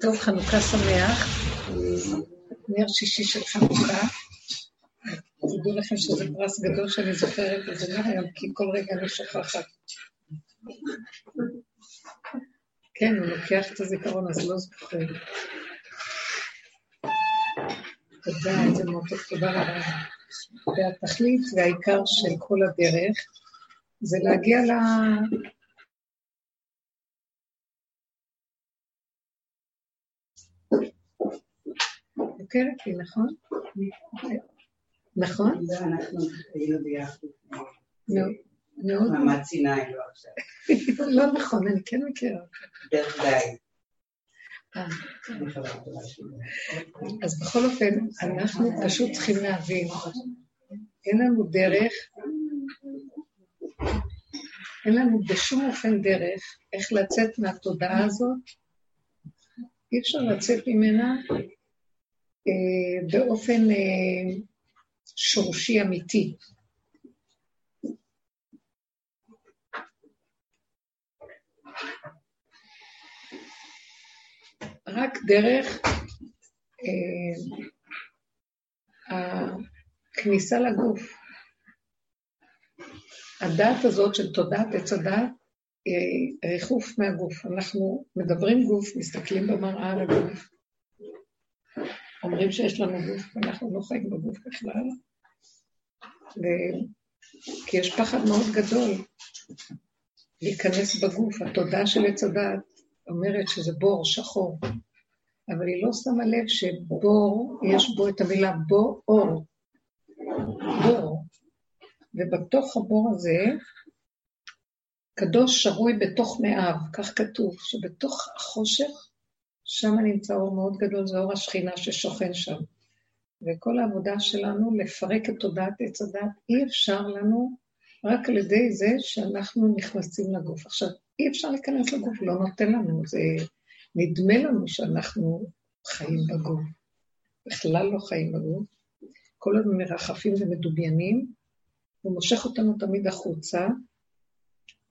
טוב, חנוכה שמח. נר שישי של חנוכה. תדעו לכם שזה פרס גדול שאני זוכרת את זה מהיום, כי כל רגע אני שוכחת. כן, הוא לוקח את הזיכרון, אז לא זוכר. תודה, איזה מותק, תודה רבה. והתכלית והעיקר של כל הדרך זה להגיע ל... מוכרת לי, נכון? נכון? אנחנו היינו ביחד. מאוד. מעמד סיני לא עכשיו. לא נכון, אני כן מכירה. דרך די. אה. אז בכל אופן, אנחנו פשוט צריכים להבין, אין לנו דרך, אין לנו בשום אופן דרך איך לצאת מהתודעה הזאת, אי אפשר לצאת ממנה באופן אה, שורשי אמיתי. רק דרך אה, הכניסה לגוף. הדעת הזאת של תודעת עץ הדעת היא ריחוף מהגוף. אנחנו מדברים גוף, מסתכלים במראה על הגוף. אומרים שיש לנו גוף, ואנחנו לא חיים בגוף בכלל. ו... כי יש פחד מאוד גדול להיכנס בגוף. התודעה של עץ הדעת אומרת שזה בור שחור, אבל היא לא שמה לב שבור, יש בו את המילה בור, אור. בור. ובתוך הבור הזה, קדוש שרוי בתוך מאיו, כך כתוב, שבתוך החושך שם נמצא אור מאוד גדול, זה אור השכינה ששוכן שם. וכל העבודה שלנו לפרק את תודעת עץ הדת, אי אפשר לנו רק על ידי זה שאנחנו נכנסים לגוף. עכשיו, אי אפשר להיכנס לגוף, לא נותן לנו, זה נדמה לנו שאנחנו חיים בגוף. בכלל לא חיים בגוף. כל הזמן מרחפים ומדוביינים, הוא מושך אותנו תמיד החוצה,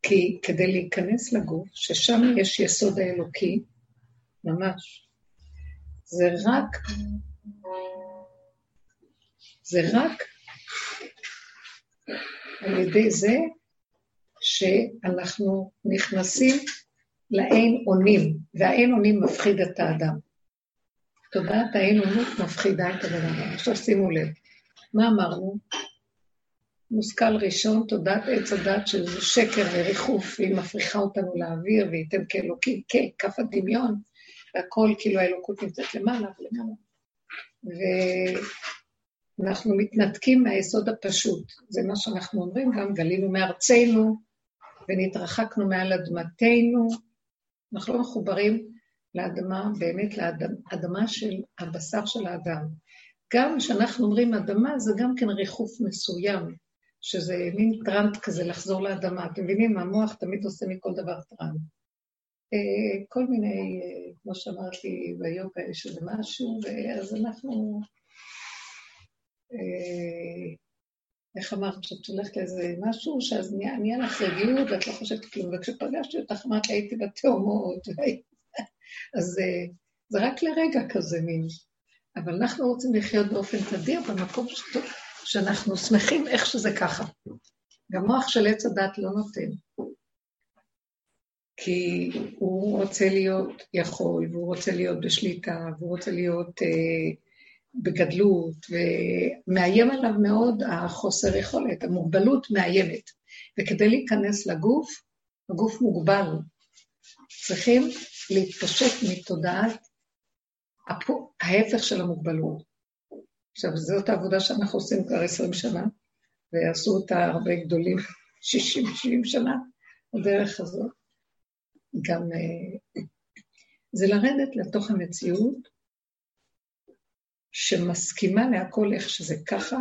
כי כדי להיכנס לגוף, ששם יש יסוד האלוקי, ממש. זה רק, זה רק על ידי זה שאנחנו נכנסים לאין אונים, והאין אונים מפחיד את האדם. תודעת האין אונות מפחידה את הבן אדם. עכשיו שימו לב, מה אמרנו? מושכל ראשון, תודעת עץ הדת של שקר וריחוף, והיא מפריחה אותנו לאוויר, וייתן כאלוקים, ככף הדמיון, והכל כאילו האלוקות נמצאת למעלה ולמעלה. ואנחנו מתנתקים מהיסוד הפשוט. זה מה שאנחנו אומרים, גם גלינו מארצנו ונתרחקנו מעל אדמתנו. אנחנו לא מחוברים לאדמה, באמת לאדמה של הבשר של האדם. גם כשאנחנו אומרים אדמה, זה גם כן ריחוף מסוים, שזה מין טראנט כזה לחזור לאדמה. אתם מבינים, המוח תמיד עושה מכל דבר טראנט. אה, כל מיני, אה, כמו שאמרתי, ביוגה יש איזה משהו, ואז אנחנו, אה, איך אמרת, שאת הולכת לאיזה משהו, שאז נהיה, לך רגיעות ואת לא חושבת כלום, וכשפגשתי אותך אמרת לי, הייתי בתאומות, אז זה רק לרגע כזה מין. אבל אנחנו רוצים לחיות באופן תדיר במקום שאנחנו שמחים איך שזה ככה. גם מוח של עץ הדת לא נותן. כי הוא רוצה להיות יכול, והוא רוצה להיות בשליטה, והוא רוצה להיות אה, בגדלות, ומאיים עליו מאוד החוסר יכולת, המוגבלות מאיימת. וכדי להיכנס לגוף, הגוף מוגבל. צריכים להתפשט מתודעת ההפך של המוגבלות. עכשיו, זאת העבודה שאנחנו עושים כבר עשרים שנה, ועשו אותה הרבה גדולים, שישים, שבעים שנה, הדרך הזאת. גם אה, זה לרדת לתוך המציאות שמסכימה להכל איך שזה ככה,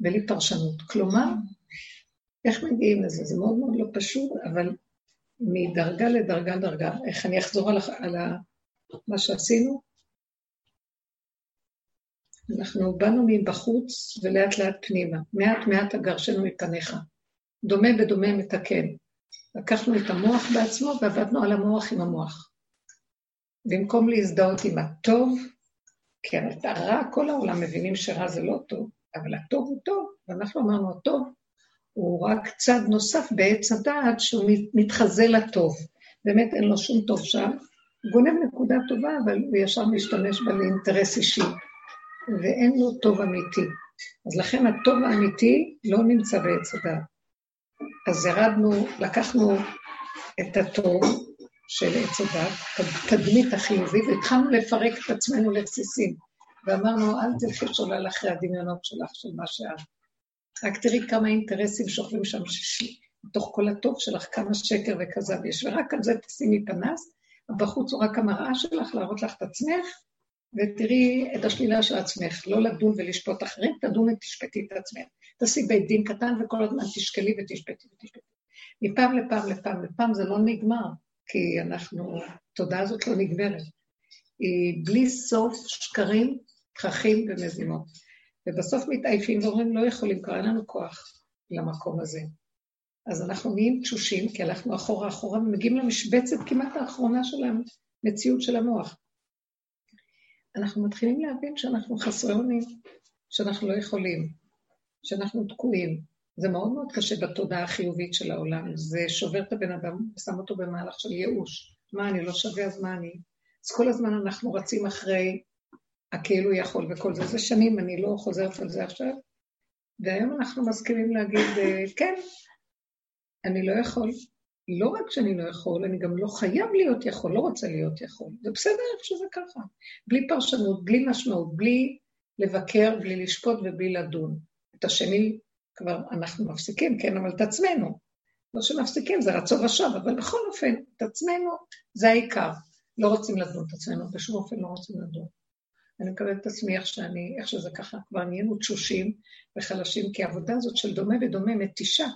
בלי פרשנות. כלומר, איך מגיעים לזה? זה מאוד מאוד לא פשוט, אבל מדרגה לדרגה דרגה, איך אני אחזור על, על ה, מה שעשינו? אנחנו באנו מבחוץ ולאט לאט פנימה, מעט מעט אגרשנו מפניך. דומה בדומה מתקן. לקחנו את המוח בעצמו ועבדנו על המוח עם המוח. במקום להזדהות עם הטוב, כי הרע, כל העולם מבינים שרע זה לא טוב, אבל הטוב הוא טוב, ואנחנו אמרנו, הטוב הוא רק צד נוסף בעץ הדעת שהוא מתחזה לטוב. באמת אין לו שום טוב שם, הוא גונב נקודה טובה, אבל הוא ישר משתמש בה לאינטרס אישי, ואין לו טוב אמיתי. אז לכן הטוב האמיתי לא נמצא בעץ הדעת. אז ירדנו, לקחנו את הטוב של עץ הדת, תדמית החיובית, והתחלנו לפרק את עצמנו לבסיסים. ואמרנו, אל תלכי שולל אחרי הדמיונות שלך, של מה שאת. רק תראי כמה אינטרסים שוכבים שם. בתוך כל הטוב שלך, כמה שקר וכזב יש, ורק על זה תשימי פנס, בחוץ הוא רק המראה שלך להראות לך את עצמך, ותראי את השלילה של עצמך, לא לדון ולשפוט אחרים, תדון ותשפטי את עצמך. תעשי בית דין קטן וכל הזמן תשקלי ותשפטי ותשפטי. מפעם לפעם לפעם לפעם זה לא נגמר, כי אנחנו, התודעה הזאת לא נגמרת. היא בלי סוף שקרים, תככים ומזימות. ובסוף מתעייפים ואומרים, לא יכולים, כבר אין לנו כוח למקום הזה. אז אנחנו נהיים תשושים, כי הלכנו אחורה אחורה ומגיעים למשבצת כמעט האחרונה של המציאות של המוח. אנחנו מתחילים להבין שאנחנו חסרי אונים, שאנחנו לא יכולים, שאנחנו תקועים. זה מאוד מאוד קשה בתודעה החיובית של העולם, זה שובר את הבן אדם ושם אותו במהלך של ייאוש. מה, אני לא שווה, אז מה אני? אז כל הזמן אנחנו רצים אחרי הכאילו יכול וכל זה. זה שנים, אני לא חוזרת על זה עכשיו. והיום אנחנו מסכימים להגיד, אה, כן, אני לא יכול. לא רק שאני לא יכול, אני גם לא חייב להיות יכול, לא רוצה להיות יכול. זה בסדר איך שזה ככה. בלי פרשנות, בלי משמעות, בלי לבקר, בלי לשפוט ובלי לדון. את השני כבר אנחנו מפסיקים, כן, אבל את עצמנו. לא שמפסיקים, זה רצון ושב, אבל בכל אופן, את עצמנו זה העיקר. לא רוצים לדון את עצמנו, בשום אופן לא רוצים לדון. אני מקבלת את עצמי איך שאני, איך שזה ככה, כבר נהיינו תשושים וחלשים, כי העבודה הזאת של דומה ודומה מתישה.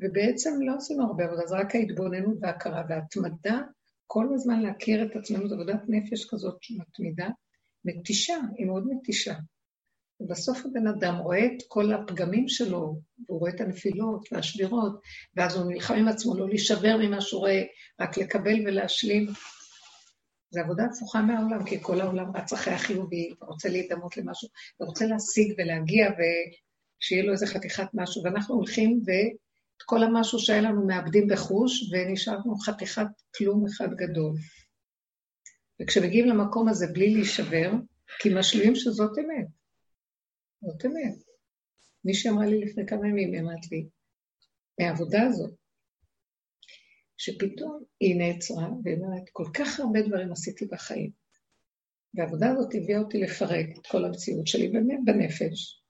ובעצם לא עשינו הרבה עבודה, זה רק ההתבוננות וההכרה וההתמדה, כל הזמן להכיר את עצמנו, זו עבודת נפש כזאת מתמידה, מתישה, היא מאוד מתישה. ובסוף הבן אדם רואה את כל הפגמים שלו, הוא רואה את הנפילות והשבירות, ואז הוא נלחם עם עצמו לא להישבר ממה שהוא רואה, רק לקבל ולהשלים. זו עבודה הפוכה מהעולם, כי כל העולם רץ אחרי החיובי, ורוצה להידמות למשהו, ורוצה להשיג ולהגיע, ושיהיה לו איזה חתיכת משהו, ואנחנו הולכים ואת כל המשהו שהיה לנו מאבדים בחוש, ונשארנו חתיכת כלום אחד גדול. וכשמגיעים למקום הזה בלי להישבר, כי משלימים שזאת אמת. זאת אמת. מי שאמרה לי לפני כמה ימים, אמרת לי, מהעבודה הזאת, שפתאום היא נעצרה, והיא אומרת, כל כך הרבה דברים עשיתי בחיים. והעבודה הזאת הביאה אותי לפרק את כל המציאות שלי בנפש.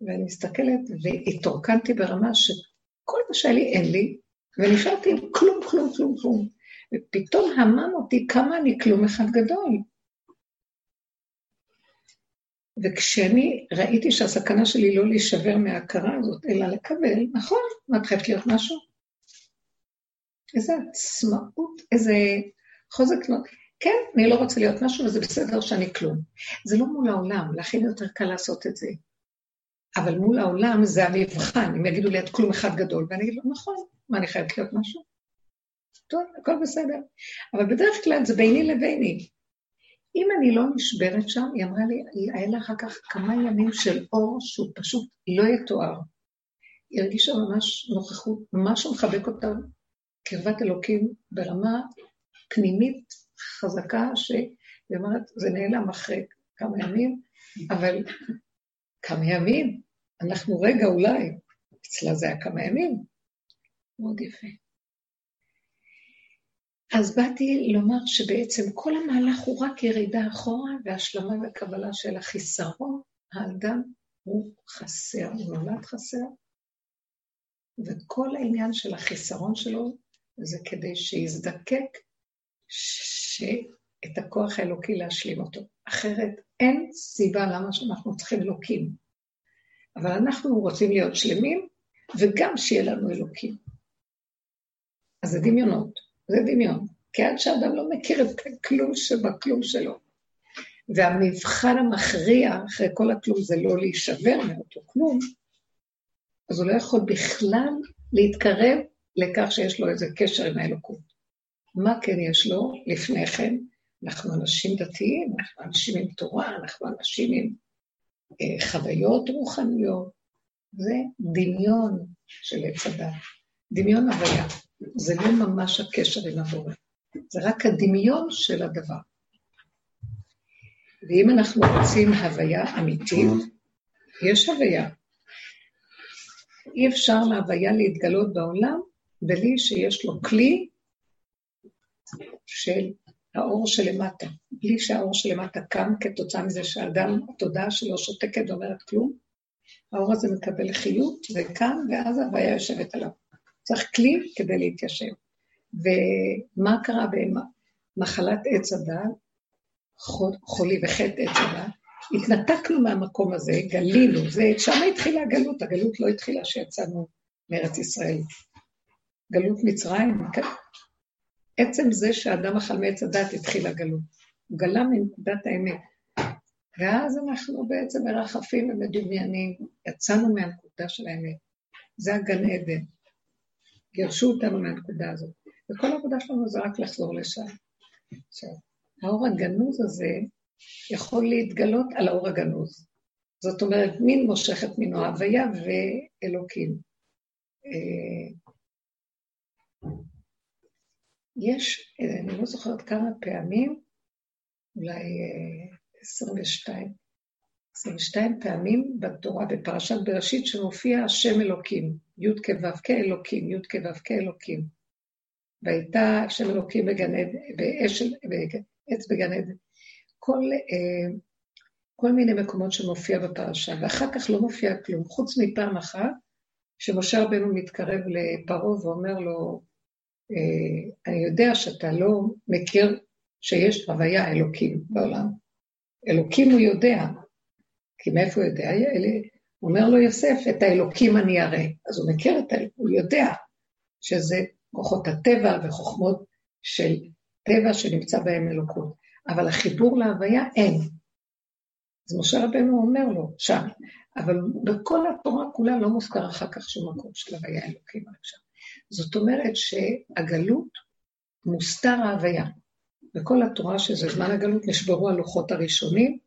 ואני מסתכלת, והתרוקנתי ברמה שכל מה שהיה לי אין לי, ונשארתי עם כלום, כלום, כלום, כלום. ופתאום המם אותי כמה אני כלום אחד גדול. וכשאני ראיתי שהסכנה שלי לא להישבר מההכרה הזאת, אלא לקבל, נכון, מה את חייבת להיות משהו? איזה עצמאות, איזה חוזק לא... כן, אני לא רוצה להיות משהו וזה בסדר שאני כלום. זה לא מול העולם, לכן יותר קל לעשות את זה. אבל מול העולם זה המבחן, אם יגידו לי את כלום אחד גדול, ואני אגיד לו, נכון, מה, אני חייבת להיות משהו? טוב, הכל בסדר. אבל בדרך כלל זה ביני לביני. אם אני לא נשברת שם, היא אמרה לי, היה לה אחר כך כמה ימים של אור שהוא פשוט לא יתואר. היא הרגישה ממש נוכחות, ממש מחבק אותה, קרבת אלוקים ברמה פנימית חזקה, שהיא אומרת, זה נעלם אחרי כמה ימים, אבל כמה ימים, אנחנו רגע אולי, אצלה זה היה כמה ימים, מאוד יפה. אז באתי לומר שבעצם כל המהלך הוא רק ירידה אחורה והשלמה וקבלה של החיסרון. האדם הוא חסר, הוא נולד חסר, וכל העניין של החיסרון שלו זה כדי שיזדקק את הכוח האלוקי להשלים אותו. אחרת אין סיבה למה שאנחנו צריכים אלוקים. אבל אנחנו רוצים להיות שלמים, וגם שיהיה לנו אלוקים. אז זה דמיונות. זה דמיון. כי עד שאדם לא מכיר את הכלום שבכלום שלו, והמבחן המכריע אחרי כל הכלום זה לא להישבר מאותו כלום, אז הוא לא יכול בכלל להתקרב לכך שיש לו איזה קשר עם האלוקות. מה כן יש לו לפני כן? אנחנו אנשים דתיים, אנחנו אנשים עם תורה, אנחנו אנשים עם אה, חוויות רוחניות. זה דמיון של עץ הדת, דמיון הוויה. זה לא ממש הקשר עם הבורא, זה רק הדמיון של הדבר. ואם אנחנו רוצים הוויה אמיתית, יש הוויה. אי אפשר להוויה להתגלות בעולם בלי שיש לו כלי של האור שלמטה. בלי שהאור שלמטה קם כתוצאה מזה שהאדם, התודעה שלו שותקת ואומרת כלום, האור הזה מקבל חיות וקם, ואז ההוויה יושבת עליו. צריך כלי כדי להתיישב. ומה קרה במחלת עץ הדת, חולי וחטא עץ הדת? התנתקנו מהמקום הזה, גלינו, זה, שם התחילה הגלות, הגלות לא התחילה כשיצאנו מארץ ישראל. גלות מצרים, כן. עצם זה שאדם אכל מעץ הדת התחיל הגלות. הוא גלה מנקודת האמת. ואז אנחנו בעצם מרחפים ומדומיינים, יצאנו מהנקודה של האמת. זה הגן עדן. גירשו אותנו מהנקודה הזאת. וכל העבודה שלנו זה רק לחזור לשם. עכשיו, האור הגנוז הזה יכול להתגלות על האור הגנוז. זאת אומרת, מין מושך את מינו, הוויה ואלוקים. אה, יש, אני לא זוכרת כמה פעמים, אולי 22, אה, 22 פעמים בתורה, בפרשת בראשית, שמופיע השם אלוקים, י' כו' כאלוקים, י' כו' כאלוקים. והייתה השם אלוקים בגן עדן, בעץ בגן עדן. כל, אה, כל מיני מקומות שמופיע בפרשה, ואחר כך לא מופיע כלום, חוץ מפעם אחת, שמשה רבנו מתקרב לפרעה ואומר לו, אה, אני יודע שאתה לא מכיר שיש הוויה אלוקים בעולם. אלוקים הוא יודע, כי מאיפה הוא יודע? אומר לו יוסף, את האלוקים אני אראה. אז הוא מכיר את האלוקים, הוא יודע שזה כוחות הטבע וחוכמות של טבע שנמצא בהם אלוקות. אבל החיבור להוויה אין. אז משה רבנו אומר לו שם, אבל בכל התורה כולה לא מוזכר אחר כך שום מקום של הוויה אלוקים עכשיו. זאת אומרת שהגלות מוסתר ההוויה. בכל התורה שזה זמן הגלות נשברו הלוחות הראשונים,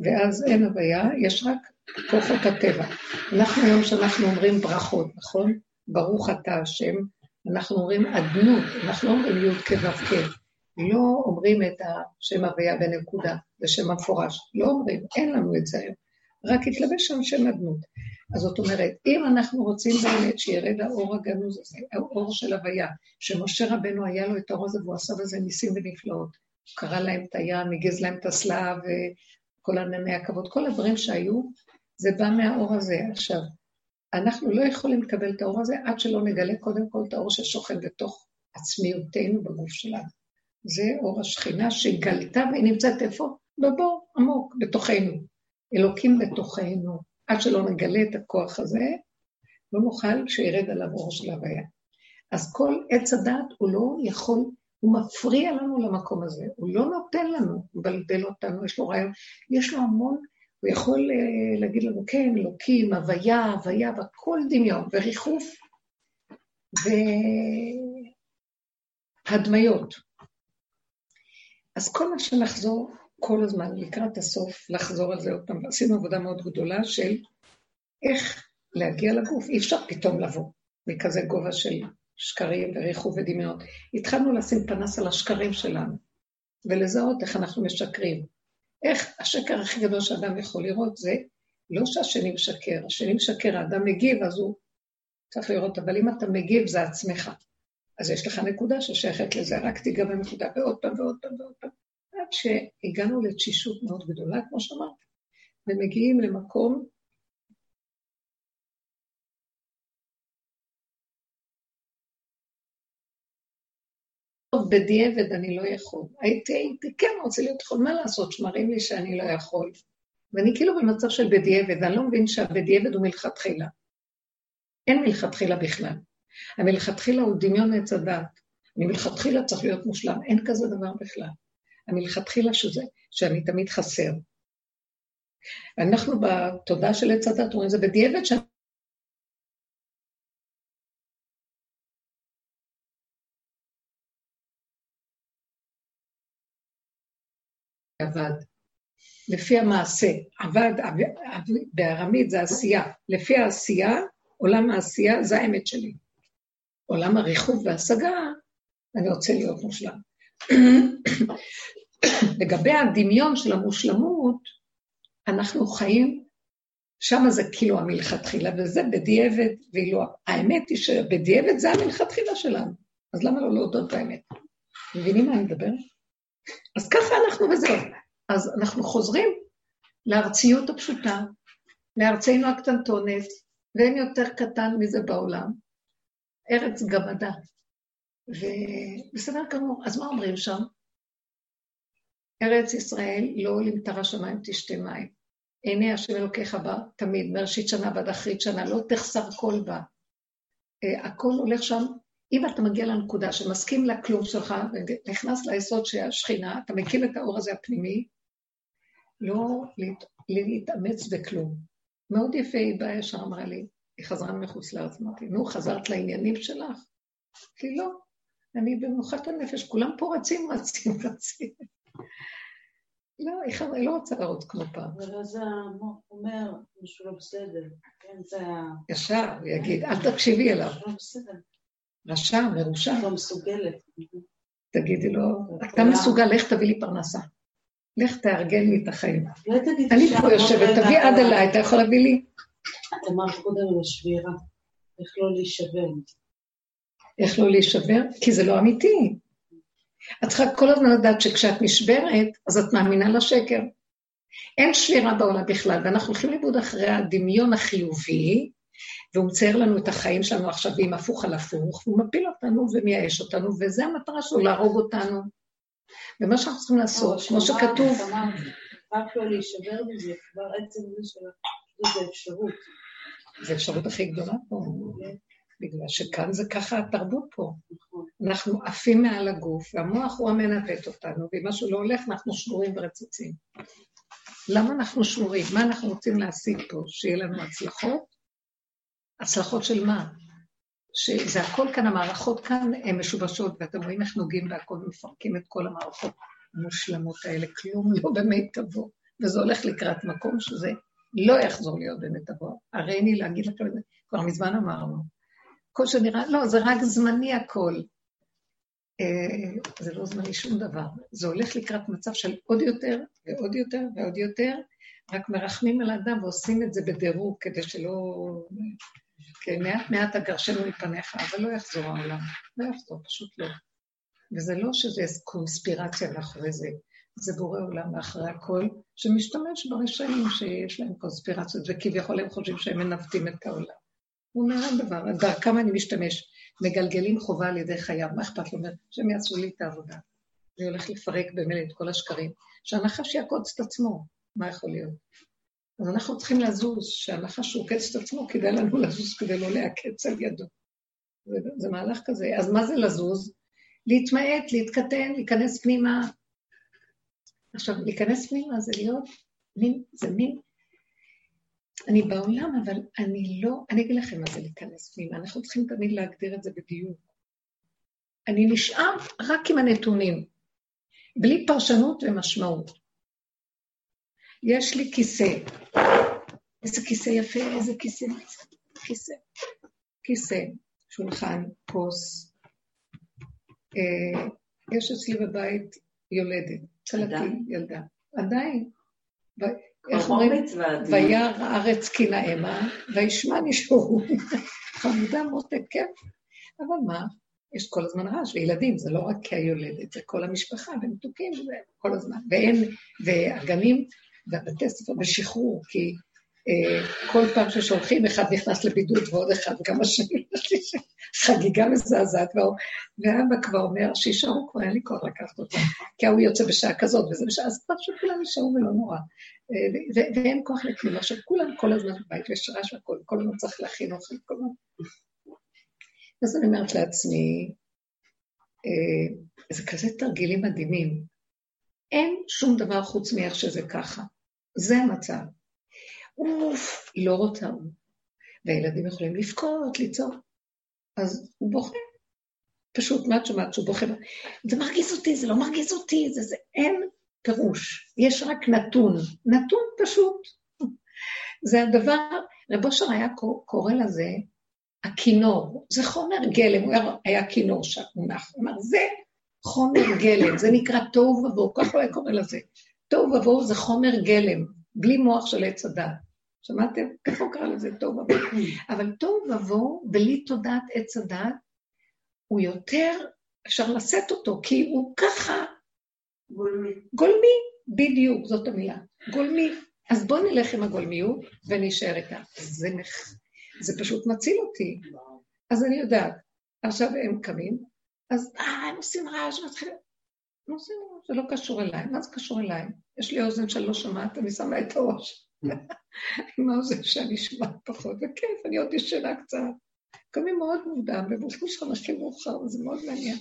ואז אין הוויה, יש רק כוחות הטבע. אנחנו היום שאנחנו אומרים ברכות, נכון? ברוך אתה השם, אנחנו אומרים אדנות, אנחנו לא אומרים י' כו' לא אומרים את השם הוויה בנקודה, זה שם המפורש. לא אומרים, אין לנו את זה היום. רק התלבש שם שם אדנות. אז זאת אומרת, אם אנחנו רוצים באמת שירד האור הגנוז הזה, האור של הוויה, שמשה רבנו היה לו את האור הזה והוא עשה בזה ניסים ונפלאות. הוא קרא להם את הים, הגז להם את הסלע וכל ענני הכבוד, כל הדברים שהיו, זה בא מהאור הזה. עכשיו, אנחנו לא יכולים לקבל את האור הזה עד שלא נגלה קודם כל את האור ששוכן בתוך עצמיותנו בגוף שלנו. זה אור השכינה שגלתה והיא נמצאת איפה? בבור עמוק, בתוכנו. אלוקים בתוכנו. עד שלא נגלה את הכוח הזה, לא נוכל שירד עליו אור של הוויה. אז כל עץ הדת הוא לא יכול, הוא מפריע לנו למקום הזה, הוא לא נותן לנו, הוא מבלבל אותנו, יש לו רעיון, יש לו המון, הוא יכול uh, להגיד לנו, כן, אלוקים, הוויה, הוויה, והכל דמיון, וריחוף, והדמיות. אז כל מה שנחזור כל הזמן לקראת הסוף, לחזור על זה עוד פעם, עשינו עבודה מאוד גדולה של איך להגיע לגוף. אי אפשר פתאום לבוא מכזה גובה של שקרים וריחו ודמיונות. התחלנו לשים פנס על השקרים שלנו, ולזהות איך אנחנו משקרים. איך השקר הכי גדול שאדם יכול לראות זה לא שהשני משקר, השני משקר, האדם מגיב, אז הוא צריך לראות, אבל אם אתה מגיב, זה עצמך. אז יש לך נקודה ששייכת לזה, רק תיגע בנקודה, ועוד פעם ועוד פעם ועוד פעם. עד שהגענו לתשישות מאוד גדולה, כמו שאמרת, ומגיעים למקום בדיעבד אני לא יכול. הייתי, הייתי כן רוצה להיות יכול, מה לעשות, שמראים לי שאני לא יכול. ואני כאילו במצב של בדיעבד, אני לא מבין שהבדיעבד הוא מלכתחילה. אין מלכתחילה בכלל. המלכתחילה הוא דמיון עץ הדעת. אני מלכתחילה צריך להיות מושלם, אין כזה דבר בכלל. המלכתחילה שזה, שאני תמיד חסר. אנחנו בתודעה של עץ הדת אומרים, זה בדיעבד שאני... עבד. לפי המעשה. עבד, בארמית זה עשייה. לפי העשייה, עולם העשייה זה האמת שלי. עולם הריחוב וההשגה, אני רוצה להיות מושלם. לגבי הדמיון של המושלמות, אנחנו חיים, שם זה כאילו המלכתחילה, וזה בדיעבד, ואילו האמת היא שבדיעבד זה המלכתחילה שלנו. אז למה לא להודות באמת? מבינים מה אני מדברת? אז ככה אנחנו וזהו. אז אנחנו חוזרים לארציות הפשוטה, לארצנו הקטנטונת, ואין יותר קטן מזה בעולם. ארץ גמדה. ובסדר גמור, אז מה אומרים שם? ארץ ישראל לא עולים תרה שמיים תשתה מים. עיני השם אלוקיך בה תמיד, מראשית שנה ועד אחרית שנה, לא תחסר קול בה. Uh, הכל הולך שם, אם אתה מגיע לנקודה שמסכים לכלום שלך, ונכנס ליסוד של השכינה, אתה מקים את האור הזה הפנימי, לא להת... להתאמץ בכלום. מאוד יפה, היא באה ישר אמרה לי, היא חזרה מחוץ לארץ, אמרתי, נו, חזרת לעניינים שלך? כי לא, אני במנוחת הנפש, כולם פה רצים, רצים, רצים. לא, היא לא רוצה להראות כמו פעם. אבל אז המוח אומר משהו לא בסדר, כן, זה ה... ישר, הוא יגיד, אל תקשיבי אליו. לא בסדר. רשע, מרושע. לא מסוגלת. תגידי לו, אתה מסוגל, לך תביא לי פרנסה. לך תארגן לי את החיים. תגידי אני פה יושבת, תביא עד אליי, אתה יכול להביא לי? את אמרת קודם על השבירה, איך לא להישבר. איך לא להישבר? כי זה לא אמיתי. את צריכה כל הזמן לדעת שכשאת נשברת, אז את מאמינה לשקר. אין שבירה בעולם בכלל, ואנחנו הולכים לאיבוד אחרי הדמיון החיובי, והוא מצייר לנו את החיים שלנו עכשיו עם הפוך על הפוך, והוא מפיל אותנו ומייאש אותנו, וזו המטרה שלו, להרוג אותנו. ומה שאנחנו צריכים לעשות, כמו שכתוב... רק לא להישבר מזה, כבר עצם זה של אפשרות. זו האפשרות הכי גדולה פה, בגלל שכאן זה ככה התרבות פה. אנחנו עפים מעל הגוף, והמוח הוא המנווט אותנו, ואם משהו לא הולך, אנחנו שבורים ורצוצים. למה אנחנו שבורים? מה אנחנו רוצים להשיג פה? שיהיה לנו הצלחות? הצלחות של מה? שזה הכל כאן, המערכות כאן הן משובשות, ואתם רואים איך נוגעים בהכל ומפרקים את כל המערכות המושלמות האלה, כלום לא במיטבו, וזה הולך לקראת מקום שזה לא יחזור להיות במיטבו. הריני להגיד לכם את זה, כבר מזמן אמרנו. כל שנראה, לא, זה רק זמני הכל. אה, זה לא זמני שום דבר. זה הולך לקראת מצב של עוד יותר ועוד יותר ועוד יותר, רק מרחמים על האדם ועושים את זה בדירוג כדי שלא כן, מעט מעט אגרשנו מפניך, אבל לא יחזור העולם. לא יחזור, פשוט לא. וזה לא שזה קונספירציה מאחורי זה, זה בורא עולם מאחורי הכל, שמשתמש ברשעים שיש להם קונספירציות, וכביכול הם חושבים שהם מנווטים את העולם. הוא אומר, אין דבר, דרכם אני משתמש. מגלגלים חובה על ידי חייו, מה אכפת לו? שהם יעשו לי את העבודה. זה הולך לפרק במילא את כל השקרים, שהנחש יעקוץ את עצמו, מה יכול להיות? אז אנחנו צריכים לזוז, שהנחש עוקץ את עצמו, כדאי לנו לזוז כדי לא לעקץ על ידו. זה, זה מהלך כזה. אז מה זה לזוז? להתמעט, להתקטן, להיכנס פנימה. עכשיו, להיכנס פנימה זה להיות מין, זה מין... אני בעולם, אבל אני לא... אני אגיד לכם מה זה להיכנס פנימה. אנחנו צריכים תמיד להגדיר את זה בדיוק. אני נשאר רק עם הנתונים, בלי פרשנות ומשמעות. יש לי כיסא. איזה כיסא יפה, איזה כיסא. כיסא. כיסא, שולחן, כוס. אה, יש אצלי בבית יולדת, צלתי, ילדה. עדיין. איך אומרים? וירא הארץ כי נאמה, וישמע נשארו. חמודה מותק, כן. אבל מה? יש כל הזמן רעש, וילדים, זה לא רק כי היולדת, זה כל המשפחה, ומתוקים, כל הזמן. ואין, והגנים והבתי ספר בשחרור, כי אה, כל פעם ששולחים, אחד נכנס לבידוד ועוד אחד, כמה שנים, חגיגה מזעזעת, ואבא כבר אומר, שישארו כבר, אין לי כוח לקחת אותם, כי ההוא יוצא בשעה כזאת, וזה בשעה, אז כבר שכולם יישארו ולא נורא. אה, ואין כוח לכלום. עכשיו, כולם כל הזמן בבית, ויש רעש והכול, כל הזמן צריך להכין אוכל, כל הזמן. אז אני אומרת לעצמי, אה, זה כזה תרגילים מדהימים. אין שום דבר חוץ מאיך שזה ככה. זה המצב. אוף, לא רוצה הוא. והילדים יכולים לבכות, לצעוק. אז הוא בוכה. פשוט, מה את שומעת שהוא בוכה? זה מרגיז אותי, זה לא מרגיז אותי, זה זה. אין פירוש, יש רק נתון, נתון פשוט. זה הדבר, רב אושר היה קורא לזה הכינור, זה חומר גלם, הוא היה כינור שם הוא אמר, זה חומר גלם, זה נקרא תוהו ובוהו, ככה הוא היה קורא לזה. תוהו ובוהו זה חומר גלם, בלי מוח של עץ הדת. שמעתם? ככה הוא קרא לזה תוהו ובוהו. אבל תוהו ובוהו, בלי תודעת עץ הדת, הוא יותר, אפשר לשאת אותו, כי הוא ככה... גולמי. גולמי, בדיוק, זאת המילה. גולמי. אז בואו נלך עם הגולמיות ונשאר איתה. זה, מח... זה פשוט מציל אותי. אז אני יודעת, עכשיו הם קמים, אז אה, הם עושים רעש, מתחילים... הם עושים רעש, זה לא קשור אליי. מה זה קשור אליי? יש לי אוזן שאני לא שומעת, אני שמה את הראש. עם האוזן שאני שומעת פחות, וכיף, אני עוד ישנה קצת. קמים מאוד מוקדם, ובולכים שם משקיעים מאוחר, וזה מאוד מעניין.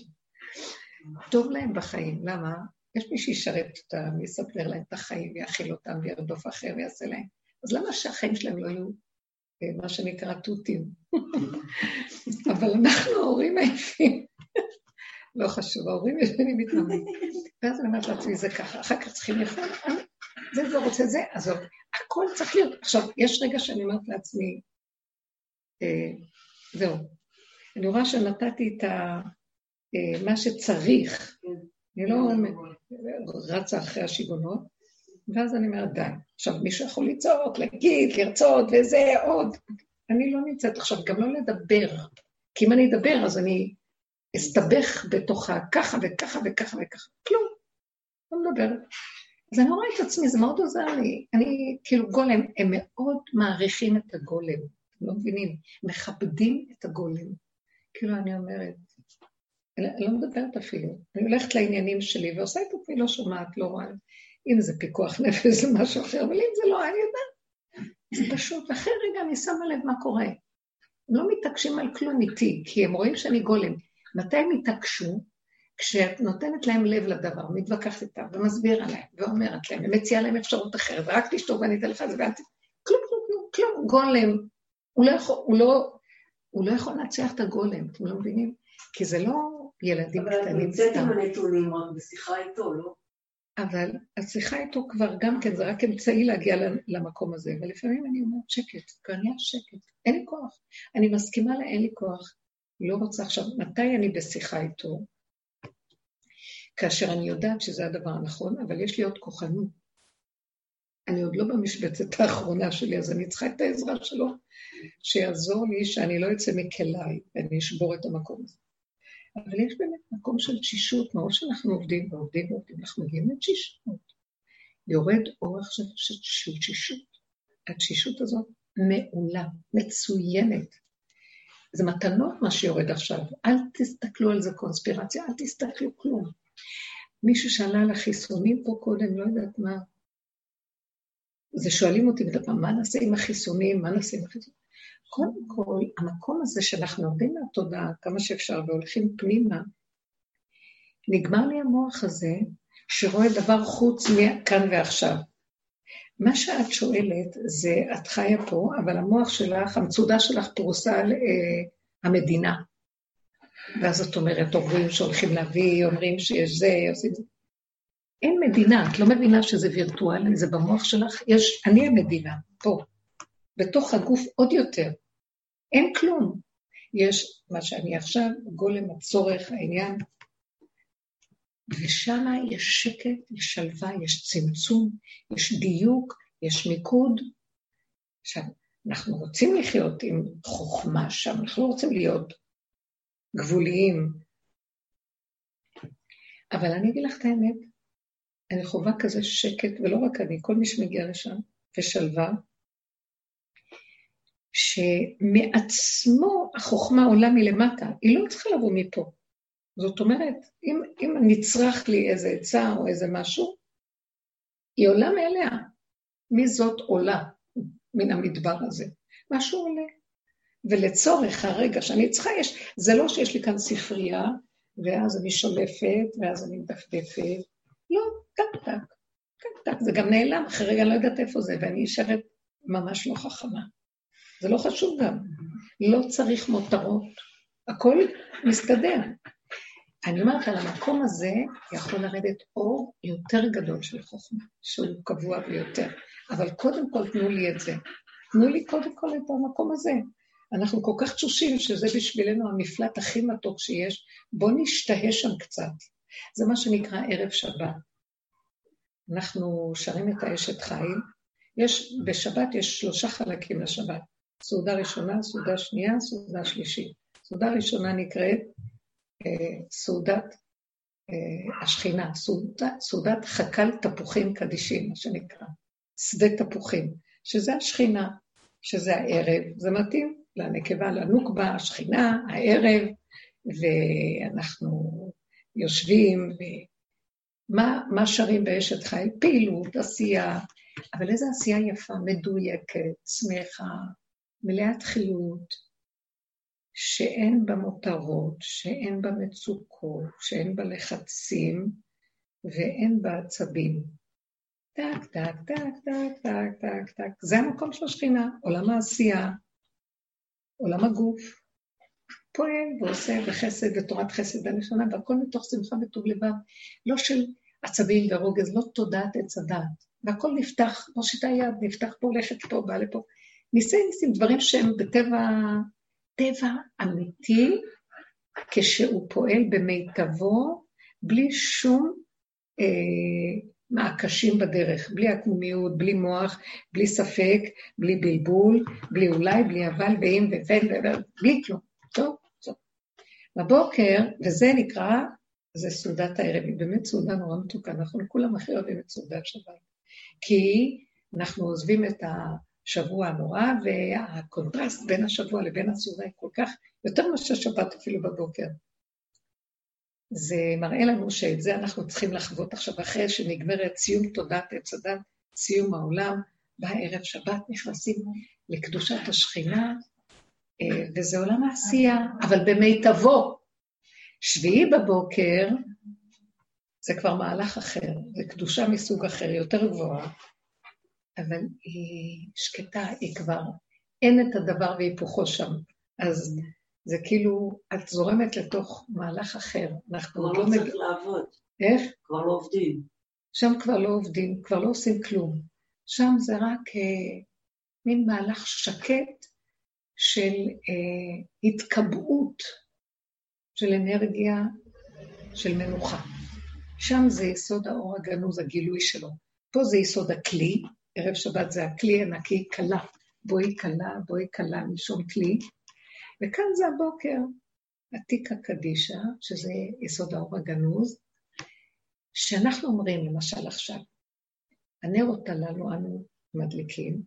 טוב להם בחיים, למה? יש מי שישרת אותם, יספר להם את החיים, ויאכיל אותם, וירדוף אחר, ויעשה להם. אז למה שהחיים שלהם לא יהיו אה, מה שנקרא תותים? אבל אנחנו ההורים עייפים. לא חשוב, ההורים ישנים מתנהלים. ואז אני אומרת לעצמי, זה ככה, אחר כך צריכים לאכול, זה זה רוצה זה, עזוב. הכל צריך להיות. עכשיו, יש רגע שאני אומרת לעצמי, אה, זהו. אני רואה שנתתי את. אה, מה שצריך. אני לא רצה אחרי השיגעונות, ואז אני אומרת, די. עכשיו, מישהו יכול לצעוק, להגיד, לרצות, וזה עוד. אני לא נמצאת עכשיו, גם לא לדבר. כי אם אני אדבר, אז אני אסתבך בתוכה ככה וככה וככה וככה. כלום. לא מדברת. אז אני רואה את עצמי, זה מאוד עוזר לי. אני, כאילו, גולם, הם מאוד מעריכים את הגולם. אתם לא מבינים? מכבדים את הגולם. כאילו, אני אומרת, אני לא מדברת אפילו, אני הולכת לעניינים שלי ועושה את עצמי, לא שומעת, לא רואה. אם זה פיקוח נפש זה משהו אחר, אבל אם זה לא, אני יודעת. זה פשוט, אחרי רגע אני שמה לב מה קורה. הם לא מתעקשים על כלום איתי, כי הם רואים שאני גולם. מתי הם התעקשו? כשאת נותנת להם לב לדבר, מתווכחת איתם, ומסבירה להם, ואומרת להם, ומציעה להם אפשרות אחרת, ורק תשתוק ואני אתן לך את זה, ואל ת... כלום, כלום, כלום, כלום, גולם. הוא לא יכול, הוא לא, הוא לא יכול להצליח את הגולם, אתם לא מבינים? כי זה לא ילדים קטנים סתם. אבל את נמצאת עם הנתונים רק בשיחה איתו, לא? אבל השיחה איתו כבר גם כן, זה רק אמצעי להגיע למקום הזה, ולפעמים אני אומרת שקט, כבר נהיה שקט, אין לי כוח. אני מסכימה לה, אין לי כוח. לא רוצה עכשיו, מתי אני בשיחה איתו? כאשר אני יודעת שזה הדבר הנכון, אבל יש לי עוד כוחנות. אני עוד לא במשבצת האחרונה שלי, אז אני צריכה את העזרה שלו, שיעזור לי שאני לא אצא מכליי ואני אשבור את המקום הזה. אבל יש באמת מקום של תשישות, מרוב שאנחנו עובדים ועובדים ועובדים, אנחנו מגיעים לתשישות. יורד אורך של תשישות. התשישות הזאת מעולה, מצוינת. זה מתנות מה שיורד עכשיו. אל תסתכלו על זה קונספירציה, אל תסתכלו כלום. מישהו שאלה על החיסונים פה קודם, לא יודעת מה. זה שואלים אותי בדבר, מה נעשה עם החיסונים, מה נעשה עם החיסונים? קודם כל, המקום הזה שאנחנו יורדים מהתודעה כמה שאפשר והולכים פנימה, נגמר לי המוח הזה שרואה דבר חוץ מכאן ועכשיו. מה שאת שואלת זה, את חיה פה, אבל המוח שלך, המצודה שלך פרוסה על אה, המדינה. ואז את אומרת, אומרים שהולכים להביא, אומרים שיש זה, עושים זה. אין מדינה, את לא מבינה שזה וירטואלי, זה במוח שלך, יש, אני המדינה, פה. בתוך הגוף עוד יותר. אין כלום. יש מה שאני עכשיו, גולם הצורך, העניין, ושם יש שקט, יש שלווה, יש צמצום, יש דיוק, יש מיקוד. עכשיו, אנחנו רוצים לחיות עם חוכמה שם, אנחנו לא רוצים להיות גבוליים. אבל אני אגיד לך את האמת, אני חווה כזה שקט, ולא רק אני, כל מי שמגיע לשם, ושלווה, שמעצמו החוכמה עולה מלמטה, היא לא צריכה לבוא מפה. זאת אומרת, אם, אם נצרך לי איזה עצה או איזה משהו, היא עולה מאליה. מי זאת עולה מן המדבר הזה? משהו עולה. ולצורך הרגע שאני צריכה, יש, זה לא שיש לי כאן ספרייה, ואז אני שולפת, ואז אני מדפדפת. לא, טק טק, טק טק, זה גם נעלם, אחרי רגע אני לא יודעת איפה זה, ואני נשארת ממש לא חכמה. זה לא חשוב גם. לא צריך מותרות, הכל מסתדר. אני אומרת, על המקום הזה יכול לרדת אור יותר גדול של חוכמה, שהוא קבוע ביותר. אבל קודם כל תנו לי את זה. תנו לי קודם כל את המקום הזה. אנחנו כל כך תשושים שזה בשבילנו המפלט הכי מתוק שיש. בואו נשתהה שם קצת. זה מה שנקרא ערב שבת. אנחנו שרים את האשת חיים. יש, בשבת יש שלושה חלקים לשבת. סעודה ראשונה, סעודה שנייה, סעודה שלישית. סעודה ראשונה נקראת סעודת אה, השכינה, סעודת, חכ"ל תפוחים קדישים, מה שנקרא, שדה תפוחים, שזה השכינה, שזה הערב, זה מתאים לנקבה, לנוקבה, השכינה, הערב, ואנחנו יושבים, ומה מה שרים באשת חיל? פעילות, עשייה, אבל איזו עשייה יפה, מדויקת, שמחה, מלאת חיות, שאין בה מותרות, שאין בה מצוקות, שאין בה לחצים ואין בה עצבים. טק, טק, טק, טק, טק, טק, טק. זה המקום של השכינה, עולם העשייה, עולם הגוף. פועל ועושה בחסד ותורת חסד הנשונה, והכל מתוך שמחה וטוב לבב, לא של עצבים ורוגז, לא תודעת עץ הדעת. והכל נפתח, מושיטה יד, נפתח פה, הולכת פה, בא לפה. ניסי ניסים, דברים שהם בטבע טבע אמיתי כשהוא פועל במיטבו, בלי שום אה, מעקשים בדרך, בלי עקמומיות, בלי מוח, בלי ספק, בלי בלבול, בלי אולי, בלי אבל ואם ובן, בלי כלום. טוב, טוב. בבוקר, וזה נקרא, זה סעודת הערב, היא באמת סעודה נורא מתוקה, אנחנו כולם הכי אוהבים את סעודת שבת. כי אנחנו עוזבים את ה... השבוע הנורא, והקונטרסט בין השבוע לבין היא כל כך, יותר מאשר שבת אפילו בבוקר. זה מראה לנו שאת זה אנחנו צריכים לחוות עכשיו, אחרי שנגמרת סיום תודת עץ הדת, סיום העולם, בערב שבת נכנסים לקדושת השכינה, אה, וזה עולם העשייה, אבל במיטבו. שביעי בבוקר זה כבר מהלך אחר, זה קדושה מסוג אחר, יותר גבוהה, אבל היא שקטה, היא כבר, אין את הדבר והיפוכו שם. אז זה כאילו, את זורמת לתוך מהלך אחר. אנחנו כבר לא צריך לעבוד. איך? כבר לא עובדים. שם כבר לא עובדים, כבר לא עושים כלום. שם זה רק אה, מין מהלך שקט של אה, התקבעות של אנרגיה של מנוחה. שם זה יסוד האור הגנוז, הגילוי שלו. פה זה יסוד הכלי, ערב שבת זה הכלי הנקי, כלה. בואי כלה, בואי כלה מלשון כלי. וכאן זה הבוקר, עתיקה קדישה, שזה יסוד האור הגנוז, שאנחנו אומרים, למשל עכשיו, הנרות הללו אנו מדליקים,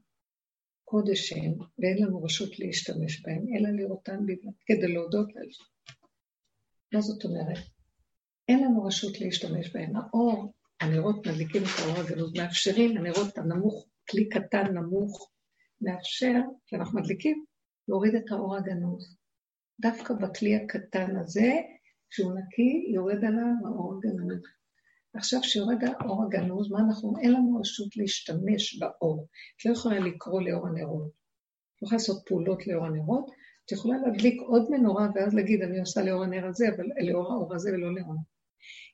קודש הם, ואין לנו רשות להשתמש בהם, אלא לראותן בלבד, כדי להודות על זה. מה זאת אומרת? אין לנו רשות להשתמש בהם. האור הנרות מדליקים את האור הגנוז, מאפשרים, הנרות הנמוך, כלי קטן נמוך, מאפשר, כשאנחנו מדליקים, להוריד את האור הגנוז. דווקא בכלי הקטן הזה, כשהוא נקי, יורד עליו האור הגנוז. עכשיו, כשיורד האור הגנוז, מה אנחנו, אין לנו רשות להשתמש באור. את לא יכולה לקרוא לאור הנרות. את לא יכולה לעשות פעולות לאור הנרות, את יכולה להדליק עוד מנורה ואז להגיד, אני עושה לאור הנר הזה, אבל לאור האור הזה ולא לאור.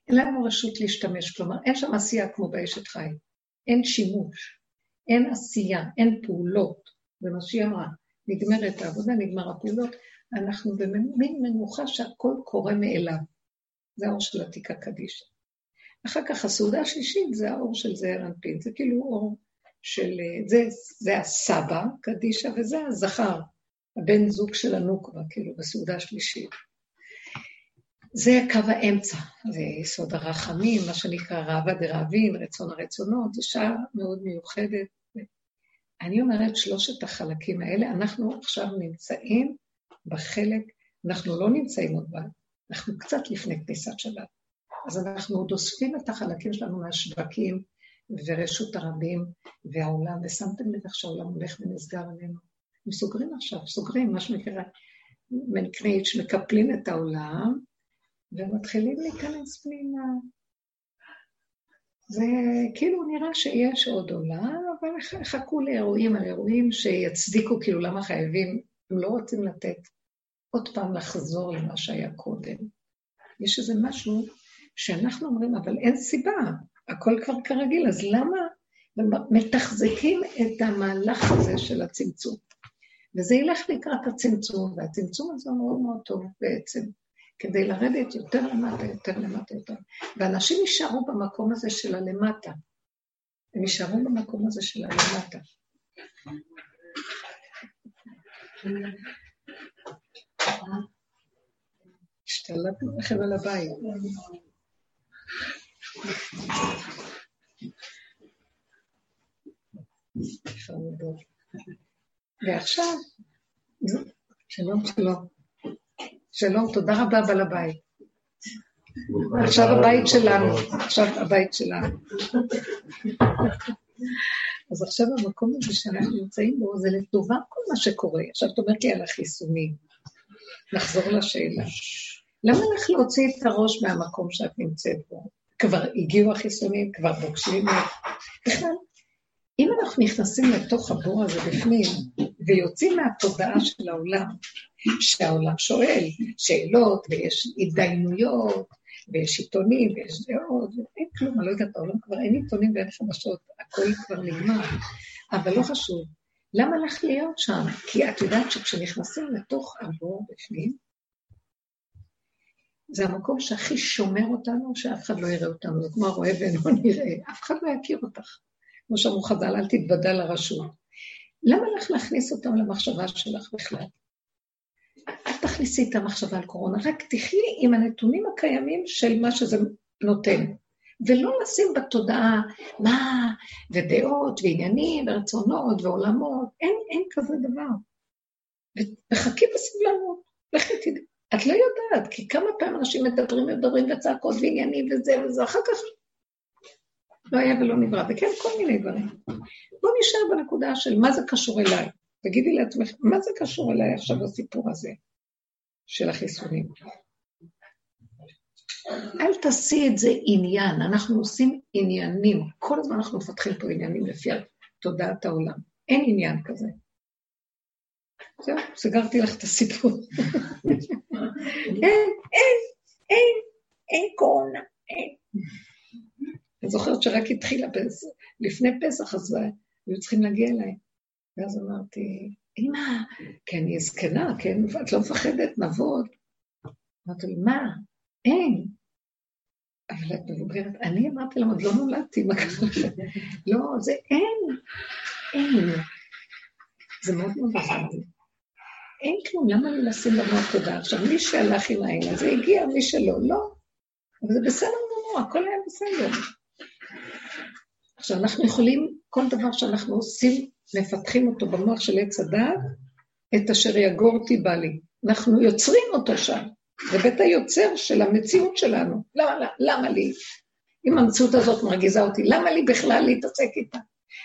אין לנו רשות להשתמש, כלומר, אין שם עשייה כמו באשת חי. אין שימוש, אין עשייה, אין פעולות. זה מה שהיא אמרה. נגמרת העבודה, נגמר הפעולות, אנחנו במין מנוחה שהכל קורה מאליו. זה האור של עתיקה קדישה. אחר כך הסעודה השלישית זה האור של זעיר אנפין, זה כאילו אור של... זה, זה הסבא קדישה וזה הזכר, הבן זוג של הנוקבה, כאילו, בסעודה השלישית. זה קו האמצע, זה יסוד הרחמים, מה שנקרא רעבה דרעבין, רצון הרצונות, זו שעה מאוד מיוחדת. אני אומרת, שלושת החלקים האלה, אנחנו עכשיו נמצאים בחלק, אנחנו לא נמצאים עוד בה, אנחנו קצת לפני כניסת שבת. אז אנחנו עוד אוספים את החלקים שלנו מהשווקים ורשות הרבים והעולם, ושמתם לב איך שהעולם הולך ונסגר עלינו. הם סוגרים עכשיו, סוגרים, מה שנקרא מנקריץ', מקפלים את העולם, ומתחילים להיכנס פנימה. זה כאילו נראה שיש עוד עולם, אבל חכו לאירועים על אירועים שיצדיקו כאילו למה חייבים, הם לא רוצים לתת עוד פעם לחזור למה שהיה קודם. יש איזה משהו שאנחנו אומרים, אבל אין סיבה, הכל כבר כרגיל, אז למה מתחזקים את המהלך הזה של הצמצום? וזה ילך לקראת הצמצום, והצמצום הזה הוא מאוד מאוד טוב בעצם, כדי לרדת יותר למטה, יותר למטה, יותר. ואנשים יישארו במקום הזה של הלמטה. הם יישארו במקום הזה של הלמטה. השתלטנו לכם על הבית. ועכשיו, שלום, שלום. שלום, תודה רבה, בעל הבית. עכשיו הבית שלנו, עכשיו הבית שלנו. אז עכשיו המקום הזה שאנחנו נמצאים בו, זה לטובה כל מה שקורה. עכשיו את אומרת לי על החיסונים. נחזור לשאלה. למה לך להוציא את הראש מהמקום שאת נמצאת בו? כבר הגיעו החיסונים, כבר פוגשים בכלל, אם אנחנו נכנסים לתוך הבור הזה בפנים, ויוצאים מהתודעה של העולם, שהעולם שואל שאלות, ויש התדיינויות, ויש עיתונים, ויש דעות, ואין כלום, אני לא יודעת, העולם כבר אין עיתונים ואין חדשות, הכל כבר נגמר, אבל לא חשוב. למה לך להיות שם? כי את יודעת שכשנכנסים לתוך הבור בפנים, זה המקום שהכי שומר אותנו, שאף אחד לא יראה אותנו, זה כמו הרואה ואינו נראה, אף אחד לא יכיר אותך. כמו שאמרו חז"ל, אל תתוודע לרשות. למה לך להכניס אותם למחשבה שלך בכלל? תכניסי את המחשבה על קורונה, רק תחי עם הנתונים הקיימים של מה שזה נותן. ולא לשים בתודעה מה, ודעות, ועניינים, ורצונות, ועולמות, אין, אין כזה דבר. וחכי בסבלנות, לכי תדעי. את לא יודעת, כי כמה פעמים אנשים מדברים, מדברים וצעקות ועניינים וזה וזה, אחר כך לא היה ולא נברא, וכן, כל מיני דברים. בואו נשאר בנקודה של מה זה קשור אליי. תגידי לעצמך, מה זה קשור אליי עכשיו הסיפור הזה של החיסונים? אל תעשי את זה עניין, אנחנו עושים עניינים. כל הזמן אנחנו מפתחים פה עניינים לפי תודעת העולם. אין עניין כזה. זהו, סגרתי לך את הסיפור. אין, אין, אין, אין קורונה, אין. אני זוכרת שרק התחילה לפני פסח, אז היו צריכים להגיע אליי. ואז אמרתי, אמא, כי אני זקנה, כן? את לא מפחדת, נעבוד. אמרתי לי, מה? אין. אבל את מבוגרת, אני אמרתי להם, עוד לא נולדתי, מה קרה לכם? לא, זה אין, אין. זה מאוד לי. אין כלום, למה לי לשים במוח תודה? עכשיו, מי שהלך עם העין הזה הגיע, מי שלא, לא. אבל זה בסדר גמור, הכל היה בסדר. עכשיו, אנחנו יכולים, כל דבר שאנחנו עושים, מפתחים אותו במוח של עץ הדעת, את אשר יגור אותי בא לי. אנחנו יוצרים אותו שם. זה בית היוצר של המציאות שלנו. למה, למה, למה לי? אם המציאות הזאת מרגיזה אותי, למה לי בכלל להתעסק איתה?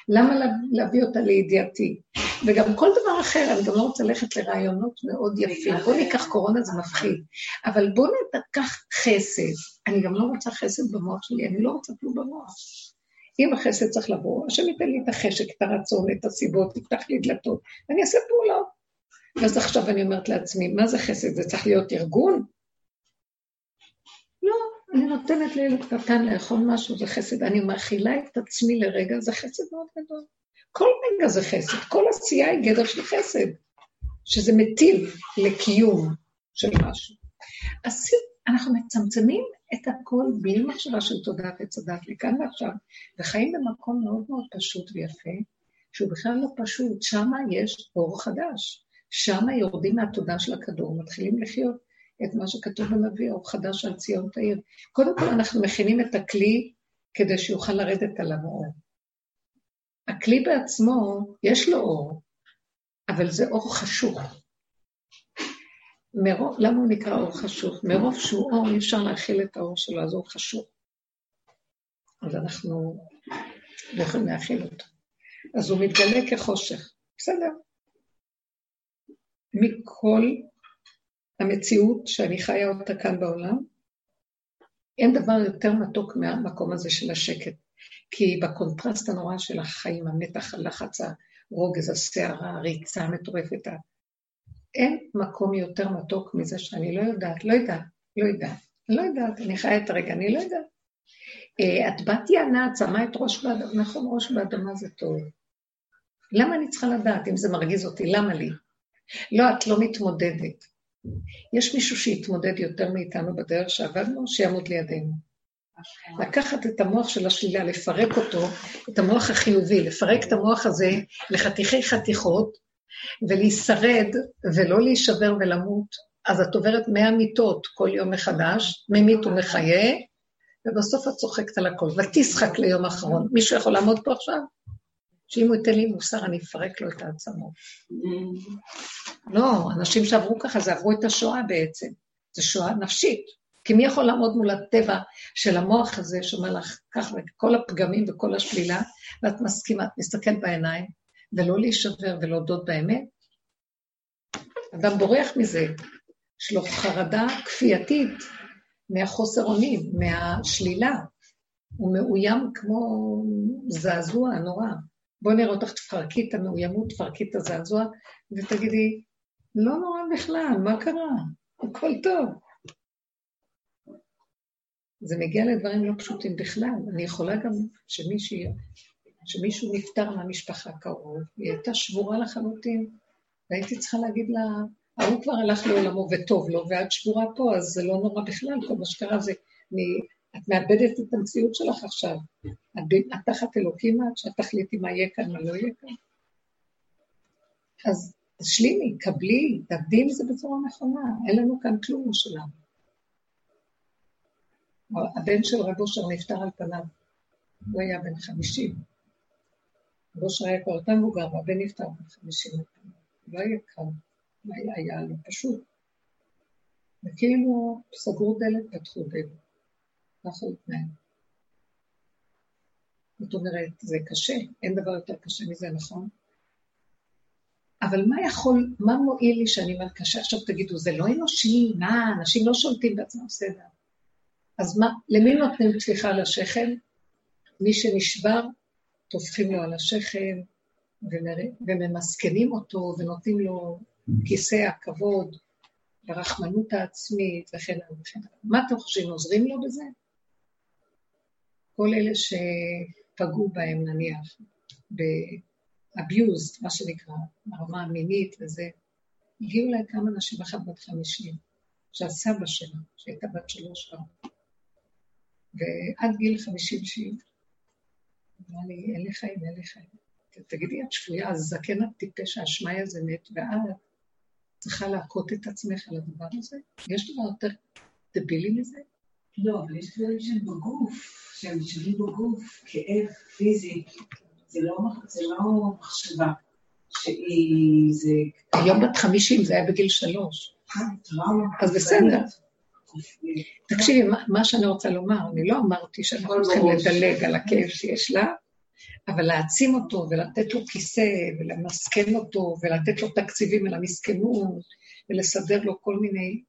למה להביא אותה לידיעתי? וגם כל דבר אחר, אני גם לא רוצה ללכת לרעיונות מאוד יפים. בואו ניקח קורונה, זה מפחיד. אבל בואו ניקח חסד. אני גם לא רוצה חסד במוח שלי, אני לא רוצה כלום במוח. אם החסד צריך לבוא, השם ייתן לי את החשק, את הרצון, את הסיבות, יפתח לי דלתות, ואני אעשה פעולות. ואז עכשיו אני אומרת לעצמי, מה זה חסד? זה צריך להיות ארגון? לא, אני נותנת לילד קטן לאכול משהו, זה חסד. אני מאכילה את עצמי לרגע, זה חסד מאוד גדול. כל רגע זה חסד, כל עשייה היא גדר של חסד, שזה מטיב לקיום של משהו. אז אנחנו מצמצמים את הכל בלי מחשבה של תודעת עץ הדת לכאן ועכשיו, וחיים במקום מאוד מאוד פשוט ויפה, שהוא בכלל לא פשוט, שם יש אור חדש. שם יורדים מהתודה של הכדור, מתחילים לחיות את מה שכתוב בנביא, אור חדש על ציון תאיר. קודם כל אנחנו מכינים את הכלי כדי שיוכל לרדת עליו אור. הכלי בעצמו, יש לו אור, אבל זה אור חשוך. מרוב, למה הוא נקרא אור חשוך? מרוב שהוא אור, אי אפשר להכיל את האור שלו, אז הוא חשוך. אז אנחנו לא יכולים להכיל אותו. אז הוא מתגלה כחושך. בסדר. מכל המציאות שאני חיה אותה כאן בעולם, אין דבר יותר מתוק מהמקום הזה של השקט. כי בקונטרסט הנורא של החיים, המתח, הלחץ, הרוגז, הסערה, הריצה המטורפת, אין מקום יותר מתוק מזה שאני לא יודעת, לא יודעת, לא יודעת, לא יודעת, אני חיה את הרגע, אני לא יודעת. אה, את בתיה נעת, שמה את ראש באדמה, נכון, ראש באדמה זה טוב. למה אני צריכה לדעת אם זה מרגיז אותי? למה לי? לא, את לא מתמודדת. יש מישהו שיתמודד יותר מאיתנו בדרך שעבדנו, שיעמוד לידינו. לקחת את המוח של השלילה, לפרק אותו, את המוח החיובי, לפרק את המוח הזה לחתיכי חתיכות, ולהישרד ולא להישבר ולמות, אז את עוברת מאה מיטות כל יום מחדש, ממית ומחיה, ובסוף את צוחקת על הכל, ותשחק ליום אחרון. מישהו יכול לעמוד פה עכשיו? שאם הוא ייתן לי מוסר, אני אפרק לו את העצמות. לא, אנשים שעברו ככה, זה עברו את השואה בעצם. זו שואה נפשית. כי מי יכול לעמוד מול הטבע של המוח הזה, שאומר לך כך, וכל הפגמים וכל השלילה, ואת מסכימה, את מסתכלת בעיניים, ולא להישבר ולהודות באמת? אדם בורח מזה, יש לו חרדה כפייתית מהחוסר אונים, מהשלילה. הוא מאוים כמו זעזוע נורא. בואי נראה אותך, תפרקי את המאוימות, תפרקי את הזעזוע, ותגידי, לא נורא בכלל, מה קרה? הכל טוב. זה מגיע לדברים לא פשוטים בכלל. אני יכולה גם שמישהו, שמישהו נפטר מהמשפחה קרוב, היא הייתה שבורה לחלוטין, והייתי צריכה להגיד לה, ההוא כבר הלך לעולמו וטוב לו, ואת שבורה פה, אז זה לא נורא בכלל, כל מה שקרה זה, אני, את מאבדת את המציאות שלך עכשיו. את, את תחת אלוקים את, שאת תחליטי מה יהיה כאן, מה לא יהיה כאן. אז תשלימי, קבלי, תעבדי עם זה בצורה נכונה, אין לנו כאן כלום שלנו. הבן של רב אושר נפטר על פניו, הוא היה בן חמישים. רב אושר היה כבר יותר מבוגר, והבן נפטר בן חמישים על פניו. לא היה קל, לא היה, היה לו פשוט. וכאילו סגרו דלת, פתחו דלת. ככה הוא התנהל. זאת אומרת, זה קשה, אין דבר יותר קשה מזה, נכון? אבל מה יכול, מה מועיל לי שאני אומרת קשה? עכשיו תגידו, זה לא אנושי, מה, אנשים לא שולטים בעצמם, בסדר. אז מה, למי נותנים טפיחה על השכם? מי שנשבר, טופחים לו על השכם, וממסכנים אותו, ונותנים לו כיסא הכבוד, והרחמנות העצמית, וכן הלאה וכן הלאה. מה אתם חושבים, עוזרים לו בזה? כל אלה שפגעו בהם, נניח, ב-abused, מה שנקרא, ברמה המינית וזה, הגיעו אליי כמה נשים, אחת בת חמישים, שהסבא שלה, שהייתה בת שלוש כבר, ועד גיל חמישים שהיא אמרה לי, אין לי חיים, אין לי חיים. תגידי, את שבויה, אז זקן הטיפש, האשמאי הזה מת, ואת צריכה להכות את עצמך על הדבר הזה? יש דבר יותר דבילי מזה? לא, אבל יש דברים שהם בגוף, שהם נשארים בגוף, כאב פיזי, זה לא, לא מחשבה שהיא, זה... היום בת חמישים, זה היה בגיל שלוש. אה, אז בסדר. תקשיבי, מה שאני רוצה לומר, אני לא אמרתי שאנחנו צריכים לדלג על הכאב שיש לה, אבל להעצים אותו ולתת לו כיסא ולמסכן אותו ולתת לו תקציבים על המסכנות ולסדר לו כל מיני...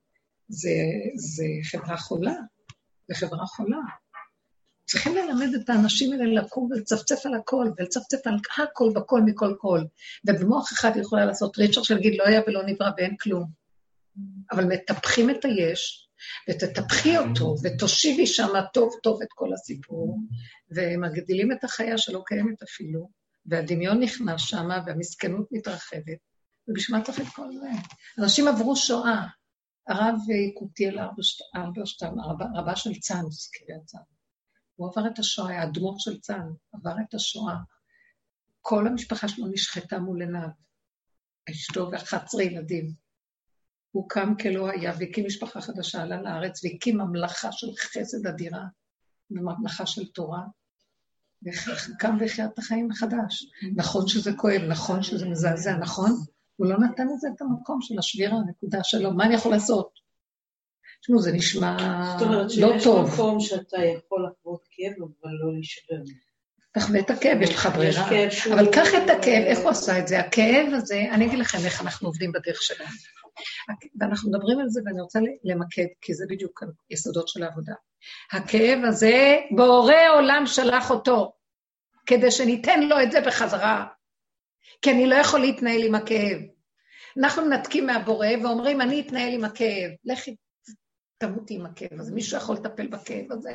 זה, זה חברה חולה, זה חברה חולה. צריכים ללמד את האנשים האלה לקום ולצפצף על הכל, ולצפצף על הכל וכל מכל כל. ובמוח אחד יכולה לעשות ריצ'ר שלהגיד לא היה ולא נברא ואין כלום. אבל מטפחים את היש, ותטפחי אותו, ותושיבי שם טוב טוב את כל הסיפור, ומגדילים את החיה שלא קיימת אפילו, והדמיון נכנס שם, והמסכנות מתרחבת, ובשביל מה צריך את כל זה? אנשים עברו שואה. הרב יקותיאל ארברשטיין, רבה של צאנז, קריית צאנז, הוא עבר את השואה, האדמו"ר של צאנז, עבר את השואה. כל המשפחה שלו נשחטה מול עיניו, אשתו ו-11 ילדים. הוא קם כלא היה והקים משפחה חדשה, עלה לארץ והקים ממלכה של חסד אדירה, וממלכה של תורה, וקם והחיה את החיים מחדש. נכון שזה כואב, נכון שזה מזעזע, נכון? הוא לא נתן לזה את המקום של השבירה, הנקודה שלו, מה אני יכול לעשות? תשמעו, זה נשמע לא טוב. זאת אומרת שיש מקום שאתה יכול לחוות כאב, אבל לא להישבר. תחווה את הכאב, יש לך ברירה. אבל קח את הכאב, איך הוא עשה את זה? הכאב הזה, אני אגיד לכם איך אנחנו עובדים בדרך שלנו. ואנחנו מדברים על זה, ואני רוצה למקד, כי זה בדיוק היסודות של העבודה. הכאב הזה, בורא עולם שלח אותו, כדי שניתן לו את זה בחזרה. כי אני לא יכול להתנהל עם הכאב. אנחנו מנתקים מהבורא ואומרים, אני אתנהל עם הכאב. לכי, תמותי עם הכאב הזה. מישהו יכול לטפל בכאב הזה?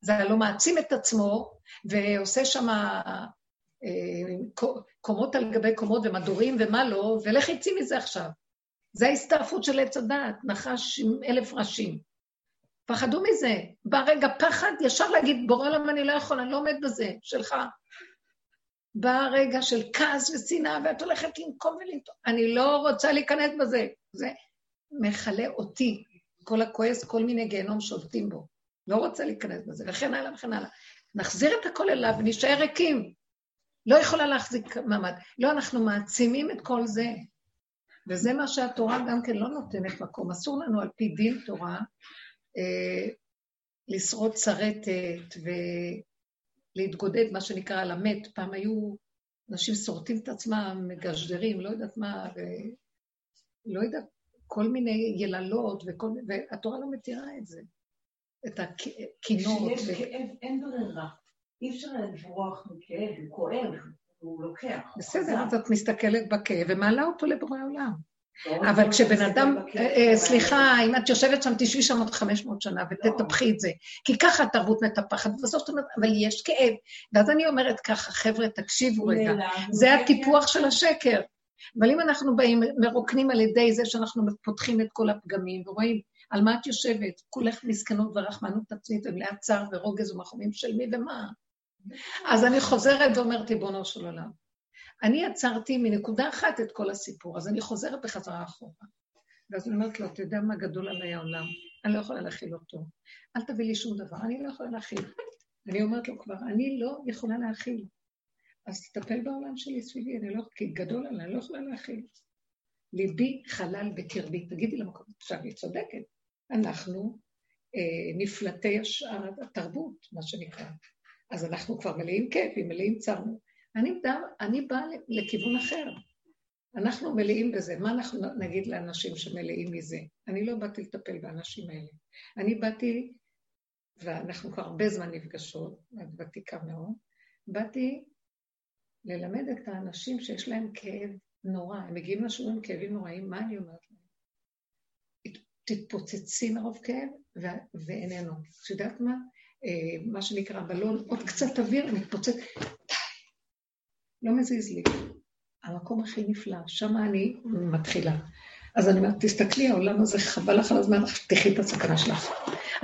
זה הלא מעצים את עצמו, ועושה שם אה, קומות על גבי קומות ומדורים ומה לא, ולך יצאי מזה עכשיו. זה ההסתעפות של עץ הדעת, נחש עם אלף ראשים. פחדו מזה. בא רגע פחד, ישר להגיד, בורא עולם אני לא יכול, אני לא עומד בזה, שלך. בא רגע של כעס ושנאה, ואת הולכת לנקום ולנטום. אני לא רוצה להיכנס בזה. זה מכלה אותי. כל הכועס, כל מיני גיהנום שולטים בו. לא רוצה להיכנס בזה, וכן הלאה וכן הלאה. נחזיר את הכל אליו ונשאר ריקים. לא יכולה להחזיק מעמד. לא, אנחנו מעצימים את כל זה. וזה מה שהתורה גם כן לא נותנת מקום. אסור לנו על פי דין תורה אה, לשרוד שרטת ולהתגודד, מה שנקרא, על המת. פעם היו אנשים שורטים את עצמם, מגשדרים, לא יודעת מה, ולא יודעת, כל מיני יללות, וכל... והתורה לא מתירה את זה. את הקינות. כשיש. כאב, אין ברירה. אי אפשר לברוח מכאב, הוא כואב, הוא לוקח. בסדר, אז את מסתכלת בכאב ומעלה אותו לבורא עולם. לא, אבל כשבן אדם, אה, אה, סליחה, אם את יושבת שם, תשבי שם עוד 500 שנה ותטפחי את זה. כי ככה התרבות מטפחת, ובסוף את אומרת, אבל יש כאב. ואז אני אומרת ככה, חבר'ה, תקשיבו רגע, זה הטיפוח של השקר. אבל אם אנחנו באים, מרוקנים על ידי זה שאנחנו פותחים את כל הפגמים ורואים על מה את יושבת, כולך מסכנות ורחמנות עצמית ומלאת צער ורוגז ומחומים של מי ומה. אז אני חוזרת ואומרת, ריבונו של עולם, אני עצרתי מנקודה אחת את כל הסיפור, אז אני חוזרת בחזרה אחורה. ואז אני אומרת לו, אתה יודע מה גדול עליי העולם? אני לא יכולה להכיל אותו. אל תביא לי שום דבר, אני לא יכולה להכיל. אני אומרת לו כבר, אני לא יכולה להכיל. אז תטפל בעולם שלי סביבי, אני לא, כי גדול עליי, אני לא יכולה להכיל. ליבי חלל בקרבי. תגידי למקום, עכשיו היא צודקת. אנחנו אה, נפלטי השאר, התרבות, מה שנקרא. אז אנחנו כבר מלאים כאבים, מלאים צרנו. אני, אני באה לכיוון אחר. אנחנו מלאים בזה. מה אנחנו נגיד לאנשים שמלאים מזה? אני לא באתי לטפל באנשים האלה. אני באתי, ואנחנו כבר הרבה זמן נפגשות, את ותיקה מאוד, באתי ללמד את האנשים שיש להם כאב נורא, הם מגיעים לשיעורים כאבים נוראים, מה אני אומרת להם? תתפוצצי מרוב כאב ואיננו. את יודעת מה? אה, מה שנקרא בלון, עוד קצת אוויר, מתפוצץ, די, לא מזיז לי. המקום הכי נפלא, שם אני מתחילה. אז אני אומרת, תסתכלי, העולם הזה חבל לך על הזמן, תחי את הסכנה שלך.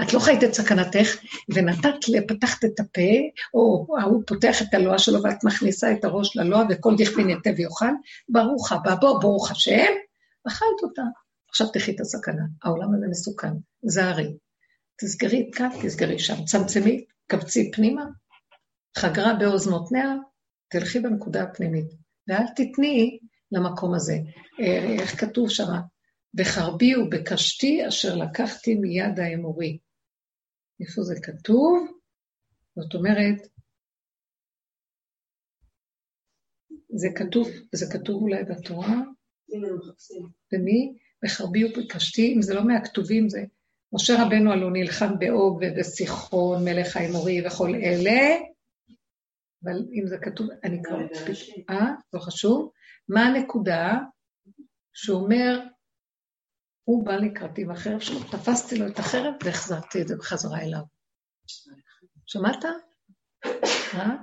את לא חיית את סכנתך, ונתת, פתחת את הפה, או ההוא פותח את הלוע שלו, ואת מכניסה את הראש ללוע, וכל דכפין יתה ויאכל, ברוך הבא, בוא, ברוך השם, אכלת אותה. עכשיו תחי את הסכנה. העולם הזה מסוכן, זהרי. תסגרי כאן, תסגרי שם. צמצמי, קבצי פנימה, חגרה באוזנותניה, תלכי בנקודה הפנימית. ואל תתני למקום הזה. אה, איך כתוב שם? בחרבי ובקשתי אשר לקחתי מיד האמורי. איפה זה כתוב? זאת אומרת, זה כתוב, זה כתוב אולי בתורה? ומי? בחרבי ובקשתי, אם זה לא מהכתובים, זה משה רבנו הלוא נלחם באוג ובסיחון, מלך האמורי וכל אלה, אבל אם זה כתוב, אני כבר... אה? לא חשוב. מה הנקודה? שהוא אומר, הוא בא לקראתי עם החרב שלו, תפסתי לו את החרב והחזרתי את זה בחזרה אליו. שמעת? אה?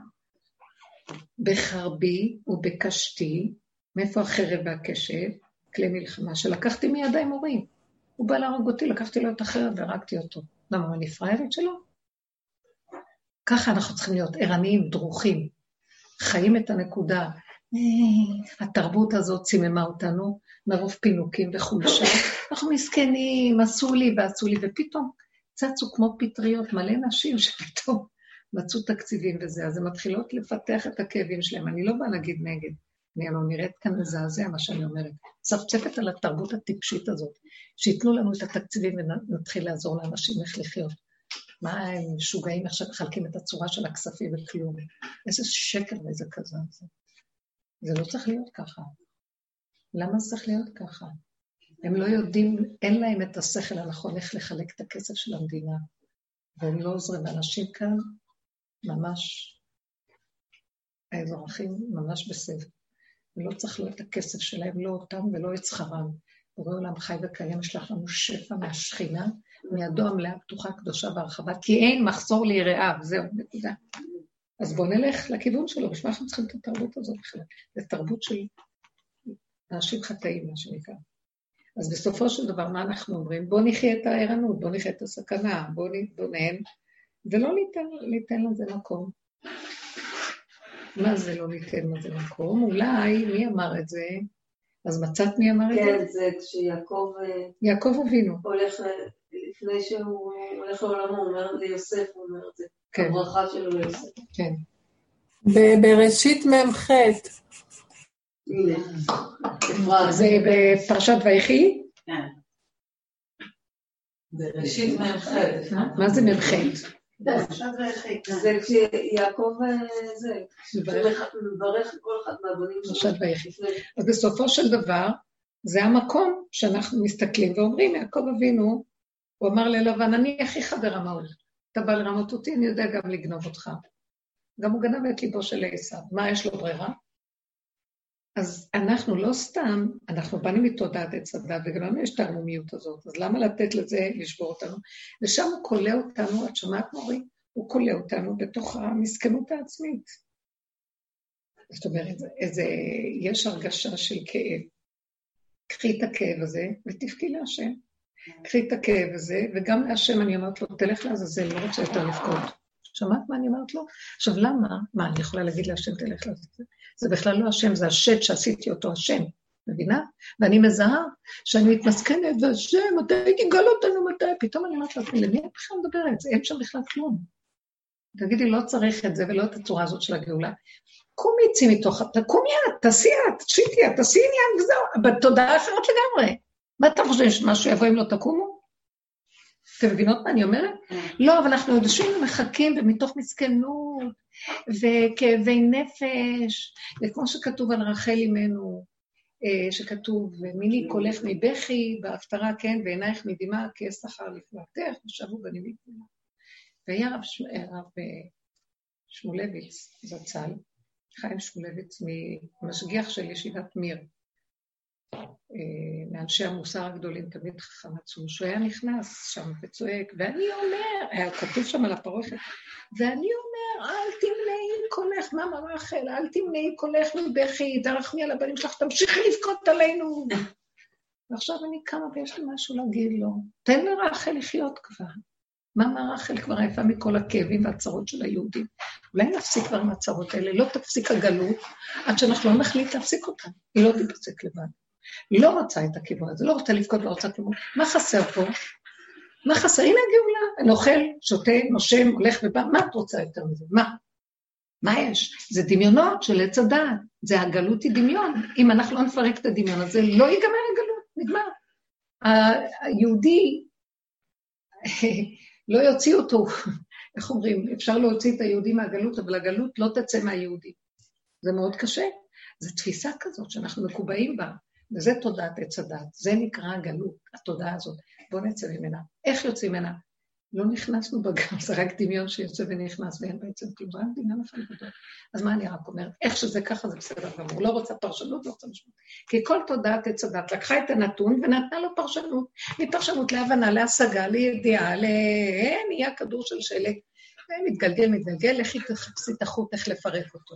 בחרבי ובקשתי, מאיפה החרב והקשב? כלי מלחמה שלקחתי מיד האמורים. הוא בא להרוג אותי, לקחתי לו את החרב והרגתי אותו. למה, אני פראיירית שלו? ככה אנחנו צריכים להיות ערניים, דרוכים, חיים את הנקודה. אה, התרבות הזאת ציממה אותנו מרוב פינוקים וחולשה. אנחנו מסכנים, עשו לי ועשו לי, ופתאום צצו כמו פטריות מלא נשים שפתאום מצאו תקציבים וזה, אז הן מתחילות לפתח את הכאבים שלהם. אני לא באה להגיד נגד, אני לא נראית כאן מזעזע מה שאני אומרת. צפצפת על התרבות הטיפשית הזאת, שייתנו לנו את התקציבים ונתחיל לעזור לאנשים איך לחיות. מה הם משוגעים עכשיו מחלקים את הצורה של הכספים וכלום. איזה שקר ואיזה כזה זה. זה לא צריך להיות ככה. למה זה צריך להיות ככה? הם לא יודעים, אין להם את השכל הנכון איך לחלק את הכסף של המדינה, והם לא עוזרים. אנשים כאן ממש, האזרחים ממש בסדר. ולא צריך לא את הכסף שלהם, לא אותם ולא את שכרם. בורא עולם חי וקיים, יש לנו שפע מהשכינה, מידו המלאה פתוחה, קדושה והרחבה, כי אין מחסור ליראיו, זהו, נקודה. אז בואו נלך לכיוון שלו, בשביל אנחנו צריכים את התרבות הזאת בכלל? זו תרבות של אנשים חטאים, מה שנקרא. אז בסופו של דבר, מה אנחנו אומרים? בואו נחיה את הערנות, בואו נחיה את הסכנה, בואו נתבונן, ולא ניתן, ניתן לזה מקום. מה זה לא ניתן לזה מקום? אולי, מי אמר את זה? אז מצאת מי אמר את זה? כן, זה כשיעקב... אה, יעקב אבינו. הולך, לפני שהוא הולך לעולמו, הוא אומר ליוסף, הוא אומר את זה. כן. הברכה שלו ליוסף. כן. בראשית מ"ח. זה בפרשת ויחי? כן. בראשית מ"ח. מה זה מ"ח? זה כשיעקב, זה, מברך כל אחד מהבנים שלו. אז בסופו של דבר, זה המקום שאנחנו מסתכלים ואומרים, יעקב אבינו, הוא אמר ללבן, אני אחיך ברמאות. אתה בא לרמות אותי, אני יודע גם לגנוב אותך. גם הוא גנב את ליבו של עשיו. מה, יש לו ברירה? אז אנחנו לא סתם, אנחנו באנו מתודעת עץ הדת, וגם לנו יש את הערמומיות הזאת, אז למה לתת לזה לשבור אותנו? ושם הוא כולא אותנו, את שומעת מורי? הוא כולא אותנו בתוך המסכנות העצמית. זאת אומרת, איזה, יש הרגשה של כאב. קחי את הכאב הזה ותפקי להשם. קחי את הכאב הזה, וגם להשם אני אומרת לו, תלך לעזאזל, לא רוצה יותר לבכות. שמעת מה אני אומרת לו? עכשיו, למה? מה, אני יכולה להגיד להשם, תלך לעזאזל? זה בכלל לא השם, זה השד שעשיתי אותו השם, מבינה? ואני מזהה שאני מתמסכנת, והשם, מתי תגאל אותנו, מתי? פתאום אני אומרת לעצמי, למי את בכלל מדברת? אין שם בכלל כלום. תגידי, לא צריך את זה ולא את הצורה הזאת של הגאולה. קומי, צאי מתוך, תקומי את, תעשי את, תשיטי את, תעשי עניין וזהו, בתודעה אחרת לגמרי. מה אתה חושב, שמשהו יבוא אם לא תקומו? אתם מבינות מה אני אומרת? כן. לא, אבל אנחנו יושבים ומחכים, ומתוך מסכנות, וכאבי נפש, וכמו שכתוב על רחל אימנו, אה, שכתוב, מיני קולך מבכי, בהפטרה, כן, ועינייך מדמעה, כי יש שכר לפלטך, ושבו בנים מכולם. והיה רב, רב אה, שמואלביץ זצ"ל, חיים שמואלביץ, משגיח של ישיבת מיר, אה, מאנשי המוסר הגדולים, תמיד חכם עצום, שהוא היה נכנס שם וצועק, ואני אומר, היה כתוב שם על הפרוכת, ואני אומר, אל תמנעי קולך, מאמא רחל, אל תמנעי קולך מבכי, תרחמי על הבנים שלך, תמשיכי לבכות עלינו. ועכשיו אני קמה ויש לי משהו להגיד לו, תן לרחל לחיות כבר. מאמא רחל כבר עייפה מכל הכאבים והצרות של היהודים. אולי נפסיק כבר עם הצרות האלה, לא תפסיק הגלות, עד שאנחנו לא נחליט להפסיק אותה. היא לא תפסיק לבד. היא לא רוצה את הכיוון הזה, לא רוצה לבכות, לא רוצה כלום. מה חסר פה? מה חסר? הנה הגאולה. נאכל, שותה, נושם, הולך ובא, מה את רוצה יותר מזה? מה? מה יש? זה דמיונות של עץ הדעת. זה הגלות היא דמיון. אם אנחנו לא נפרק את הדמיון הזה, לא ייגמר הגלות, נגמר. היהודי, לא יוציא אותו, איך אומרים? אפשר להוציא את היהודי מהגלות, אבל הגלות לא תצא מהיהודי. זה מאוד קשה. זו תפיסה כזאת שאנחנו מקובעים בה. וזה תודעת עץ הדת, זה נקרא הגלות, התודעה הזאת. בואו נצא ממנה. איך יוצאים ממנה? לא נכנסנו בגל, זה רק דמיון שיוצא ונכנס, ואין בעצם כלום, רק דמיון אחד גדול. אז מה אני רק אומרת? איך שזה ככה זה בסדר גמור, לא רוצה פרשנות, לא רוצה משמעות. כי כל תודעת עץ הדת לקחה את הנתון ונתנה לו פרשנות, מפרשנות להבנה, להשגה, לידיעה, ל... נהיה כדור של שלג, ומתגלגל, מתגלגל, לכי תחפשי את החוט איך לפרק אותו.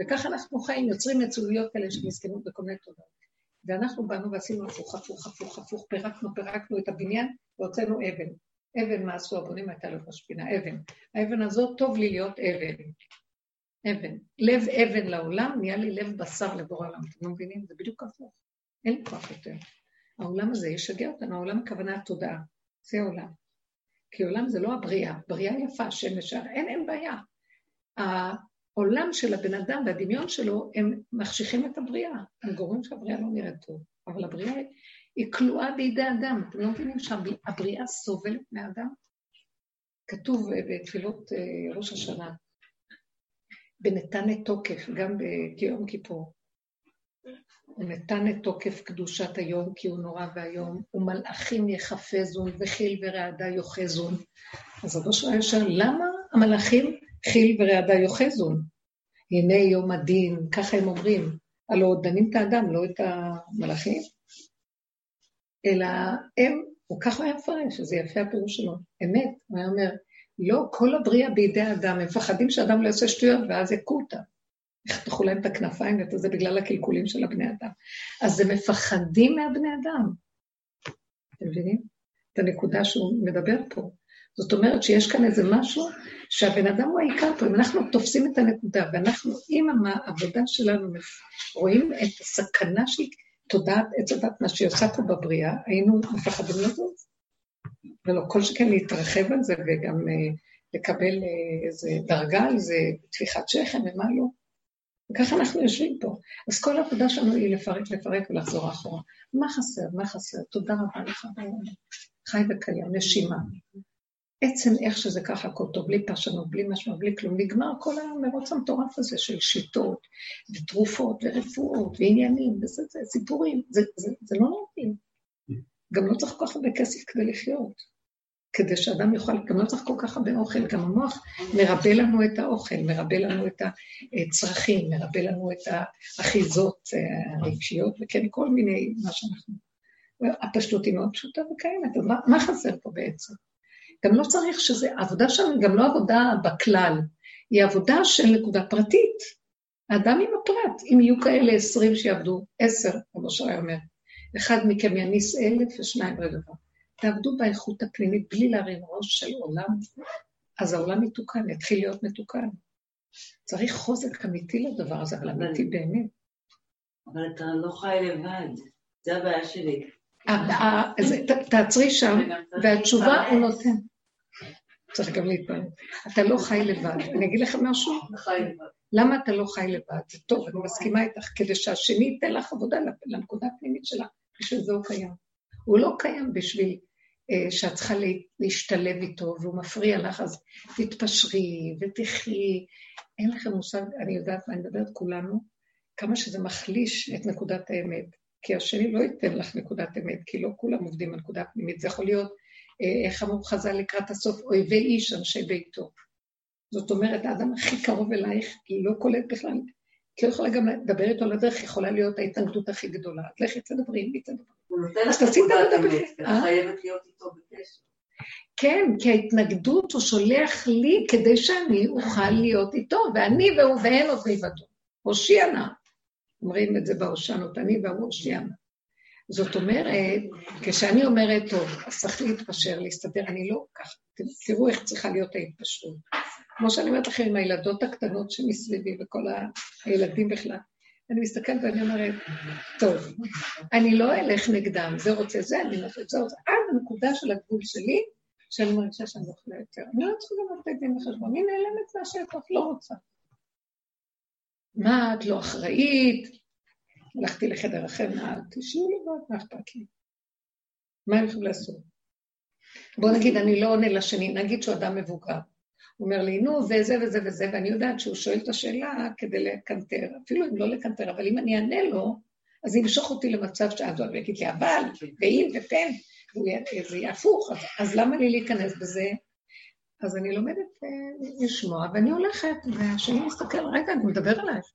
וככה אנחנו חיים, יוצרים מציאויות כאלה של מסכנות בכל מיני תודעות. ואנחנו באנו ועשינו הפוך, הפוך, הפוך, הפוך, פירקנו, פירקנו את הבניין והוצאנו אבן. אבן, מה עשו הבונים? הייתה לו משפינה, אבן. האבן הזאת, טוב לי להיות אבן. אבן. לב אבן לעולם, נהיה לי לב בשר לבורא העולם. אתם לא מבינים? זה בדיוק הפוך. אין לי כוח יותר. העולם הזה ישגע אותנו, העולם הכוונה התודעה. זה עולם. כי עולם זה לא הבריאה, בריאה יפה, שמש, אין, אין בעיה. העולם של הבן אדם והדמיון שלו, הם מחשיכים את הבריאה. הם גורמים שהבריאה לא נראית טוב. אבל הבריאה היא כלואה בידי אדם. אתם לא מבינים שהבריאה סובלת מאדם? כתוב בתפילות אה, ראש השנה, בנתן את תוקף, גם ביום כיפור. הוא נתן את תוקף קדושת היום, כי הוא נורא ואיום, ומלאכים יחפזון, וחיל ורעדה יאחזון. אז רבו שואל למה המלאכים חיל ורעדה יאחזון. הנה יום הדין, ככה הם אומרים. הלא דנים את האדם, לא את המלאכים. אלא הם, הוא ככה היה מפרש, שזה יפה הפירוש שלו, אמת, הוא היה אומר, לא כל הבריאה בידי האדם, הם מפחדים שאדם לא יעשה שטויות ואז יכו אותם. יחתכו להם את הכנפיים ואת זה בגלל הקלקולים של הבני אדם. אז הם מפחדים מהבני אדם. אתם מבינים? את הנקודה שהוא מדבר פה. זאת אומרת שיש כאן איזה משהו שהבן אדם הוא העיקר פה. אם אנחנו תופסים את הנקודה ואנחנו עם העבודה שלנו רואים את הסכנה של תודעת עץ הדת, מה שהיא עושה פה בבריאה, היינו מפחדים לזוז. ולא כל שכן להתרחב על זה וגם uh, לקבל uh, איזה דרגה על זה, טפיחת שכם ומה לא. וככה אנחנו יושבים פה. אז כל העבודה שלנו היא לפרק, לפרק ולחזור אחורה. מה חסר? מה חסר? תודה רבה לך, חי וקיים, נשימה. עצם איך שזה ככה, הכל טוב, בלי פרשנות, בלי משמעות, בלי כלום, נגמר כל המרוץ המטורף הזה של שיטות, ותרופות, ורפואות, ועניינים, וזה, זה, סיפורים, זה, זה, זה לא נורמלי. גם לא צריך כל כך הרבה כסף כדי לחיות. כדי שאדם יוכל, גם לא צריך כל כך הרבה אוכל, גם המוח מרבה לנו את האוכל, מרבה לנו את הצרכים, מרבה לנו את האחיזות הרגשיות, וכן כל מיני, מה שאנחנו... הפשטות היא מאוד פשוטה וקיימת, אז מה, מה חסר פה בעצם? גם לא צריך שזה, העבודה שלנו גם לא עבודה בכלל, היא עבודה של נקודה פרטית. האדם עם הפרט, אם יהיו כאלה עשרים שיעבדו, עשר, כמו שהיה אומר, אחד מכם יניס אלף ושניים רבבה. תעבדו באיכות הפנימית בלי להרים ראש של עולם, אז העולם מתוקן, יתחיל להיות מתוקן. צריך חוזק אמיתי לדבר הזה, אבל אמיתי באמת. אבל אתה לא חי לבד, זה הבעיה שלי. תעצרי שם, והתשובה הוא נותן. צריך גם להתפלל. אתה לא חי לבד. אני אגיד לכם משהו? למה אתה לא חי לבד? זה טוב, אני מסכימה איתך, כדי שהשני ייתן לך עבודה לנקודה הפנימית שלה, בשביל זה הוא קיים. הוא לא קיים בשביל אה, שאת צריכה להשתלב איתו, והוא מפריע לך, אז תתפשרי ותחי. אין לכם מושג, אני יודעת מה אני מדברת כולנו, כמה שזה מחליש את נקודת האמת. כי השני לא ייתן לך נקודת אמת, כי לא כולם עובדים על נקודה פנימית. זה יכול להיות, אה, איך אמרו חז"ל לקראת הסוף, אויבי איש, אנשי ביתו. זאת אומרת, האדם הכי קרוב אלייך לא קולט בכלל, כי היא יכולה גם לדבר איתו על הדרך, יכולה להיות ההתנגדות הכי גדולה. אז לכי תדברי, מי תדברי. אז תעשי את העבודה את חייבת להיות איתו בקשר. כן, כי ההתנגדות הוא שולח לי כדי שאני אוכל להיות איתו, ואני והוא ואין עוד מלבדו. הושיע נא. אומרים את זה בהושענות, אני והוא הושיענה. זאת אומרת, כשאני אומרת, טוב, אז צריך להתפשר, להסתדר, אני לא ככה. תראו איך צריכה להיות ההתפשרות. כמו שאני אומרת לכם, עם הילדות הקטנות שמסביבי וכל הילדים בכלל. אני מסתכלת ואני אומרת, טוב, אני לא אלך נגדם, זה רוצה זה, אני רוצה זה. עד הנקודה של הגבול שלי, שאני מרגישה שאני לא יכולה יותר. אני לא צריכה גם לתת דין וחשבון, אני נעלמת מהשטח, לא רוצה. מה, את לא אחראית? הלכתי לחדר אחר, מה, תשאירו לבד, מה אכפת לי? מה אני יכולה לעשות? בוא נגיד, אני לא עונה לשני, נגיד שהוא אדם מבוגר. הוא אומר לי, נו, וזה וזה וזה, ואני יודעת שהוא שואל את השאלה כדי לקנטר, אפילו אם לא לקנטר, אבל אם אני אענה לו, אז זה ימשוך אותי למצב שאז הוא יגיד לי, אבל, ואם ופן, וזה יהיה הפוך, אז למה לי להיכנס בזה? אז אני לומדת אה, לשמוע, ואני הולכת, והשני מסתכל, רגע, אני מדבר עלייך.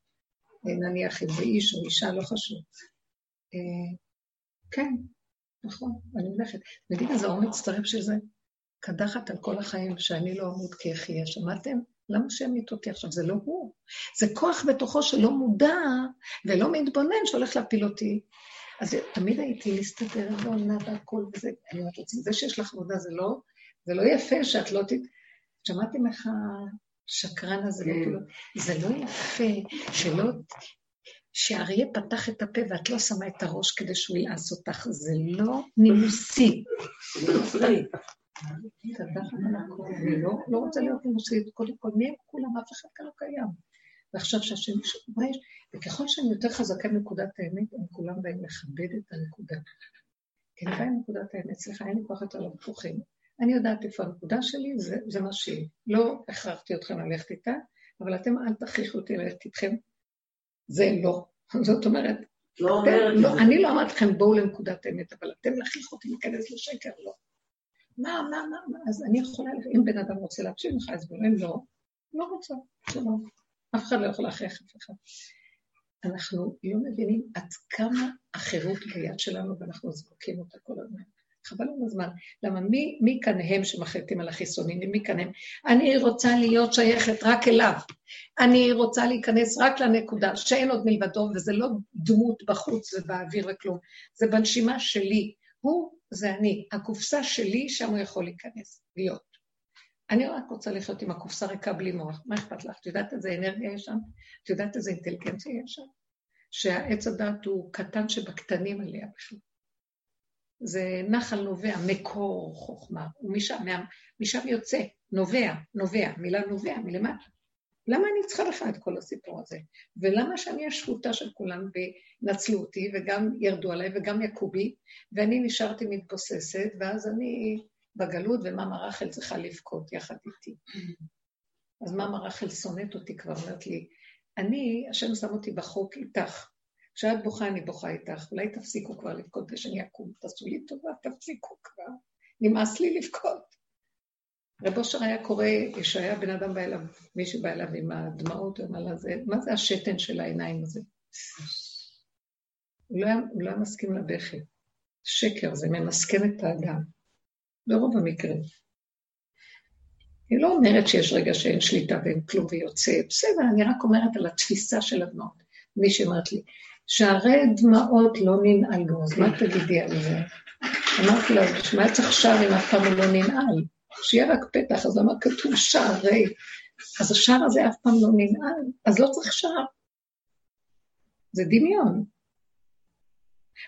אה, נניח אם זה איש או אישה, לא חשוב. אה, כן, נכון, אני הולכת. נגיד איזה אומץ טרף שזה קדחת על כל החיים, שאני לא אמות כי אחיה, שמעתם? למה שימית אותי עכשיו? זה לא הוא. זה כוח בתוכו שלא מודע ולא מתבונן שהולך להפיל אותי. אז תמיד הייתי להסתדר ועונה והכל וזה. אני אומרת לעצמי, זה שיש לך עבודה זה לא, זה לא יפה שאת לא ת... שמעתם איך השקרן הזה, לא כאילו, זה לא יפה שלא... שאריה פתח את הפה ואת לא שמה את הראש כדי שהוא ילעס אותך, זה לא נימוסי. אני לא, לא רוצה להיות נימוסית, קודם כל, מי הם כולם? אף אחד כאן לא קיים. ועכשיו שהשם יש, וככל שאני יותר חזקה מנקודת האמת, הם כולם באים לכבד את הנקודה. כי אני באה עם נקודת האמת, סליחה, אין לי כוח יותר לבטוחים. אני יודעת איפה הנקודה שלי, זה, זה מה שהיא. לא הכרחתי אתכם ללכת איתה, אבל אתם אל תכריחו אותי ללכת איתכם. זה לא. זאת אומרת, לא אתם, לא, אני לא אמרתי לכם בואו לנקודת האמת, אבל אתם להכריחו אותי להיכנס לשקר, לא. מה, מה, מה, מה, אז אני יכולה, אם בן אדם רוצה להקשיב לך, אז אם לא, לא רוצה, שלא. אף אחד לא יכול להכריח אף אחד. אנחנו לא מבינים עד כמה החירות ביד שלנו ואנחנו זורקים אותה כל הזמן. חבל על הזמן. למה מי, מי כאן הם שמחליטים על החיסונים, ומי כאן הם? אני רוצה להיות שייכת רק אליו. אני רוצה להיכנס רק לנקודה שאין עוד מלבדו, וזה לא דמות בחוץ ובאוויר וכלום, זה בנשימה שלי. הוא זה אני. הקופסה שלי, שם הוא יכול להיכנס, להיות. אני רק רוצה לחיות עם הקופסה ריקה בלי מוח. מה אכפת לך? את יודעת איזה אנרגיה יש שם? את יודעת איזה אינטליגנציה יש שם? שהעץ הדת הוא קטן שבקטנים עליה בכלל. זה נחל נובע, מקור חוכמה, ומשם משם יוצא, נובע, נובע, מילה נובע, מלמטה. למה אני צריכה לך את כל הסיפור הזה? ולמה שאני השפוטה של כולם ונצלו אותי, וגם ירדו עליי, וגם יכו בי, ואני נשארתי מתבוססת, ואז אני בגלות, ומאמא רחל צריכה לבכות יחד איתי. אז מאמא רחל שונאת אותי כבר, אומרת לי, אני, השם שם אותי בחוק איתך. כשאת בוכה, אני בוכה איתך. אולי תפסיקו כבר לבכות ושאני אקום. תעשו לי טובה, תפסיקו כבר. נמאס לי לבכות. רב אושר היה קורא, שהיה בן אדם בא אליו, מישהו בא אליו עם הדמעות, הוא אמר לזה, מה זה השתן של העיניים הזה? הוא לא היה, הוא לא מסכים לבכי. שקר, זה ממסכן את האדם. ברוב המקרים. היא לא אומרת שיש רגע שאין שליטה ואין כלום ויוצא, בסדר, אני רק אומרת על התפיסה של הדמעות. מי שאמרת לי, שערי דמעות לא ננעלו, אז מה תגידי על זה? אמרתי לה, בשביל צריך שער אם אף פעם הוא לא ננעל? שיהיה רק פתח, אז למה כתוב שערי? אז השער הזה אף פעם לא ננעל, אז לא צריך שער. זה דמיון.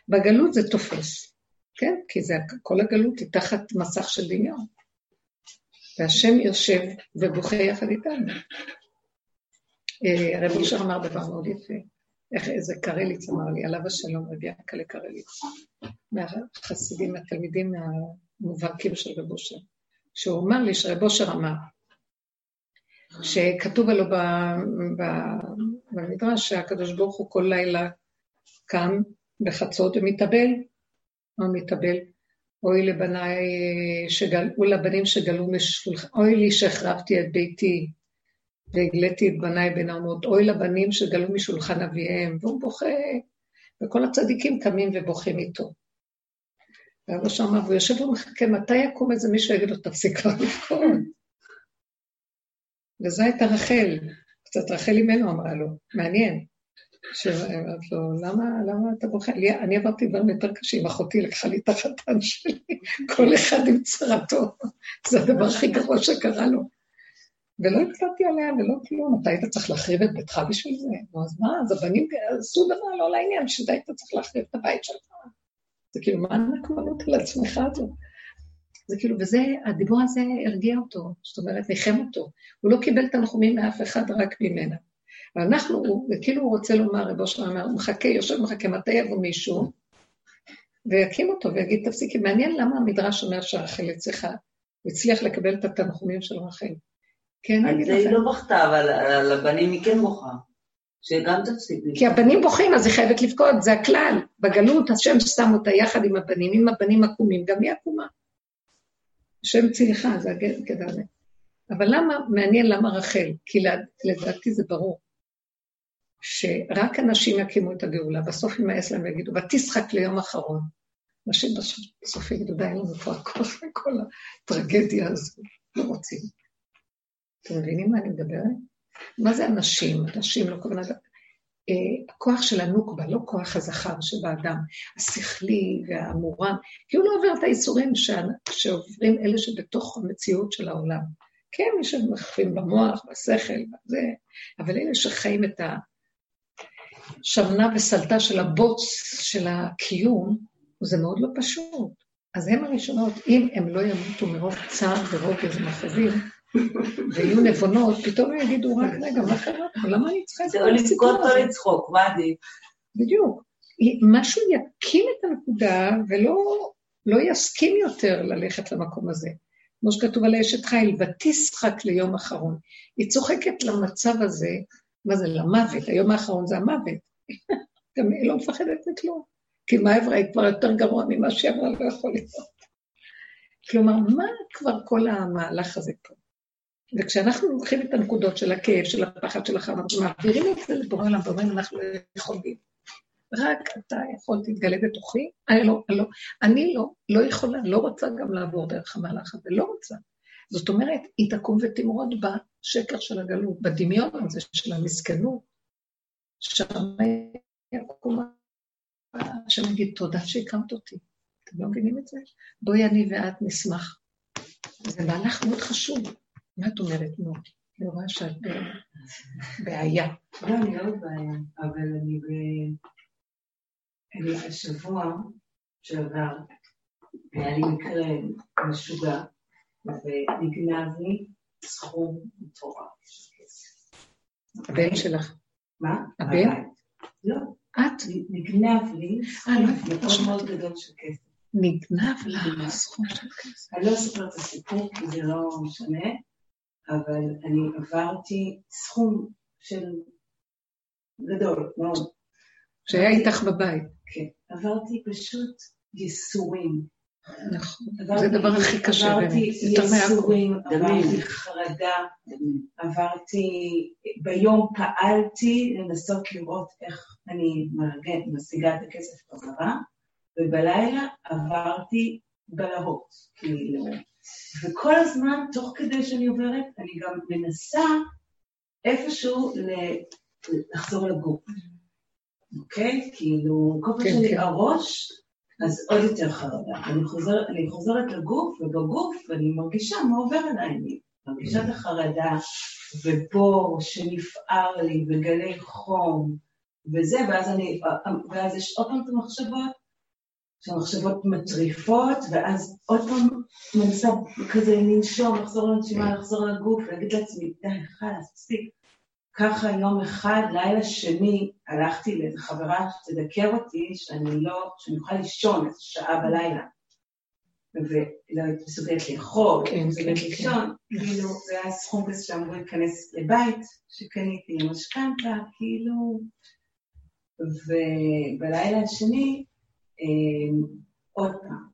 בגלות זה תופס, כן? כי זה, כל הגלות היא תחת מסך של דמיון. והשם יושב ובוכה יחד איתנו. אה, רב אושר אמר דבר מאוד יפה. איך איזה קרליץ אמר לי, עליו השלום, רבי ינקלה קרליץ, מהחסידים, מהתלמידים המובהקים של רב אושר, שהוא אמר לי שרב אושר אמר, שכתוב עלו במדרש שהקדוש ברוך הוא כל לילה קם בחצות ומתאבל, או מתאבל, אוי לבניי שגלו, לבנים שגלו משולחן, אוי לי שהחרבתי את ביתי, והגליתי את בניי בין האומות, אוי לבנים שגלו משולחן אביהם, והוא בוכה, וכל הצדיקים קמים ובוכים איתו. ואבא שם אמר, והוא יושב ומחכה, מתי יקום איזה מישהו יגיד לו, תפסיק כבר לבכות. וזו הייתה רחל, קצת רחל אימנו אמרה לו, מעניין. שאמרת לו, למה, למה אתה בוכה? אני עברתי דברים יותר קשים, אחותי לקחה לי את החתן שלי, כל אחד עם צרתו, זה הדבר הכי גרוע שקרה לו. ולא הצלחתי עליה ולא כלום, אתה היית צריך להחריב את ביתך בשביל זה. נו, אז מה, אז הבנים עשו דבר לא לעניין, שזה היית צריך להחריב את הבית שלך. זה כאילו, מה הנקמנות על עצמך הזו? זה כאילו, וזה, הדיבור הזה הרגיע אותו, זאת אומרת, ניחם אותו. הוא לא קיבל תנחומים מאף אחד, רק ממנה. ואנחנו, וכאילו הוא רוצה לומר, רבו שלנו אמר, הוא מחכה, יושב ומחכה, מתי יבוא מישהו, ויקים אותו ויגיד, תפסיקי. מעניין למה המדרש אומר שרחל הצליחה, הוא הצליח לקבל את התנחומים של רחל. כן, על זה היא לא בכתה, אבל על הבנים היא כן בוכה. שגם תפסיק. כי הבנים בוכים, אז היא חייבת לבכות, זה הכלל. בגלות השם שם אותה יחד עם הבנים, אם הבנים עקומים, גם היא עקומה. השם צליחה, זה הזה. אבל למה, מעניין למה רחל, כי לדעתי זה ברור, שרק אנשים יקימו את הגאולה, בסוף יימאס להם ויגידו, ותשחק ליום אחרון. אנשים בסוף יגידו, די, אין לנו כבר כל הטרגדיה הזו, לא רוצים. אתם מבינים מה אני מדברת? מה זה אנשים? אנשים לא כוונה... אה, הכוח של הנוקבה, לא כוח הזכר שבאדם, השכלי והמורם, כי הוא לא עובר את האיסורים שעוברים אלה שבתוך המציאות של העולם. כן, מי שמחפים במוח, בשכל, בזה, אבל אלה שחיים את השמנה וסלטה של הבוץ של הקיום, זה מאוד לא פשוט. אז הם הראשונות, אם הם לא ימותו מרוב צער ורוגז ומחובים, ויהיו נבונות, פתאום יגידו, רק רגע, מה קרה פה? למה אני צריכה את זה? או לבכות או לצחוק, מה עדיף? בדיוק. משהו יקים את הנקודה ולא לא יסכים יותר ללכת למקום הזה. כמו שכתוב על אשת חיל, ותשחק ליום אחרון. היא צוחקת למצב הזה, מה זה, למוות, היום האחרון זה המוות. גם היא לא מפחדת מכלום. כי מה עברה היא כבר יותר גרוע ממה שהיא עברה לא יכול להיות. כלומר, מה כבר כל המהלך הזה פה? וכשאנחנו לוקחים את הנקודות של הכאב, של הפחד, של החמר, ומעבירים את זה לבורא עולם, ואומרים, אנחנו יכולים. רק אתה יכול, תתגלה בתוכי. אני לא, לא, אני לא, לא יכולה, לא רוצה גם לעבור דרך המהלך הזה, לא רוצה. זאת אומרת, היא תקום ותמרוד בשקר של הגלות, בדמיון הזה של המסכנות, שם יקום השם יגיד, תודה שהקמת אותי. אתם לא מבינים את זה? בואי אני ואת נשמח. זה מהלך מאוד חשוב. מה את אומרת, נו? אני רואה שאת בעיה. לא, אני לא בבעיה, אבל אני ב... אני השבוע שעבר, היה לי מקרה משוגע, ונגנב לי סכום מטורף. הבן שלך. מה? הבן? לא. את? נגנב לי סכום אה, מאוד מאוד גדול של כסף. נגנב לך סכום של כסף. אני לא אספר את הסיפור כי זה לא משנה, אבל אני עברתי סכום של גדול מאוד. שהיה איתך בבית. כן, עברתי פשוט ייסורים. נכון, זה הדבר הכי קשה באמת, עברתי. ייסורים, עברתי חרדה, עברתי, ביום פעלתי לנסות לראות איך אני משיגה את הכסף חזרה, ובלילה עברתי בלהות, כאילו. וכל הזמן, תוך כדי שאני עוברת, אני גם מנסה איפשהו לחזור לגוף. אוקיי? כאילו, כל פעם כן, שאני כן. הראש, אז עוד יותר חרדה. אני חוזרת, אני חוזרת לגוף, ובגוף אני מרגישה מה עובר עליי. אני מרגישה את החרדה, ובור שנפער לי, וגלי חום, וזה, ואז אני, ואז יש עוד פעם את המחשבות, שהמחשבות מטריפות, ואז עוד פעם מנסה כזה לנשום, לחזור לנשימה, לחזור לגוף, להגיד לעצמי, די, חלאס, תפסיק. ככה יום אחד, לילה שני, הלכתי לאיזו חברה שתדקר אותי, שאני לא, שאני אוכל לישון איזו שעה בלילה. ולא הייתי מסוגלת לאכול, כן, מסוגלת כן, לישון, כאילו, זה היה סכום כזה שאמור להיכנס לבית שקניתי משכנתה, כאילו... ובלילה השני, אה, עוד פעם,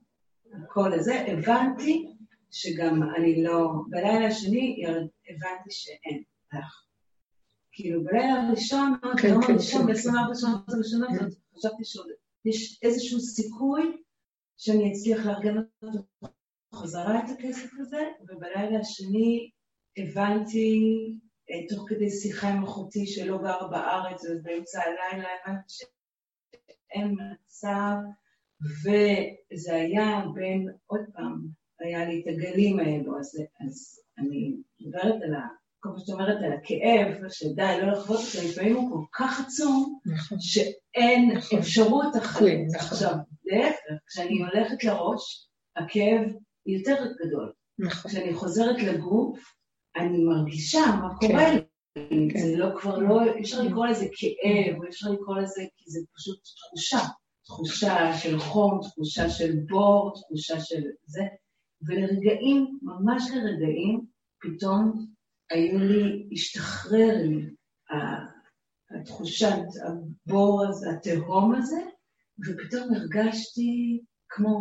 הכל הזה, הבנתי שגם אני לא, בלילה השני הבנתי שאין לך. כאילו בלילה הראשון, ביום כן, הראשון, כן, ב-24 שעות הראשונות. חשבתי שיש איזשהו סיכוי שאני אצליח לארגן אותו חזרה את הכסף הזה, ובלילה השני הבנתי, אה, תוך כדי שיחה עם אחותי שלא גרה בארץ, ובאמצע הלילה הבנתי שאין מצב, וזה היה בין, עוד פעם, היה לי את הגלים האלו, אז, אז אני מדברת על ה... כל מה שאת אומרת על הכאב, שדי, לא לחוות אותו, לפעמים הוא כל כך עצום, נכון. שאין נכון. אפשרות אחרת. כן, נכון. עכשיו, להפך, כשאני הולכת לראש, הכאב יותר גדול. נכון. כשאני חוזרת לגוף, אני מרגישה מה כן. קורה לי. כן. זה לא כבר לא, אי אפשר לקרוא לזה כאב, אי אפשר לקרוא לזה, כי זה פשוט תחושה. תחושה של חום, תחושה של בור, תחושה של זה. ולרגעים, ממש לרגעים, פתאום היו לי, השתחרר לי ה- התחושה, הבור הזה, התהום הזה, ופתאום הרגשתי כמו,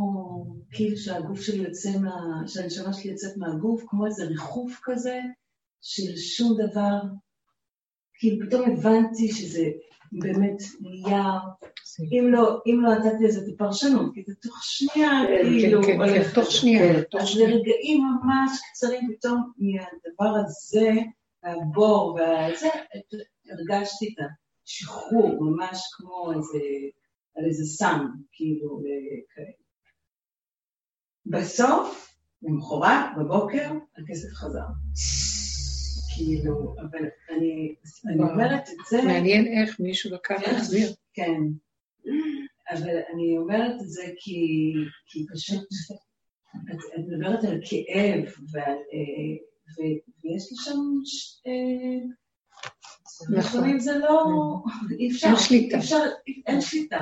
כאילו שהגוף שלי יוצא מה... שהנשמה שלי יוצאת מהגוף, כמו איזה ריחוף כזה של שום דבר. כאילו פתאום הבנתי שזה באמת נהיה, אם לא, אם לא נתתי לזה את הפרשנות, כי זה תוך שנייה, כאילו, כן, כן, הולך כן, תוך שנייה, תוך אז שנייה. לרגעים ממש קצרים פתאום מהדבר הזה, הבור והזה, הרגשתי את השחרור, ממש כמו איזה, על איזה סם, כאילו, כאלה. בסוף, למחרת, בבוקר, הכסף חזר. כאילו, אבל אני. אומרת את זה, מעניין איך מישהו לקח כן. להחזיר. כן, אבל אני אומרת את זה כי, כי פשוט, את, את מדברת על כאב, ועל, אה, ו, ויש לי שם, אה, נכון. לפעמים זה לא, אי אפשר, אין שליטה. אין שליטה.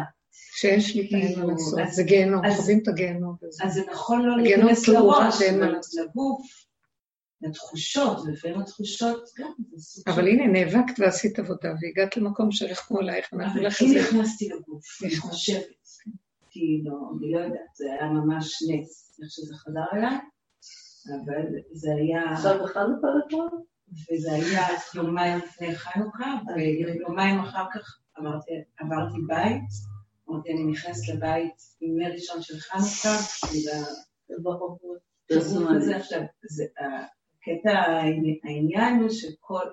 שאין שליטה, אין מה כאילו, לעשות. זה גיהנום, חווים את הגיהנום. אז זה נכון לא להיכנס לראש. לגוף, לתחושות, ולפעמים התחושות גם, זה סוג של... אבל הנה, נאבקת ועשית עבודה, והגעת למקום שהלך כמו אלייך, אנחנו אבל לך כן. נכנסתי לגוף, אני נכון. חושבת. כאילו, אני לא יודעת, זה היה ממש נס, איך שזה חזר אליי. אבל זה היה... עכשיו בחנוכה לכל? וזה היה יומיים לפני חנוכה, ויומיים אחר כך אמרתי, עברתי בית, אמרתי, אני נכנסת לבית נר ראשון של חנוכה, זה עכשיו, הקטע, העניין הוא שכל,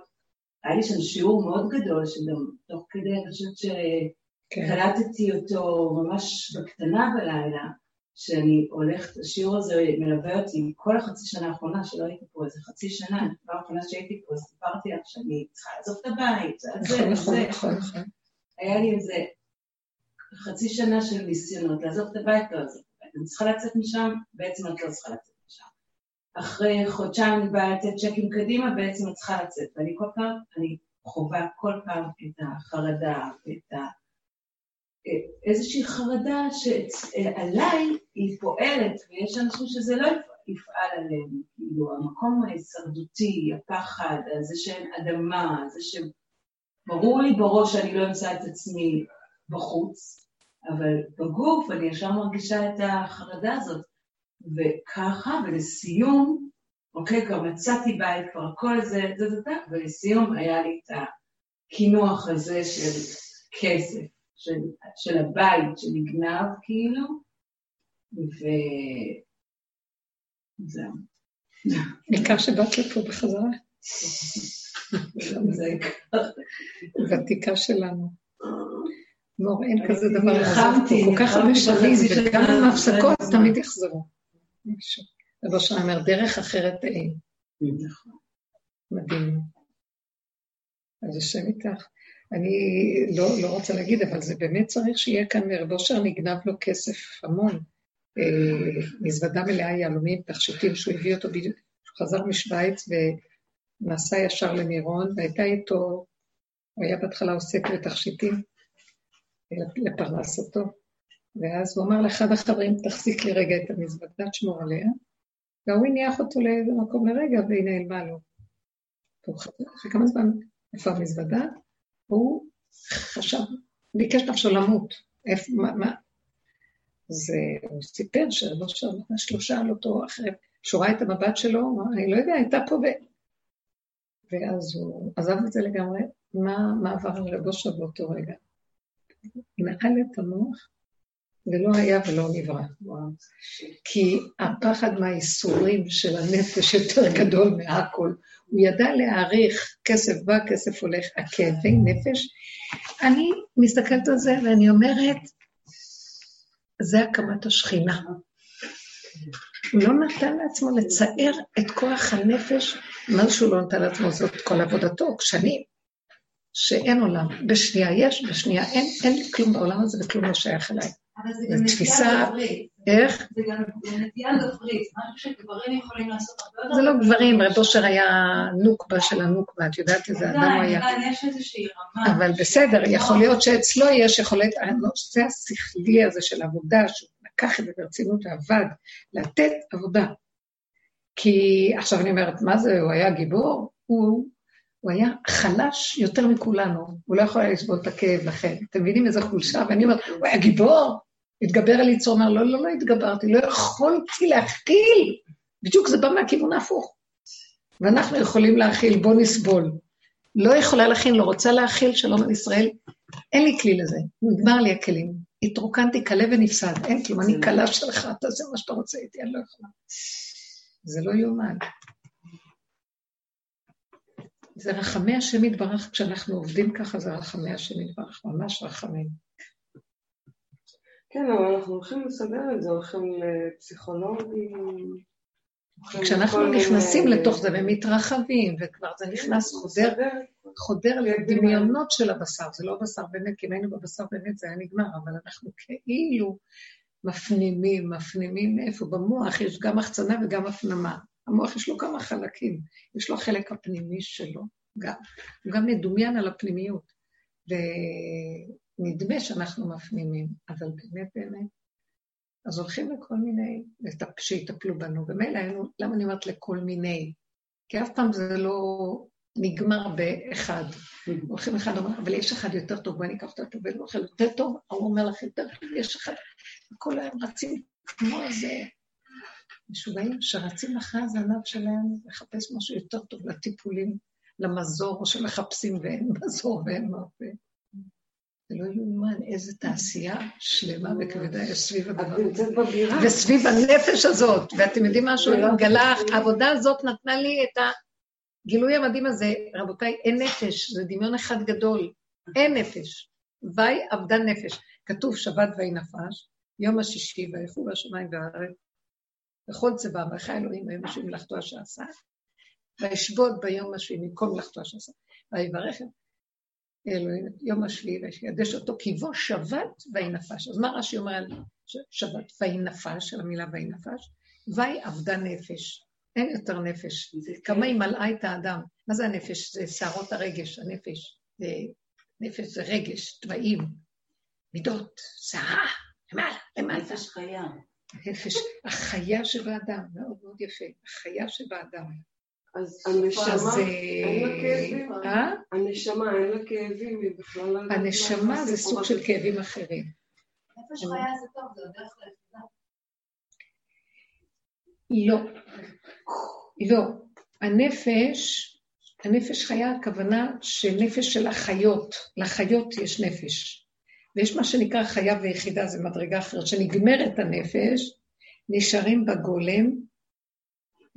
היה לי שם שיעור מאוד גדול, שגם תוך כדי, אני חושבת שקלטתי אותו ממש בקטנה בלילה, שאני הולכת, השיעור הזה מלווה אותי כל החצי שנה האחרונה שלא הייתי פה, איזה חצי שנה, כבר האחרונה שהייתי פה, סיפרתי לך שאני צריכה לעזוב את הבית, זה, נכון, נכון, נכון, נכון. היה לי איזה חצי שנה של ניסיונות לעזוב את הבית, לא לעזוב את הבית. אני צריכה לצאת משם, בעצם את לא צריכה לצאת. אחרי חודשיים אני באה לתת צ'קים קדימה, בעצם את צריכה לצאת. ואני כל פעם, אני חווה כל פעם את החרדה, את ה... איזושהי חרדה שעליי היא פועלת, ויש אנשים שזה לא יפעל עליהם, כאילו המקום ההישרדותי, הפחד, זה שאין אדמה, זה שברור לי בראש שאני לא אמצא את עצמי בחוץ, אבל בגוף אני ישר מרגישה את החרדה הזאת. וככה, ולסיום, אוקיי, כבר מצאתי בית, כבר הכל זה, זה, זה, זה, ולסיום היה לי את הקינוח הזה של כסף. של, של הבית שנגנב כאילו, וזהו. העיקר שבאת לפה בחזרה. ותיקה שלנו. מור, אין כזה דבר לעזוב כל כך הרבה שנים, וגם עם ההפסקות תמיד יחזרו. רבו שם אומר, דרך אחרת אין. נכון. מדהים. אז השם איתך. אני לא, לא רוצה להגיד, אבל זה באמת צריך שיהיה כאן אושר נגנב לו כסף המון. אה, מזוודה מלאה יהלומים, תכשיטים שהוא הביא אותו בדיוק, הוא חזר משוויץ ונסע ישר למירון, והייתה איתו, הוא היה בהתחלה עוסק בתכשיטים לפרנסתו, ואז הוא אמר לאחד החברים, תחזיק לי רגע את המזוודה, תשמור עליה, והוא הניח אותו לאיזה מקום לרגע והיא נעלמה לו. אחרי כמה זמן, איפה המזוודה? הוא חשב, ביקש נפשו למות. איפה, מה, מה? אז הוא סיפר שרבו שלו שאל אותו אחרי, שהוא ראה את המבט שלו, אני לא יודע, הייתה פה ב... ואז הוא עזב את זה לגמרי, מה, מה עבר על רבו באותו רגע? נעל את המוח, ולא היה ולא נברא. כי הפחד מהאיסורים של הנפש יותר גדול מהכל. הוא ידע להעריך כסף בא, כסף הולך, הכאבי נפש. אני מסתכלת על זה ואני אומרת, זה הקמת השכינה. הוא לא נתן לעצמו לצער את כוח הנפש, מה שהוא לא נתן לעצמו, זאת כל עבודתו, שנים, שאין עולם. בשנייה יש, בשנייה אין, אין לי כלום בעולם הזה וכלום לא שייך אליי. אבל זה גם נטייה גברית. איך? זה גם נטייה גברית, משהו שגברים יכולים לעשות הרבה יותר. זה לא גברים, רב אושר היה נוקבה של הנוקבה, את יודעת איזה אדם הוא היה. יש איזושהי רמה. אבל בסדר, יכול להיות שאצלו יש יכולת, הנושא השכלי הזה של עבודה, שהוא לקח את זה ברצינות ועבד, לתת עבודה. כי עכשיו אני אומרת, מה זה, הוא היה גיבור? הוא הוא היה חלש יותר מכולנו, הוא לא יכול היה לסבול את הכאב לכן. אתם מבינים איזה חולשה? ואני אומרת, הוא היה גיבור, התגבר על יצרו, אומר, לא, לא, לא התגברתי, לא יכולתי להכיל. בדיוק זה בא מהכיוון ההפוך. ואנחנו יכולים להכיל, בוא נסבול. לא יכולה להכיל, לא רוצה להכיל, שלום על ישראל, אין לי כלי לזה, נגמר לי הכלים. התרוקנתי כלה ונפסד, אין כלום, אני כלה שלך, תעשה מה שאתה רוצה איתי, אני לא יכולה. זה לא יאומן. זה רחמי השם יתברך, כשאנחנו עובדים ככה זה רחמי השם יתברך, ממש רחמים. כן, אבל אנחנו הולכים לסדר את זה, הולכים לפסיכולוגים. כשאנחנו נכנסים לתוך זה ומתרחבים, וכבר זה נכנס, חודר, חודר לדמיונות של הבשר, זה לא בשר באמת, כי אם היינו בבשר באמת זה היה נגמר, אבל אנחנו כאילו מפנימים, מפנימים מאיפה? במוח יש גם החצנה וגם הפנמה. המוח יש לו כמה חלקים, יש לו החלק הפנימי שלו, גם, הוא גם מדומיין על הפנימיות. ונדמה שאנחנו מפנימים, אבל באמת באמת, אז הולכים לכל מיני, שיטפלו בנו. ומילא היינו, למה אני אומרת לכל מיני? כי אף פעם זה לא נגמר באחד. הולכים אחד, אומר, אבל יש אחד יותר טוב, בואי ניקח אותו, והוא אוכל יותר טוב, ההוא אומר לך יותר טוב, יש אחד, וכל היום רצים כמו איזה משוגעים שרצים אחרי הזנב שלהם לחפש משהו יותר טוב לטיפולים, למזור, שמחפשים ואין מזור ואין מרפא. זה לא יאומן איזה תעשייה שלמה וכבדה יש סביב הדבר הזה. וסביב הנפש הזאת, ואתם יודעים משהו, לא גלה, העבודה הזאת נתנה לי את הגילוי המדהים הזה. רבותיי, אין נפש, זה דמיון אחד גדול. אין נפש. ויהי אבדה נפש. כתוב שבת ויהי נפש, יום השישי ויחו השמיים והארץ, וכל צבא, ויחי אלוהים ביום השביעי מלאכתו אשר עשה, וישבות ביום השביעי מכל מלאכתו אשר עשה, ויברכם אלוהים יום השביעי וישדש אותו כי בו שבת ויהי נפש. אז מה רש"י אומר על שבת נפש, על המילה ויהי נפש? ויהי אבדה נפש. אין יותר נפש. כמה היא מלאה את האדם. מה זה הנפש? זה שערות הרגש, הנפש. זה, נפש זה רגש, תוואים, מידות, שערה, למעלה, למעלה. נפש חיה. נפש, החיה שבאדם, מאוד מאוד יפה, החיה שבאדם. אז הנשמה, אין לה כאבים? אה? הנשמה, אין לה כאבים, היא בכלל לא... הנשמה זה סוג של כאבים אחרים. נפש חיה זה טוב, זה הדרך ליחידה. לא, לא. הנפש, הנפש חיה, הכוונה שנפש של החיות, לחיות יש נפש. ויש מה שנקרא חיה ויחידה, זה מדרגה אחרת, שנגמרת הנפש, נשארים בגולם,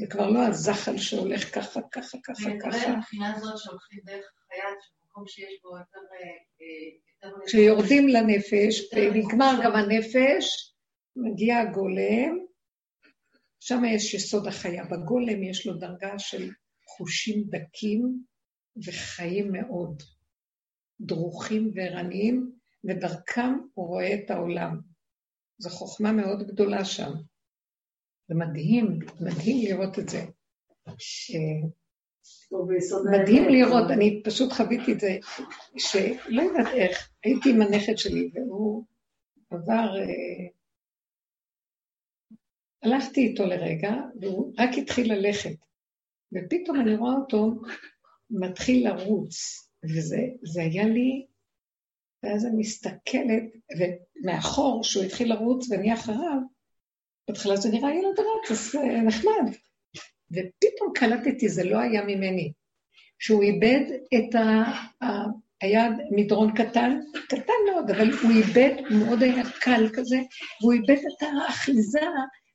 זה כבר לא הזחל שהולך ככה, ככה, ככה, ככה. מבחינה הזאת שהולכים דרך החיה, שמקום שיש בו יותר... אה, כשיורדים לנפש, ונגמר גם הנפש, מגיע הגולם, שם יש יסוד החיה. בגולם יש לו דרגה של חושים דקים וחיים מאוד, דרוכים וערניים, ודרכם הוא רואה את העולם. זו חוכמה מאוד גדולה שם. זה מדהים, מדהים לראות את זה. מדהים לראות, אני פשוט חוויתי את זה, שלא יודעת איך, הייתי עם הנכד שלי והוא עבר, אה, הלכתי איתו לרגע והוא רק התחיל ללכת, ופתאום אני רואה אותו מתחיל לרוץ, וזה היה לי, ואז אני מסתכלת, ומאחור, שהוא התחיל לרוץ ואני אחריו, בהתחלה זה נראה ילד רץ, אז נחמד. ופתאום קלטתי, זה לא היה ממני, שהוא איבד את ה... היה מדרון קטן, קטן מאוד, אבל הוא איבד, הוא מאוד היה קל כזה, והוא איבד את האחיזה,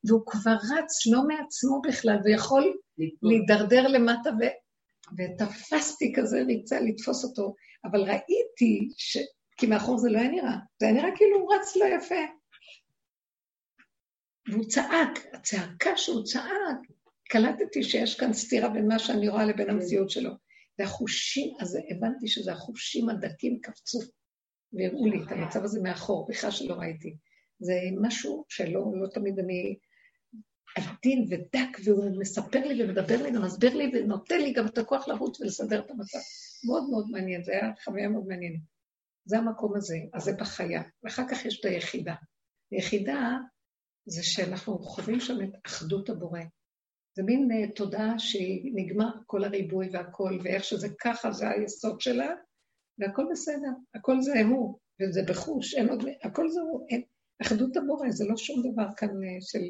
והוא כבר רץ לא מעצמו בכלל, ויכול להידרדר למטה, ו... ותפסתי כזה ריצה לתפוס אותו, אבל ראיתי ש... כי מאחור זה לא היה נראה, זה היה נראה כאילו הוא רץ לא יפה. והוא צעק, הצעקה שהוא צעק, קלטתי שיש כאן סתירה בין מה שאני רואה לבין המציאות שלו. והחושים, אז הבנתי שזה החושים הדקים קפצו והראו לי את המצב הזה מאחור, בכלל שלא ראיתי. זה משהו שלא לא תמיד אני עדין ודק, והוא מספר לי ומדבר לי ומסביר לי ונותן לי גם את הכוח לרוץ ולסדר את המצב. מאוד מאוד מעניין, זו הייתה חוויה מאוד מעניינת. זה המקום הזה, אז זה בחיה. ואחר כך יש את היחידה. היחידה זה שאנחנו חווים שם את אחדות הבורא. זה מין uh, תודעה שהיא נגמר כל הריבוי והכל, ואיך שזה ככה, זה היסוד שלה, והכל בסדר, הכל זה הוא, וזה בחוש, אין עוד, הכל זה הוא, אין, אחדות הבורא, זה לא שום דבר כאן uh, של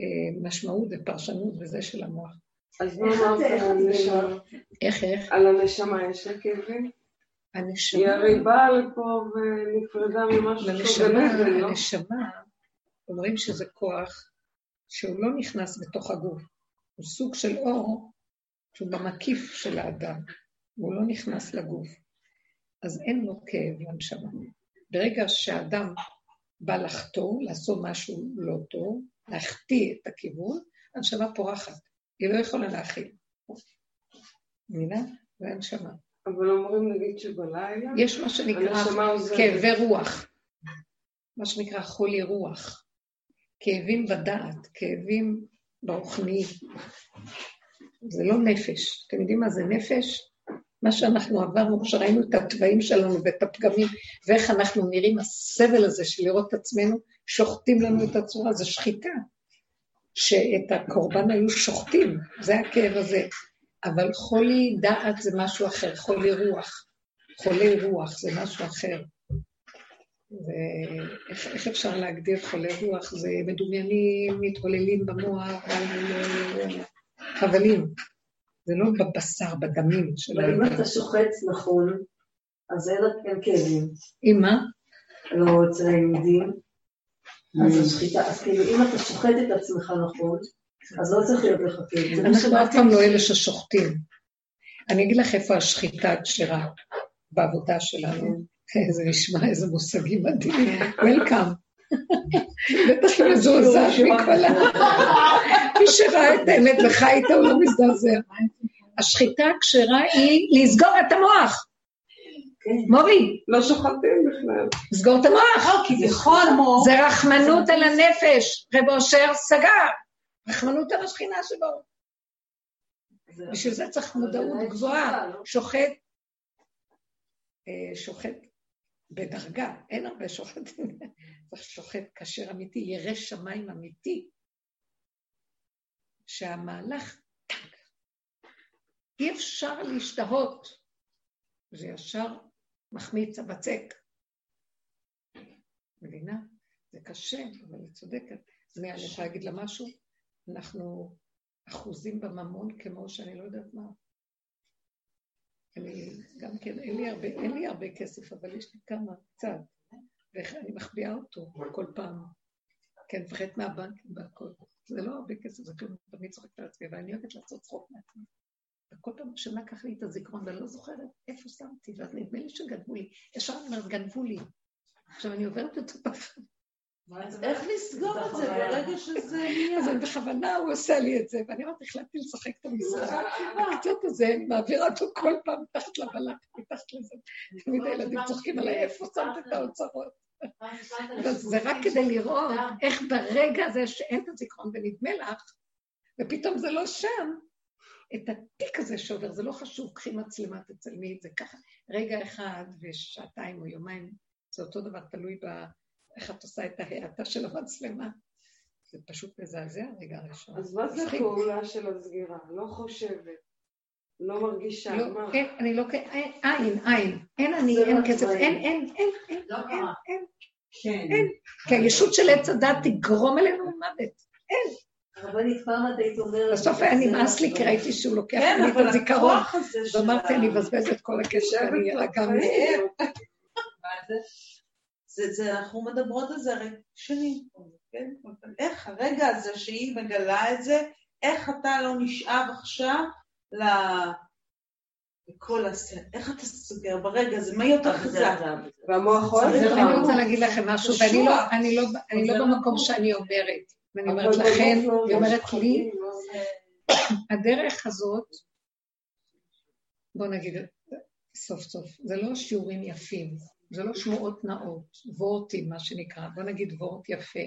uh, משמעות ופרשנות וזה של המוח. אז מה אמרת על הנשמה? איך, איך? על הנשמה יש לה כאבים? הנשמה... היא הרי באה לפה ונפרדה ממשהו שהוא גנב, לא? הנשמה, אומרים שזה כוח שהוא לא נכנס בתוך הגוף, הוא סוג של אור שהוא במקיף של האדם, והוא לא נכנס לגוף. אז אין לו כאב לנשמה. ברגע שאדם בא לחטוא, לעשות משהו לא טוב, להחטיא את הכיוון, הנשמה פורחת, היא לא יכולה להכיל. מבינה? זה הנשמה. אבל אומרים נגיד שבלילה, יש מה שנקרא כאבי רוח, מה שנקרא חולי רוח. כאבים בדעת, כאבים ברוחניים. זה לא נפש. אתם יודעים מה זה נפש? מה שאנחנו עברנו, כשראינו את התוואים שלנו ואת הפגמים, ואיך אנחנו נראים, הסבל הזה של לראות את עצמנו, שוחטים לנו את הצורה, זה שחיטה. שאת הקורבן היו שוחטים, זה הכאב הזה. אבל חולי דעת זה משהו אחר, חולי רוח. חולי רוח זה משהו אחר. ואיך אפשר להגדיר חולי רוח? זה מדומיינים, מתעוללים במוח, חבלים. זה לא בבשר, בדמים של האדם. אם אתה שוחץ נכון, אז אין כאבים. עם מה? לא אצל היהודים. אז השחיטה, אז כאילו אם אתה שוחט את עצמך נכון, אז לא צריך להיות לך כאב. אנחנו אף פעם לא אלה ששוחטים. אני אגיד לך איפה השחיטה הכשרה בעבודה שלנו. זה נשמע איזה מושגים מדהימים. וולקאם. בטח היא מזועזעת מכל ה... מי שראה את האמת וחי איתה הוא לא מזדעזע. השחיטה הכשרה היא לסגור את המוח. כן. מובי. לא שוחטים בכלל. לסגור את המוח. לא, מוח. זה רחמנות על הנפש. רב אושר סגר. רחמנות על השכינה שבו. בשביל זה צריך מודעות גבוהה. לא? שוחט, אה, שוחט בדרגה, אין הרבה שוחטים. צריך שוחט כשר אמיתי, ירא שמיים אמיתי. שהמהלך, אי אפשר להשתהות. זה ישר מחמיץ, הבצק. מבינה? זה קשה, אבל היא צודקת. אני יכולה להגיד לה משהו? אנחנו אחוזים בממון כמו שאני לא יודעת מה. אני גם כן, אין לי הרבה, אין לי הרבה כסף, אבל יש לי כמה, קצת. ואני מחביאה אותו כל פעם. כן, מפחדת מהבנקים והכל. זה לא הרבה כסף, זה כלום, תמיד צוחקת על עצמי, ואני אוהבת לעשות צחוק מעצמי. וכל פעם השנה לקח לי את הזיכרון, ואני לא זוכרת איפה שמתי, ואז נדמה לי שגנבו לי. ישר אני אומרת, גנבו לי. עכשיו אני עוברת אותו פחד. איך לסגור את זה ברגע שזה נהיה? אז בכוונה הוא עושה לי את זה, ואני אומרת, החלטתי לשחק את המשחק. הקצת הזה, אני מעבירה אותו כל פעם מתחת לבלק, מתחת לזה. תמיד הילדים צוחקים עליי, איפה שמת את האוצרות? זה רק כדי לראות איך ברגע הזה שאין את הזיכרון ונדמה לך, ופתאום זה לא שם, את התיק הזה שעובר, זה לא חשוב, קחי מצלמה, תצלמי את זה ככה. רגע אחד ושעתיים או יומיים, זה אותו דבר, תלוי ב... איך את עושה את ההאטה של המצלמה. זה פשוט מזעזע רגע ראשון. אז מה זה הפעולה של הסגירה? לא חושבת, לא מרגישה, לא, מה? כן, אני לא, אין, עין, עין. אין אני, אין כסף, אין, אין, אין, אין, לא אין, אין, כן. אין. כי הישות של עץ הדת תגרום אלינו מוות. אין. רבנית, פעם את היית אומרת... בסוף היה נמאס לי, כי ראיתי שהוא לוקח כן, לי את הזיכרון. ואמרתי, אני אבזבז את כל הקשר, אני ארגע מהם. מה זה? זה, זה, אנחנו מדברות על זה הרי שנים, כן? איך הרגע הזה שהיא מגלה את זה, איך אתה לא נשאב עכשיו ל... לכל הס... איך אתה סוגר ברגע הזה? מה יותר חזק? והמוח אוהב אני רוצה להגיד לכם משהו, ואני לא, אני לא, אני לא במקום שאני אומרת, ואני אומרת לכם, היא אומרת לי, הדרך הזאת, בוא נגיד, סוף סוף, זה לא שיעורים יפים, זה לא שמועות נאות, וורטים, מה שנקרא, בוא נגיד וורט יפה.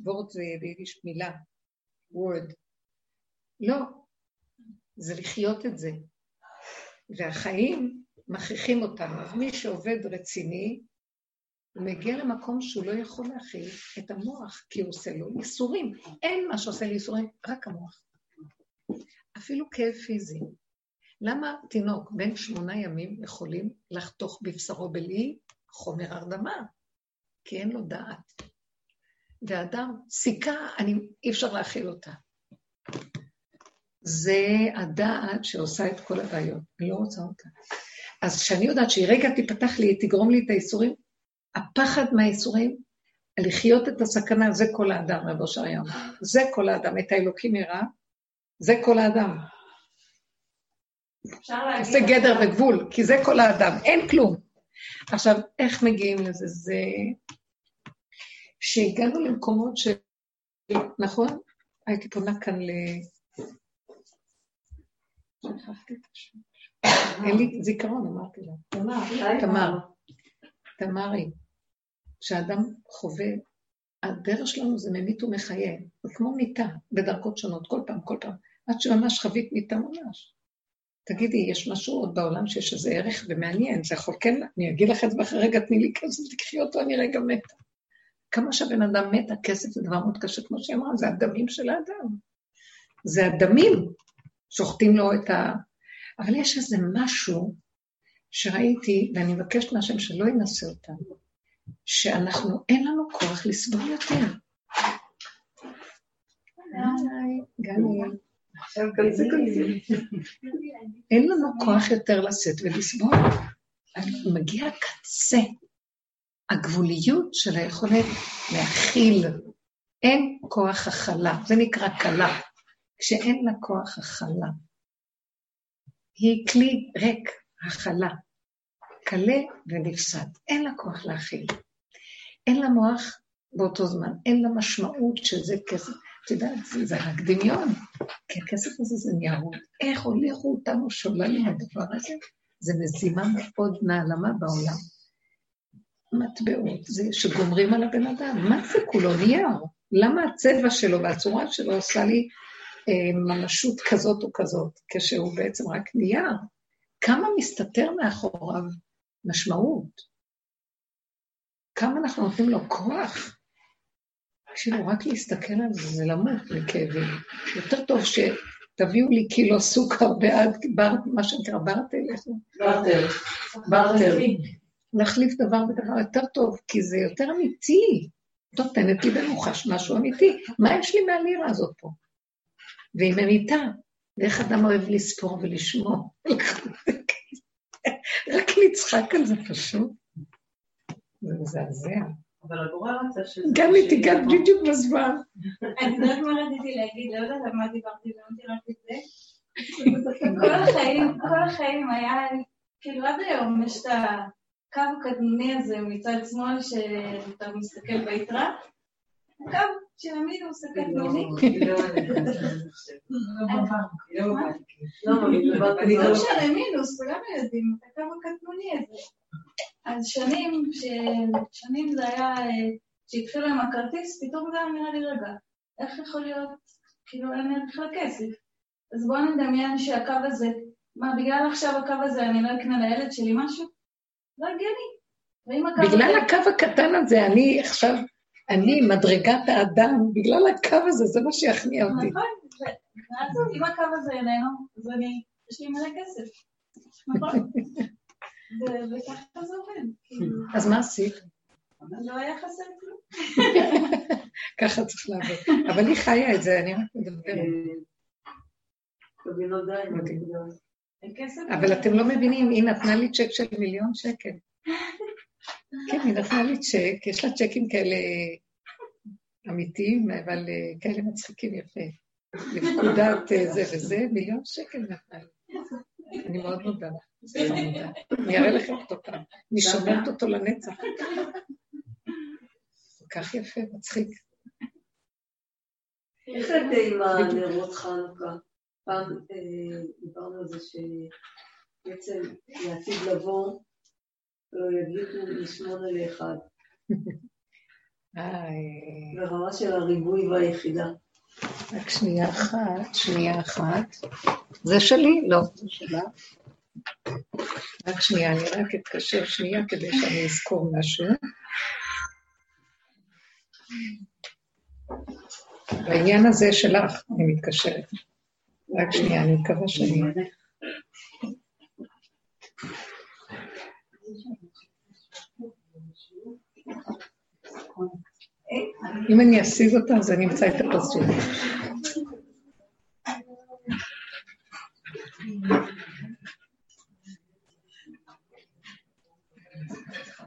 וורט זה ביידיש מילה, word. לא, זה לחיות את זה. והחיים מכריחים אותנו. אז מי שעובד רציני, הוא מגיע למקום שהוא לא יכול להכיל את המוח, כי הוא עושה לו ייסורים. אין מה שעושה לי ייסורים, רק המוח. אפילו כאב פיזי. למה תינוק בן שמונה ימים יכולים לחתוך בבשרו בלי חומר הרדמה? כי אין לו דעת. ואדם, סיכה, אני, אי אפשר להכיל אותה. זה הדעת שעושה את כל הבעיות, אני לא רוצה אותה. אז כשאני יודעת שהיא רגע תיפתח לי, תגרום לי את האיסורים, הפחד מהאיסורים, לחיות את הסכנה, זה כל האדם, רבו שריון. זה כל האדם, את האלוקים יראה, זה כל האדם. זה גדר וגבול, כי זה כל האדם, אין כלום. עכשיו, איך מגיעים לזה? זה שהגענו למקומות ש... נכון? הייתי פונה כאן ל... אין לי זיכרון, אמרתי לה. תמר. תמרי. כשאדם חווה, הדרך שלנו זה ממית ומחיה. זה כמו מיטה, בדרגות שונות, כל פעם, כל פעם. עד שממש חווית מיטה ממש. תגידי, יש משהו עוד בעולם שיש איזה ערך ומעניין, זה יכול כן, אני אגיד לך את זה ואחרי רגע תני לי כסף, תקחי אותו, אני רגע מתה. כמה שהבן אדם מת, הכסף זה דבר מאוד קשה, כמו שהיא אמרה, זה הדמים של האדם. זה הדמים, שוחטים לו את ה... אבל יש איזה משהו שראיתי, ואני מבקשת מהשם שלא ינסה אותנו, שאנחנו, אין לנו כוח לסבול יותר. אין לנו כוח יותר לשאת ולסבול. מגיע קצה, הגבוליות של היכולת להכיל. אין כוח הכלה, זה נקרא כלה. כשאין לה כוח הכלה. היא כלי ריק, הכלה. קלה ונפסד. אין לה כוח להכיל. אין לה מוח באותו זמן, אין לה משמעות שזה כסף. את יודעת, זה, זה רק דמיון, כי הכסף הזה זה ניירות. איך הוליכו אותנו שולל עם הדבר הזה? זה מזימה מאוד נעלמה בעולם. מטבעות, זה שגומרים על הבן אדם. מה זה כולו נייר? למה הצבע שלו והצורה שלו עושה לי אה, ממשות כזאת או כזאת, כשהוא בעצם רק נייר? כמה מסתתר מאחוריו משמעות? כמה אנחנו נותנים לו כוח? תקשיבו, רק להסתכל על זה, זה למות מכאבים. יותר טוב שתביאו לי קילו סוכר בעד, בר, מה שנקרא ברטל? ברטל. ברטל. להחליף דבר בדבר יותר טוב, כי זה יותר אמיתי. נותנת לי במוחש משהו אמיתי. מה יש לי מהלירה הזאת פה? והיא ממיתה. ואיך אדם אוהב לספור ולשמוע? רק נצחק על זה פשוט. זה מזעזע. אבל הגורל רצה ש... גם היא תיגע בדיוק בזמן. אני יודעת מה רציתי להגיד, לא יודעת על מה דיברתי, ואמרתי רק את זה. כל החיים, כל החיים היה, כאילו עד היום יש את הקו הקדמוני הזה מצד שמאל, שאתה מסתכל ביתרה, הקו של המינוס הקדמוני. לא משנה מינוס, כולם יודעים, את הקו הקדמוני הזה. אז שנים, שנים זה היה, כשהתחילו עם הכרטיס, פתאום זה היה נראה לי רגע, איך יכול להיות, כאילו אין לי בכלל כסף. אז בואו נדמיין שהקו הזה, מה, בגלל עכשיו הקו הזה אני לא אקנה לילד שלי משהו? לא הגיוני. בגלל הקו הקטן הזה, אני עכשיו, אני מדרגת האדם, בגלל הקו הזה, זה מה שיכניע אותי. נכון, ואז אם הקו הזה איננו, אז אני, יש לי מלא כסף. נכון. וככה זה עובד. כאילו. אז מה עשית? לא היה חסר כלום. ככה צריך לעבוד. אבל היא חיה את זה, אני רק מדברת. אבל אתם לא מבינים, היא נתנה לי צ'ק של מיליון שקל. כן, היא נתנה לי צ'ק, יש לה צ'קים כאלה אמיתיים, אבל אה, כאלה מצחיקים יפה. לפקודת אה, זה וזה, מיליון שקל נתנה לי. אני מאוד מודה לך. אני אראה לכם אותו פעם. אני שומרת אותו לנצח. כל כך יפה, מצחיק. איך את עם הנרות חנוכה? פעם אה, דיברנו על זה שבעצם לעתיד לבוא, לא יגידו משמונה לאחד. ברמה של הריבוי והיחידה. רק שנייה אחת, שנייה אחת. זה שלי? לא, זה שלה. רק שנייה, אני רק אתקשר שנייה כדי שאני אזכור משהו. בעניין הזה שלך אני מתקשרת. רק שנייה, אני מקווה שאני... אם אני אשיג אותה, אז אני אמצא את הפסוק.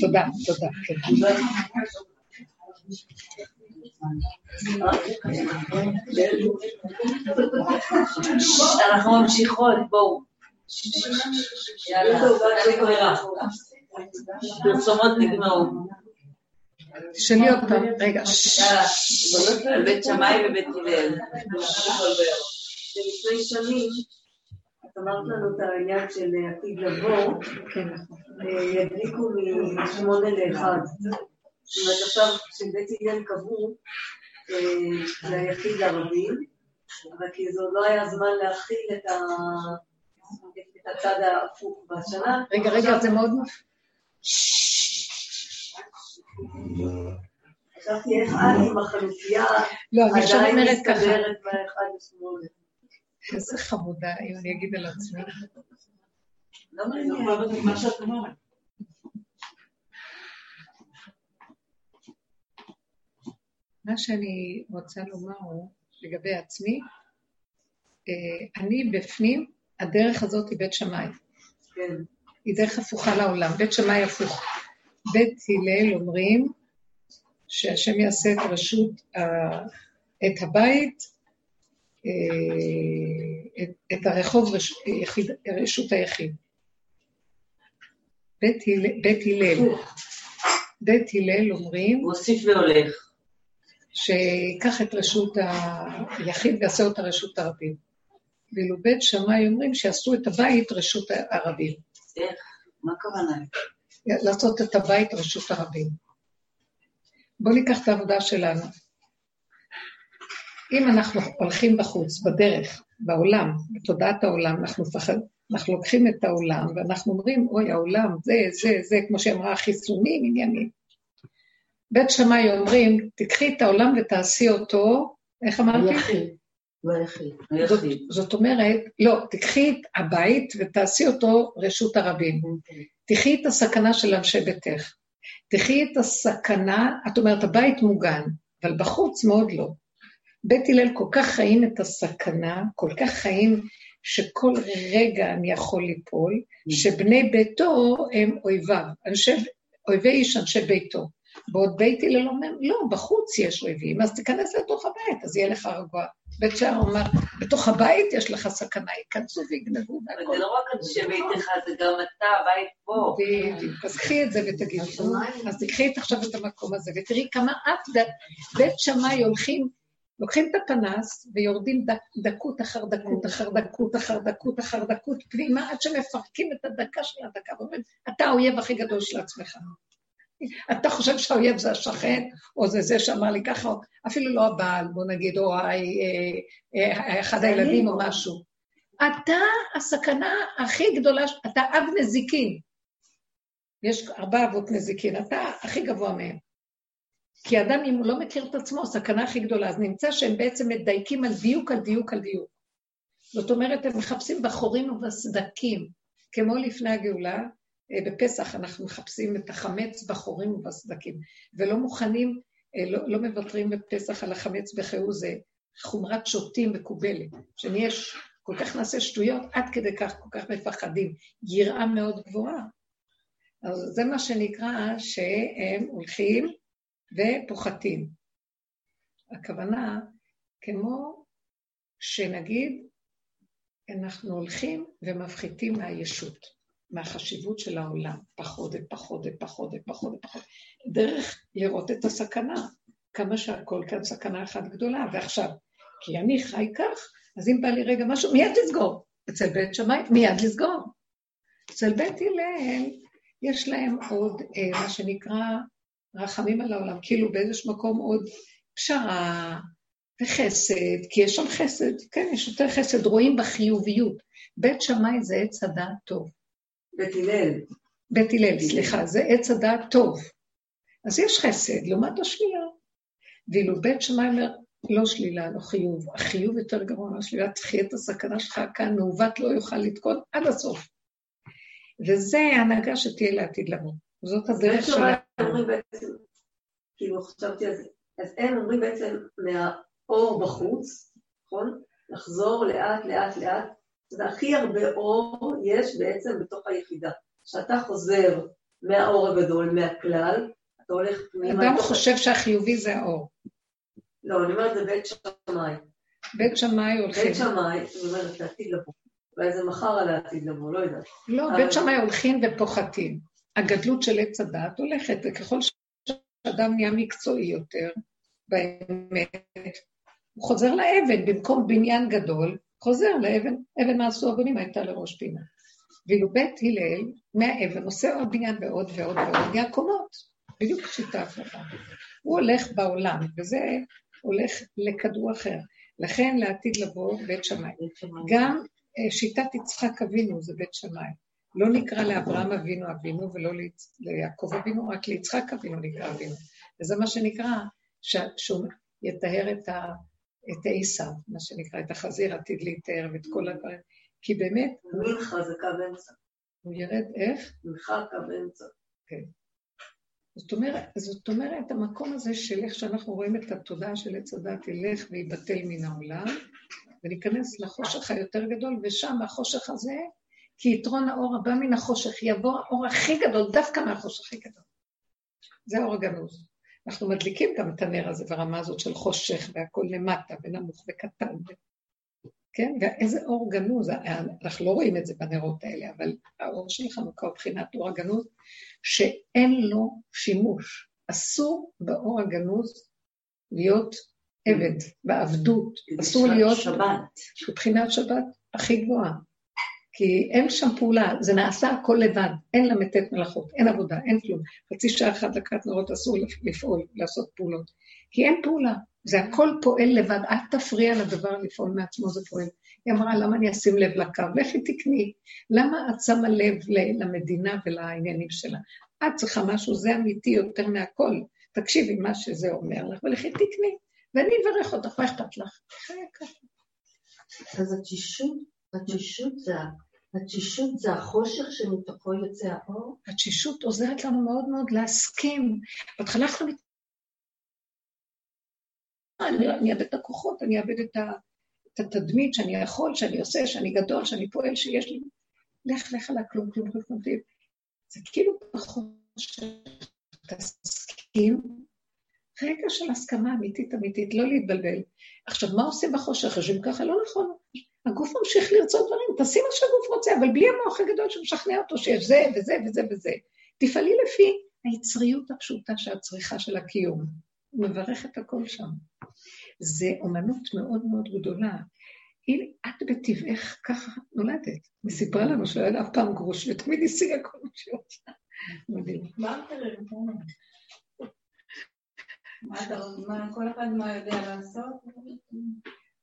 תודה, תודה. אנחנו ממשיכות, בואו. יאללה, אין לי ברירה. פרסומות נגמרו. תשאלי אותה, רגע. על בית שמאי ובית הלל. שלפני שנים אמרת לנו את העניין של עתיד לבוא, כן, נכון. אה, ידליקו משמונה לאחד. זאת אומרת, עכשיו, כשבית הלל קבעו, אה, זה היחיד לרבים, אבל כי זה עוד לא היה זמן להכיל את ה- את הצד ההפוך בשנה. רגע, רגע, זה מאוד מפ... חשבתי איך את עם החלופייה לא, אני עכשיו אומרת ככה. איזה חמודה, אם אני אגיד על עצמי. לא מעניין. מה שאת אומרת. מה שאני רוצה לומר הוא, לגבי עצמי, אה, אני בפנים, הדרך הזאת היא בית שמאי. כן. היא דרך הפוכה לעולם, בית שמאי הפוך. בית הלל אומרים שהשם יעשה את רשות, ה- את הבית, אה, את, את הרחוב רש, יחיד, רשות היחיד. בית בית הלל, בית הלל אומרים מוסיף והולך. שיקח את רשות היחיד ויעשה אותה רשות הרבים. ואילו בית שמאי אומרים שיעשו את הבית רשות הרבים. איך? מה הכוונה? לעשות את הבית רשות הרבים. בואו ניקח את העבודה שלנו. אם אנחנו הולכים בחוץ, בדרך, בעולם, בתודעת העולם, אנחנו, פחד, אנחנו לוקחים את העולם ואנחנו אומרים, אוי, העולם, זה, זה, זה, כמו שאמרה, חיסונים, עניינים. בית שמאי אומרים, תקחי את העולם ותעשי אותו, איך אמרתי? ביחיד. זאת, היחיד. זאת אומרת, לא, תקחי את הבית ותעשי אותו רשות הרבים. תחי את הסכנה של אנשי ביתך. תחי את הסכנה, את אומרת, הבית מוגן, אבל בחוץ מאוד לא. בית הלל כל כך חיים את הסכנה, כל כך חיים שכל רגע אני יכול ליפול, שבני ביתו הם אויביו, אנשי, אויבי איש אנשי ביתו. בעוד בית הלל אומר, לא, בחוץ יש אויבים, אז תיכנס לתוך הבית, אז יהיה לך רגוע. בית שער אומר, בתוך הבית יש לך סכנה, ייכנסו ויגנבו אבל. זה לא רק אנשי ביתך, זה גם אתה, הבית פה. בדיוק. אז קחי את זה ותגידי. אז תקחי את עכשיו את המקום הזה, ותראי כמה את, בית שמאי הולכים, לוקחים את הפנס ויורדים דק- דקות אחר דקות אחר דקות אחר דקות אחר דקות פנימה, עד שמפרקים את הדקה של הדקה, ואומרים, אתה האויב הכי גדול של עצמך. אתה חושב שהאויב זה השכן, או זה זה שאמר לי ככה, או אפילו לא הבעל, בוא נגיד, או אה, אה, אחד הילדים או משהו. אתה הסכנה הכי גדולה, אתה אב נזיקין. יש ארבע אבות נזיקין, אתה הכי גבוה מהם. כי אדם, אם הוא לא מכיר את עצמו, הסכנה הכי גדולה, אז נמצא שהם בעצם מדייקים על דיוק, על דיוק, על דיוק. זאת אומרת, הם מחפשים בחורים ובסדקים, כמו לפני הגאולה, אה, בפסח אנחנו מחפשים את החמץ בחורים ובסדקים, ולא מוכנים, אה, לא, לא מוותרים בפסח על החמץ בחהו, זה חומרת שוטים מקובלת, שנהיה כל כך נעשה שטויות, עד כדי כך כל כך מפחדים, יראה מאוד גבוהה. אז זה מה שנקרא שהם הולכים ופוחתים. הכוונה, כמו שנגיד, אנחנו הולכים ומפחיתים מהישות, מהחשיבות של העולם, פחות ופחות ופחות ופחות ופחות, דרך לראות את הסכנה, כמה שהכל כאן סכנה אחת גדולה. ועכשיו, כי אני חי כך, אז אם בא לי רגע משהו, מיד לסגור. אצל בית שמאי, מיד לסגור. אצל בית הלל, יש להם עוד אה, מה שנקרא רחמים על העולם, כאילו באיזשהו מקום עוד פשרה וחסד, כי יש שם חסד, כן, יש יותר חסד, רואים בחיוביות. בית שמאי זה עץ הדעת טוב. בית הלל. בית הלל, סליחה, זה עץ הדעת טוב. אז יש חסד לעומת השלילה. ואילו בית שמאי אומר, לא שלילה, לא חיוב. החיוב יותר גרוע מהשלילה, תחיה את הסכנה שלך כאן, מעוות לא יוכל לתקון עד הסוף. וזה ההנהגה שתהיה לעתיד לבוא. זאת הדרך בעצם, כאילו חשבתי על זה, אז הם אומרים בעצם מהאור בחוץ, נכון? לחזור לאט לאט לאט, והכי הרבה אור יש בעצם בתוך היחידה. כשאתה חוזר מהאור הגדול, מהכלל, אתה הולך פנימה. אדם חושב שהחיובי זה האור. לא, אני אומרת זה בית שמאי. בית שמאי הולכים. בית שמאי, אני אומרת לעתיד לבוא. אולי זה מחר על העתיד לבוא, לא יודעת. לא, אבל- בית שמאי הולכים ופוחתים. הגדלות של עץ הדעת הולכת, וככל שאדם נהיה מקצועי יותר, באמת, הוא חוזר לאבן, במקום בניין גדול, חוזר לאבן, אבן מעשו אבנים הייתה לראש פינה. ואילו בית הלל, מהאבן עושה עוד בניין ועוד ועוד ועוד, נהיה קומות, בדיוק שיטה הפוכה. הוא הולך בעולם, וזה הולך לכדור אחר. לכן לעתיד לבוא בית שמאי. גם אה, שיטת יצחק אבינו זה בית שמאי. לא נקרא לאברהם אבינו אבינו ולא ליעקב אבינו, רק ליצחק אבינו נקרא אבינו. וזה מה שנקרא, שהוא יטהר את, ה, את מה שנקרא, את החזיר עתיד להיטהר ואת כל הדברים. כי באמת... מנחה זה קו אמצע. הוא ירד איך? מנחה קו אמצע. כן. זאת אומרת, זאת אומרת, המקום הזה של איך שאנחנו רואים את התודעה של עץ הדת ילך ויבטל מן העולם, וניכנס לחושך היותר גדול, ושם החושך הזה, כי יתרון האור הבא מן החושך, יבוא האור הכי גדול, דווקא מהחושך הכי גדול. זה האור הגנוז. אנחנו מדליקים גם את הנר הזה ברמה הזאת של חושך והכול למטה ונמוך וקטן. כן? ואיזה אור גנוז, אנחנו לא רואים את זה בנרות האלה, אבל האור של חנוכה הוא מבחינת אור הגנוז, שאין לו שימוש. אסור באור הגנוז להיות עבד, בעבדות. אסור להיות... שבת. מבחינת שבת הכי גבוהה. כי אין שם פעולה, זה נעשה הכל לבד, אין למתת מלאכות, אין עבודה, אין כלום. חצי שעה אחת דקת נרות אסור לפעול, לעשות פעולות. כי אין פעולה, זה הכל פועל לבד, אל תפריע לדבר לפעול מעצמו, זה פועל. היא אמרה, למה אני אשים לב לקו? לכי תקני. למה את שמה לב למדינה ולעניינים שלה? את צריכה משהו, זה אמיתי יותר מהכל. תקשיבי מה שזה אומר לך, ולכי תקני. ואני אברך אותך, מה אכפת לך? אז התשישות, התשישות זה התשישות זה החושך שמתוכו יוצא האור? התשישות עוזרת לנו מאוד מאוד להסכים. בהתחלה אנחנו... אני אאבד את הכוחות, אני אאבד את, את התדמית שאני יכול, שאני עושה, שאני גדול, שאני פועל, שיש לי... לך, לך על הכלום, כלום, כלום, כלום. זה כאילו בחושך, תסכים. רגע של הסכמה אמיתית אמיתית, לא להתבלבל. עכשיו, מה עושים בחושך? יושבים ככה? לא נכון. הגוף ממשיך לרצות דברים, תעשי מה שהגוף רוצה, אבל בלי המוח הגדול שמשכנע אותו שיש זה וזה וזה וזה. תפעלי לפי היצריות הפשוטה שאת צריכה של הקיום. הוא מברך את הכל שם. זה אומנות מאוד מאוד גדולה. הנה, את בטבעך ככה נולדת. היא סיפרה לנו שלא היה אף פעם גרוש, ותמיד השיגה כל מה שהיא רוצה. מדהים. מה כל אחד מה יודע לעשות?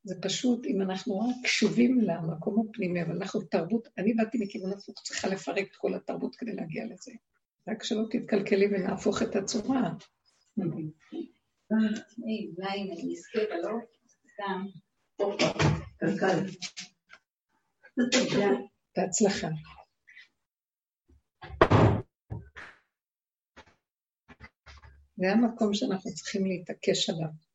זה פשוט, אם אנחנו רק קשובים למקום הפנימי, אבל אנחנו תרבות, אני באתי מכיוון הפוך, צריכה לפרק את כל התרבות כדי להגיע לזה. רק שלא תתקלקלי ונהפוך את הצורה. אולי לא? סתם. בהצלחה. זה המקום שאנחנו צריכים להתעקש עליו.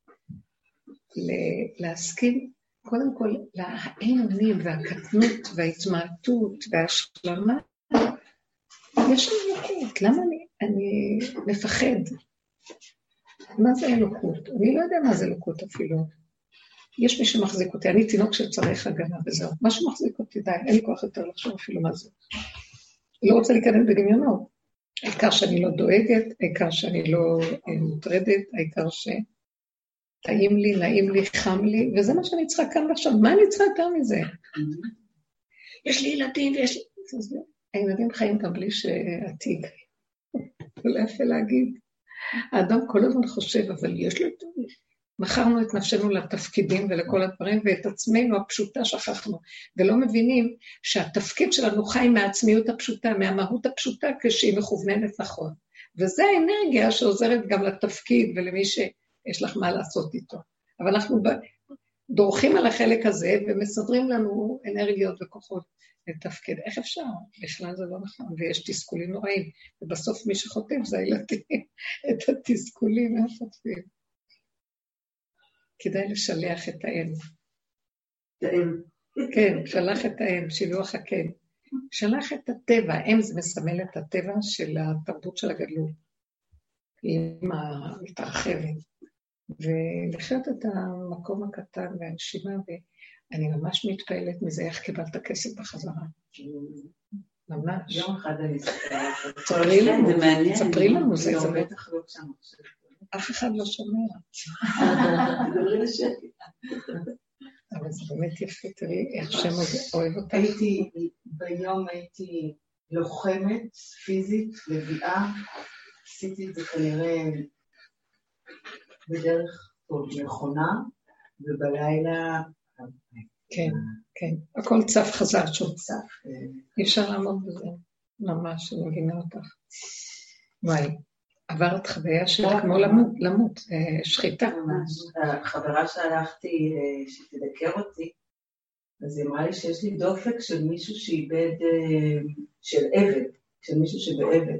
להסכים קודם כל לאין אונים והקטנות וההתמעטות וההשלמה. יש לנו אלוקות, למה אני, אני מפחד? מה זה אלוקות? אני לא יודע מה זה אלוקות אפילו. יש מי שמחזיק אותי, אני תינוק שצריך הגנה וזהו. מה שמחזיק אותי, די, אין לי כוח יותר לחשוב אפילו מה זה. לא רוצה להיכנס בדמיונות. העיקר שאני לא דואגת, העיקר שאני לא אה, מוטרדת, העיקר ש... טעים לי, נעים לי, חם לי, וזה מה שאני צריכה כאן עכשיו. מה אני צריכה יותר מזה? יש לי ילדים ויש לי... הילדים חיים גם בלי שעתיד. לא יפה להגיד. האדם כל הזמן חושב, אבל יש לו... מכרנו את נפשנו לתפקידים ולכל הדברים, ואת עצמנו הפשוטה שכחנו, ולא מבינים שהתפקיד שלנו חי מהעצמיות הפשוטה, מהמהות הפשוטה, כשהיא מכווננת נכון. וזו האנרגיה שעוזרת גם לתפקיד ולמי ש... יש לך מה לעשות איתו. אבל אנחנו דורכים על החלק הזה ומסדרים לנו אנרגיות וכוחות לתפקד. איך אפשר? בכלל זה לא נכון, ויש תסכולים נוראים, ובסוף מי שחוטף זה הילדים. את התסכולים הם חוטפים. כדאי לשלח את האם. כן, שלח את האם, שילוח הקן. שלח את הטבע, האם זה מסמל את הטבע של התרבות של הגדלות. היא מתרחבת. ולחיות את המקום הקטן והנשימה, ואני ממש מתפעלת מזה, איך קיבלת כסף בחזרה. ממש. יום אחד אני ספרי לנו, זה מעניין. ספרי לנו, זה לא, בטח לא. אף אחד לא שומע. אבל זה באמת יפה, תראי איך שם אוהב אותה. הייתי, ביום הייתי לוחמת פיזית, לביאה, עשיתי את זה כנראה בדרך טוב נכונה, ובלילה... כן, כן. הכל צף חזק שוב. צף. אי אפשר לעמוד בזה. ממש, אני מבינה אותך. וואי, עברת חוויה של כמו למות, אה, שחיטה. החברה שהלכתי, אה, שתדקר אותי, אז היא אמרה לי שיש לי דופק של מישהו שאיבד, אה, של אבל, של מישהו שבאבל.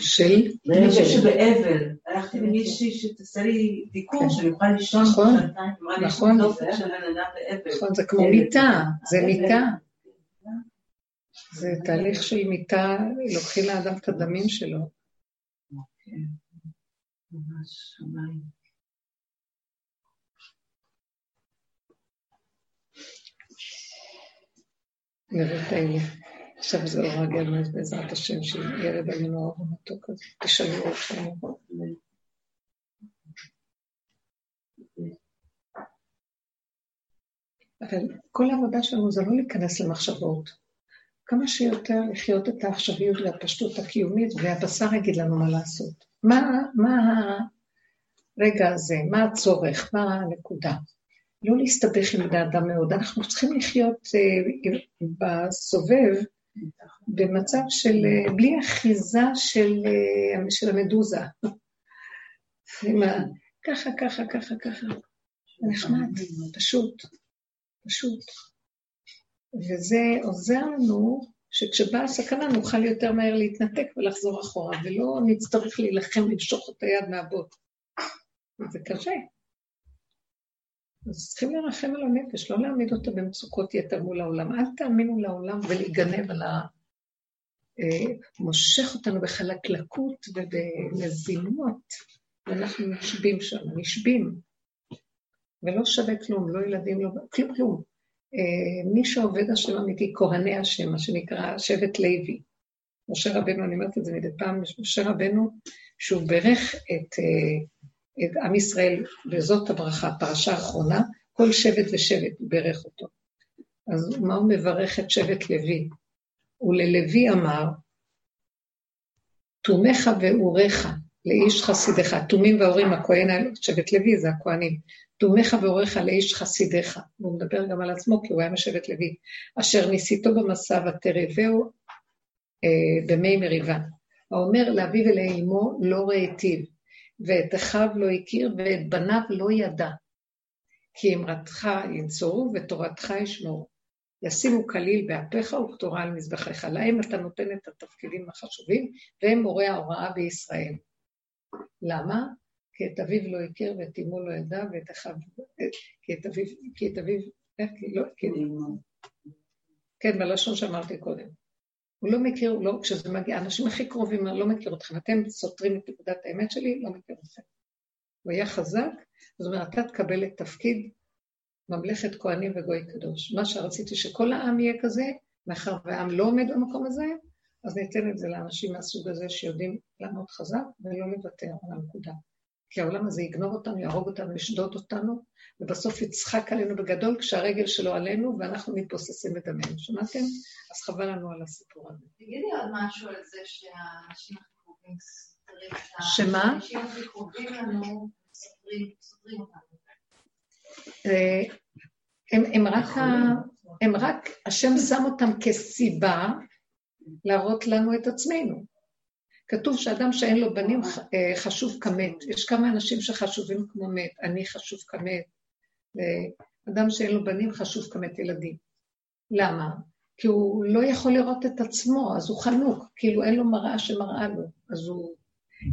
של? מישהו שבאבל. הלכתי למישהי שתעשה לי דיקור, כן. שאני אוכל לישון נכון, יש נכון. באבל. נכון, זה כמו מיטה, זה מיטה. זה תהליך של מיטה, לוקחים לאדם את הדמים שלו. ממש שמיים. נראית האלה. עכשיו זה אור הגלמס בעזרת השם, שירד עלינו האור המתוק הזה. תשאלו אותנו. אבל כל העבודה שלנו זה לא להיכנס למחשבות. כמה שיותר לחיות את העכשוויות והפשטות הקיומית, והבשר יגיד לנו מה לעשות. מה, מה הרגע הזה, מה הצורך, מה הנקודה. לא להסתבך עם בני אדם מאוד. אנחנו צריכים לחיות אה, בסובב במצב של, אה, בלי אחיזה של, אה, של המדוזה. ככה, ככה, ככה, ככה. נחמד, פשוט, פשוט. וזה עוזר לנו שכשבאה הסכנה נוכל יותר מהר להתנתק ולחזור אחורה, ולא נצטרך להילחם למשוך את היד מהבוט. זה קשה. אז צריכים לרחם על הנפש, לא להעמיד אותה במצוקות יתר מול העולם. אל תאמינו לעולם ולהיגנב על ה... אה, מושך אותנו בחלקלקות ובנזימות, ואנחנו נשבים שם, נשבים. ולא שווה כלום, לא ילדים, לא... כלום, כלום. אה, מי שעובד השם אמיתי, כהני השם, מה שנקרא שבט לוי. משה רבנו, אני אומרת את זה מדי פעם, משה רבנו, שהוא בירך את, אה, את עם ישראל, וזאת הברכה, פרשה האחרונה, כל שבט ושבט בירך אותו. אז מה הוא מברך את שבט לוי? וללוי אמר, תומך ואוריך לאיש חסידך, תומים והורים, הכהן, שבט לוי זה הכהנים, תומך ואוריך לאיש חסידך, והוא מדבר גם על עצמו כי הוא היה משבט לוי, אשר ניסיתו במסע ותרבהו אה, במי מריבה. האומר לאביו ולאמו לא ראיתיו, ואת אחיו לא הכיר ואת בניו לא ידע. כי אמרתך ינצורו ותורתך ישמעו. ישימו כליל באפיך וכתורה על מזבחיך. להם אתה נותן את התפקידים החשובים, והם מורי ההוראה בישראל. למה? כי את אביו לא הכיר ואת אמו לא ידע ואת אחיו... כי את אביו... כי את אביו... איך? לא... כי... כן, בלשון שאמרתי קודם. הוא לא מכיר, לא, כשזה מגיע, האנשים הכי קרובים לא מכיר אתכם, אתם סותרים את נקודת האמת שלי, לא מכיר אתכם. הוא היה חזק, זאת אומרת, אתה תקבל את תפקיד ממלכת כהנים וגוי קדוש. מה שרציתי שכל העם יהיה כזה, מאחר והעם לא עומד במקום הזה, אז ניתן את זה לאנשים מהסוג הזה שיודעים לעמוד חזק ולא לוותר על הנקודה. כי העולם הזה יגנוב אותנו, יהרוג אותנו, ישדוד אותנו, ובסוף יצחק עלינו בגדול כשהרגל שלו עלינו ואנחנו מתבוססים בדמנו. שמעתם? אז חבל לנו על הסיפור הזה. תגידי עוד משהו על זה שהאנשים הכי קרובים סותרים ה... שמה? האנשים הכי קרובים לנו סותרים אותנו. אה, הם רק, השם שם אותם כסיבה להראות לנו את עצמנו. כתוב שאדם שאין לו בנים אה, חשוב כמת. יש כמה אנשים שחשובים כמו מת, אני חשוב כמת. אדם שאין לו בנים חשוב כמת ילדים. למה? כי הוא לא יכול לראות את עצמו, אז הוא חנוק, כאילו אין לו מראה שמראה לו. אז הוא...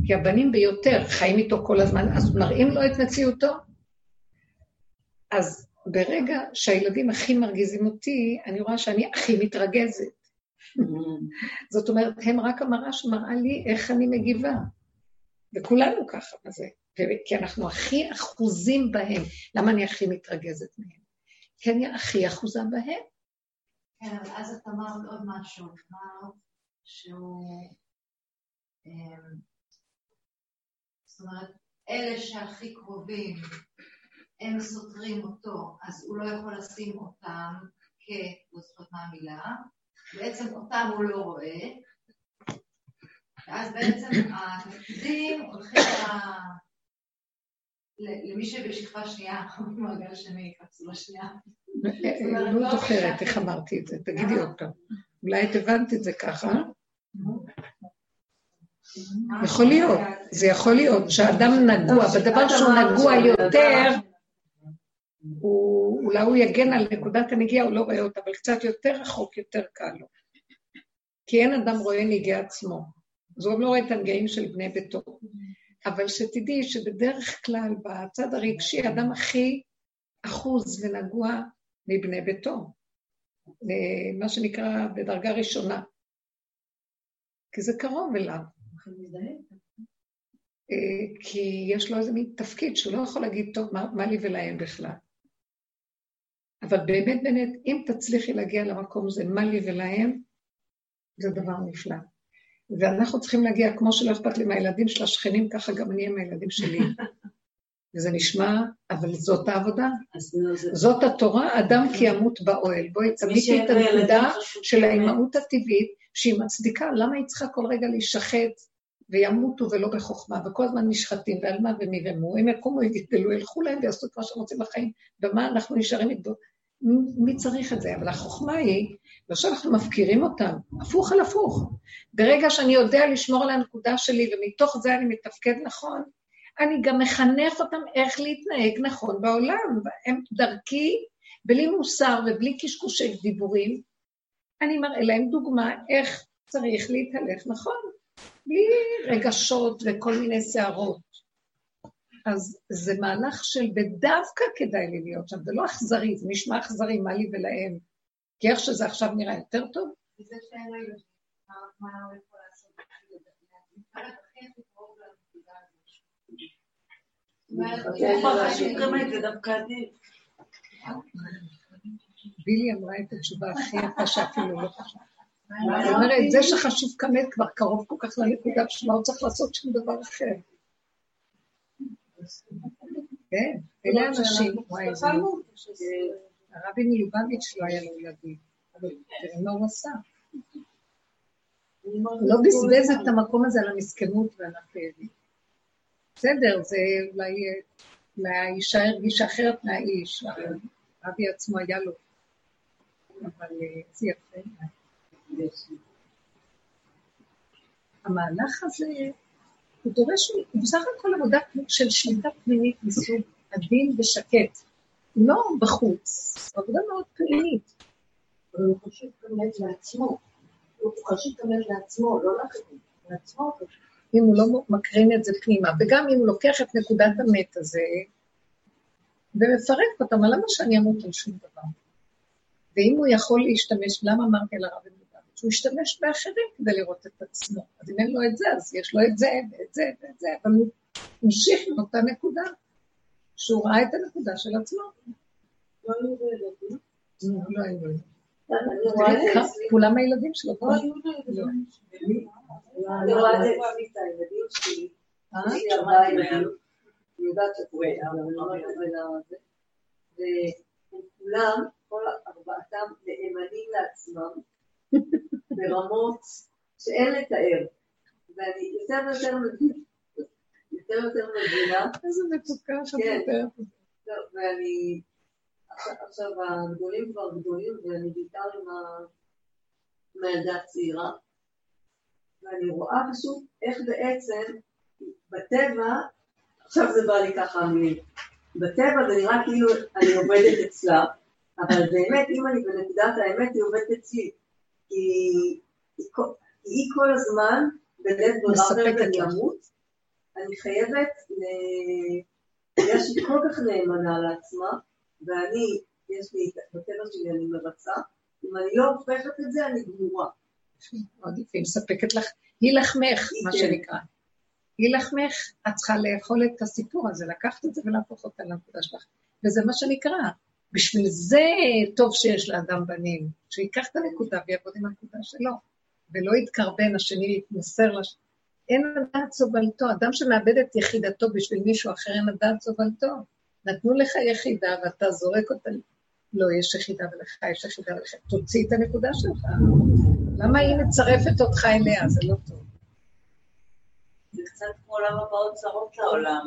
כי הבנים ביותר חיים איתו כל הזמן, אז מראים לו את מציאותו. אז ברגע שהילדים הכי מרגיזים אותי, אני רואה שאני הכי מתרגזת. זאת אומרת, הם רק המראה שמראה לי איך אני מגיבה. וכולנו ככה, מה זה? כי אנחנו הכי אחוזים בהם. למה אני הכי מתרגזת מהם? כי אני הכי אחוזה בהם. כן, אבל אז את אמרת עוד משהו, אמרת שהוא... אמ, זאת אומרת, אלה שהכי קרובים הם סותרים אותו, אז הוא לא יכול לשים אותם כ... לא זוכרת מה המילה, בעצם אותם הוא לא רואה, ואז בעצם התפקידים הולכים למי שבשכבה שנייה, במעגל שני, קפסולה שנייה. לא זוכרת איך אמרתי את זה, תגידי עוד פעם. אולי את הבנת את זה ככה. יכול להיות, זה יכול להיות שאדם נגוע, בדבר שהוא נגוע יותר, אולי הוא יגן על נקודת הנגיעה, הוא לא רואה אותה, אבל קצת יותר רחוק, יותר קל לו. כי אין אדם רואה נגיע עצמו. אז הוא לא רואה את הנגעים של בני ביתו. אבל שתדעי שבדרך כלל בצד הרגשי, האדם הכי אחוז ונגוע מבני ביתו. מה שנקרא בדרגה ראשונה. כי זה קרוב אליו. אה, כי יש לו איזה מין תפקיד שהוא לא יכול להגיד, טוב, מה, מה לי ולהם בכלל. אבל באמת, באמת, אם תצליחי להגיע למקום הזה, מה לי ולהם, זה דבר נפלא. ואנחנו צריכים להגיע, כמו שלא אכפת לי מהילדים של השכנים, ככה גם אני עם הילדים שלי. וזה נשמע, אבל זאת העבודה. זאת התורה, אדם כי ימות באוהל. בואי תמידי את הנקודה של האימהות הטבעית, שהיא מצדיקה, למה היא צריכה כל רגע להישחט וימותו ולא בחוכמה, וכל הזמן נשחטים, ועל מה והם ירמו, הם יקומו, יגדלו, ילכו להם ויעשו את מה שהם רוצים בחיים, ומה אנחנו נשארים איתו? מי צריך את זה? אבל החוכמה היא, לא שאנחנו מפקירים אותם, הפוך על הפוך. ברגע שאני יודע לשמור על הנקודה שלי, ומתוך זה אני מתפקד נכון, אני גם מחנך אותם איך להתנהג נכון בעולם. הם דרכי, בלי מוסר ובלי קשקושי דיבורים, אני מראה להם דוגמה איך צריך להתהלך נכון, בלי רגשות וכל מיני שערות. אז זה מהלך של בדווקא כדאי לי להיות שם, זה לא אכזרי, זה נשמע אכזרי, מה לי ולהם. כי איך שזה עכשיו נראה יותר טוב. וזה שאין לו ילדים, מה הוא יכול לעשות? בילי אמרה את התשובה הכי יפה שאפילו לא חשבה. זאת אומרת, זה שחשוב כמת כבר קרוב כל כך לנקודה שלא הוא צריך לעשות שום דבר אחר. כן, אלה אנשים, וואי, זה... הרבי מלובביץ' לא היה לו ילדים, אבל מה הוא עשה. לא בזבז את המקום הזה על המסכנות ועל הפעלים. בסדר, זה אולי, האישה הרגישה אחרת מהאיש, אבי עצמו היה לו, אבל אה, זה יפה. המהלך הזה, הוא דורש, הוא בסך הכל עבודה של שליטה פנימית מסוג עדין ושקט, לא בחוץ, עבודה מאוד פנימית. אבל הוא חושב באמת לעצמו, הוא חושב באמת לעצמו, לא לאחרים, לעצמו. אם הוא לא מקרין את זה פנימה, וגם אם הוא לוקח את נקודת המת הזה ומפרק אותה, מה למה שאני אמות על שום דבר? ואם הוא יכול להשתמש, למה אמרתי על הרב מלובביץ'? הוא השתמש באחרים כדי לראות את עצמו. אז אם אין לו את זה, אז יש לו את זה ואת זה ואת זה, אבל הוא המשיך עם אותה נקודה, שהוא ראה את הנקודה של עצמו. לא היו ילדים. לא היו לו ילדים. כולם הילדים שלו. לא היו ילדים. אני רואה את אצלי את הילדים שלי, יש לי ארבעה ילדים, אני יודעת שקורה, אבל אני אומרת את זה לזה, והם כולם, כל ארבעתם נאמנים לעצמם, ברמות שאין לתאר, ואני יותר ויותר מבינה, יותר ויותר מבינה. איזה מצוקה שאת מתארת. כן, ואני, עכשיו הגדולים כבר גדולים, ואני בעיקר עם הילדה הצעירה. ואני רואה פשוט איך בעצם בטבע, עכשיו זה בא לי ככה מילים, בטבע זה נראה כאילו אני עובדת אצלה, אבל באמת אם אני בנקודת האמת היא עובדת אצלי, כי היא, היא כל הזמן בלב ברירה ואני אמות, אני חייבת. בגלל שהיא כל כך נאמנה לעצמה, ואני, יש לי, בטבע שלי אני מרצה, אם אני לא הופכת את זה אני גמורה. מאוד יפה, היא מספקת לך, היא לחמך, מה כן. שנקרא. היא לחמך, את צריכה לאכול את הסיפור הזה, לקחת את זה ולהפוך אותה לנקודה שלך. וזה מה שנקרא. בשביל זה טוב שיש לאדם בנים, שיקח את הנקודה ויעבוד עם הנקודה שלו, ולא יתקרבן, השני יתמסר לש... אין הדעת סובלתו, אדם שמאבד את יחידתו בשביל מישהו אחר, אין הדעת סובלתו. נתנו לך יחידה ואתה זורק אותה, לא, יש יחידה ולך יש יחידה ולך, תוציא את הנקודה שלך. למה היא מצרפת אותך אליה? זה לא טוב. זה קצת כמו למה באות צרות לעולם.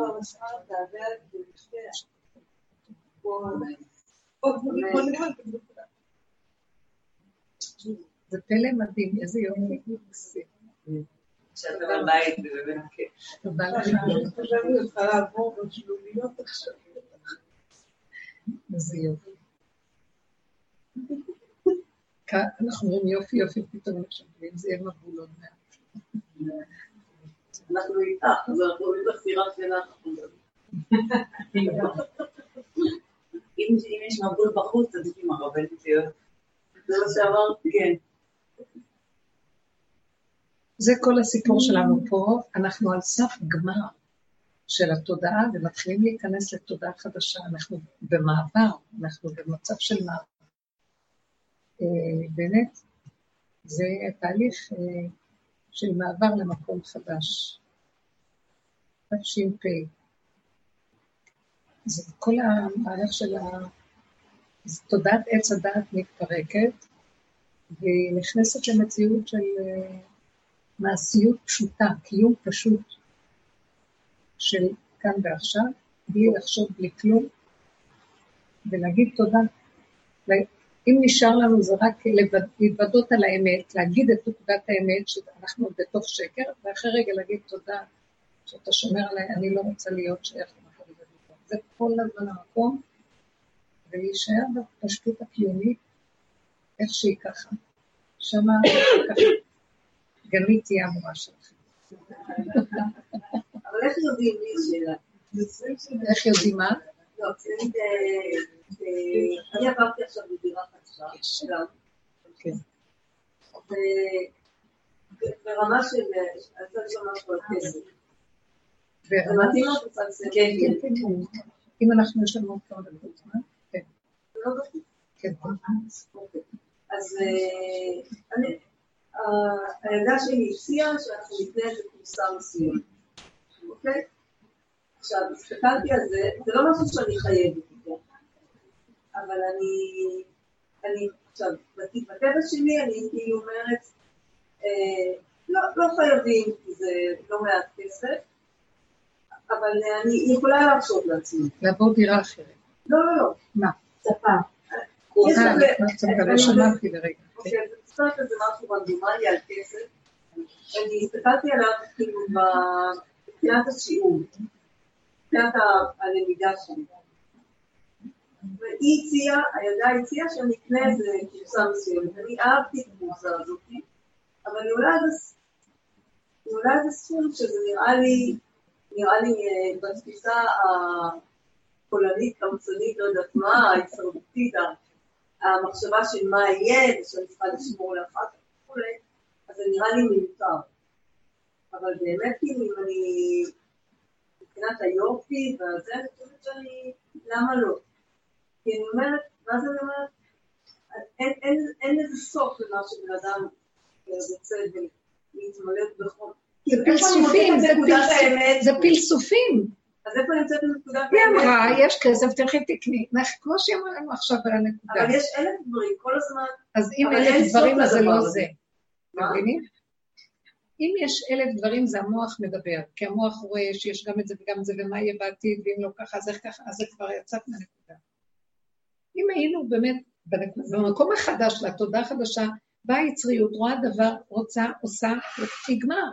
זה פלא מדהים, איזה יום מקסים. שאתה בבית ובאמת כיף. תודה לך. חשבתי אותך לעבור בשלוליות עכשיו. איזה יופי. כאן אנחנו אומרים יופי יופי, פתאום עכשיו, ואם זה יהיה מבול עוד מעט. אנחנו איתך, אז אנחנו אומרים לך סירה שלך. אם אם יש מבול בחוץ, אז עם הרבנית להיות. זה מה שאמרתי. כן. זה כל הסיפור שלנו פה, אנחנו על סף גמר של התודעה ומתחילים להיכנס לתודעה חדשה, אנחנו במעבר, אנחנו במצב של מעבר. אה, באמת, זה תהליך אה, של מעבר למקום חדש. תש"פ. זה כל המהלך של ה... תודעת עץ הדעת מתפרקת, והיא נכנסת למציאות של אה, מעשיות פשוטה, קיום פשוט של כאן ועכשיו, בלי לחשוב בלי כלום, ולהגיד תודה. אם נשאר לנו זה רק להתוודות על האמת, להגיד את נקודת האמת, שאנחנו בתוך שקר, ואחרי רגע להגיד תודה שאתה שומר עליי, אני לא רוצה להיות שייך. זה כל הזמן המקום, ולהישאר בפשטות הקיומית, איך שהיא ככה. שמה ככה, גלית תהיה המורה שלכם. אבל איך יודעים לי שאלה? איך יודעים מה? לא, אני עברתי עכשיו בדירה חדשה, גם. כן. ברמה של, רוצה לשאול משהו על כסף. כן, כן, כן. אם אנחנו, יש לנו עוד כמה דקות, מה? כן, לא בטוח. כן. אוקיי. אז אה, הילדה שלי הציעה שאנחנו נקנה איזה קורסה מסוימת, אוקיי? עכשיו, הסתכלתי על זה, זה לא משהו שאני חייבת איתו, אבל אני, אני, עכשיו, בטבע שלי אני כאילו אומרת, אה, לא, לא חייבים, כי זה לא מעט כסף, אבל אני יכולה להרשות לעצמי. לעבור דירה אחרת. לא, לא, לא. מה? יש אה, הרבה- גם אני- לא שמעתי לרגע. אוקיי, אז קצת איזה משהו רנדומלי על כסף. אני הסתכלתי עליו כאילו בתחילת השיעור, בתחילת הלמידה שלי. והיא הציעה, הילדה הציעה שאני אקנה איזה קורסה מסוימת. אני אהבתי את הקורסה הזאת, אבל היא עולה איזה סכום שזה נראה לי, נראה לי אה, בתפיסה הפולנית, קמצנית, לא יודעת מה, ההישרדותית, המחשבה של מה יהיה, ושאני צריכה לשמור לאחר כך וכולי, אז זה נראה לי מיותר. אבל באמת, כאילו, אם אני, מבחינת היופי והזה, אני חושבת שאני, למה לא? כי אני אומרת, ואז אני אומרת, אין, איזה סוף למה שבן אדם אה, רוצה להתמלא בכל... את זה פילסופים. אז איפה נמצאת נקודת היא? אמרה, יש כסף, תלכי תקני. כמו שהיא אמרה לנו עכשיו על הנקודה. אבל יש אלף דברים, כל הזמן, אז אם אלף דברים, אז זה לא. זה. מבינים? אם יש אלף דברים, זה המוח מדבר. כי המוח רואה שיש גם את זה וגם את זה, ומה יהיה בעתיד, ואם לא ככה, אז איך ככה, אז זה כבר יצאת מהנקודה. אם היינו באמת במקום החדש, לתודעה החדשה, באה יצריות, רואה דבר, רוצה, עושה, נגמר.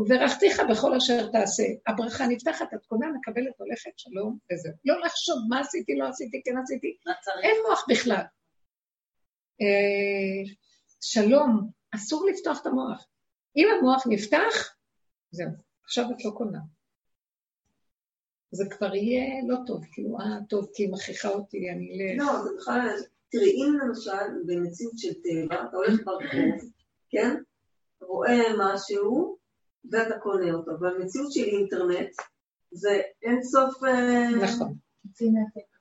וברכתיך בכל אשר תעשה. הברכה נפתחת, את קונה, מקבלת, הולכת, שלום, וזהו. לא לחשוב מה עשיתי, לא עשיתי, כן עשיתי. צריך? אין מוח בכלל. אה, שלום, אסור לפתוח את המוח. אם המוח נפתח, זהו, עכשיו את לא קונה. זה כבר יהיה לא טוב, כאילו, אה, טוב, כי היא מכריחה אותי, אני אלך. לא, זה בכלל, תראי, אם למשל במציאות של טבע, אתה הולך ברחוב, כן? רואה משהו, ואתה קונה אותו. במציאות של אינטרנט, זה אין סוף... אה, נכון.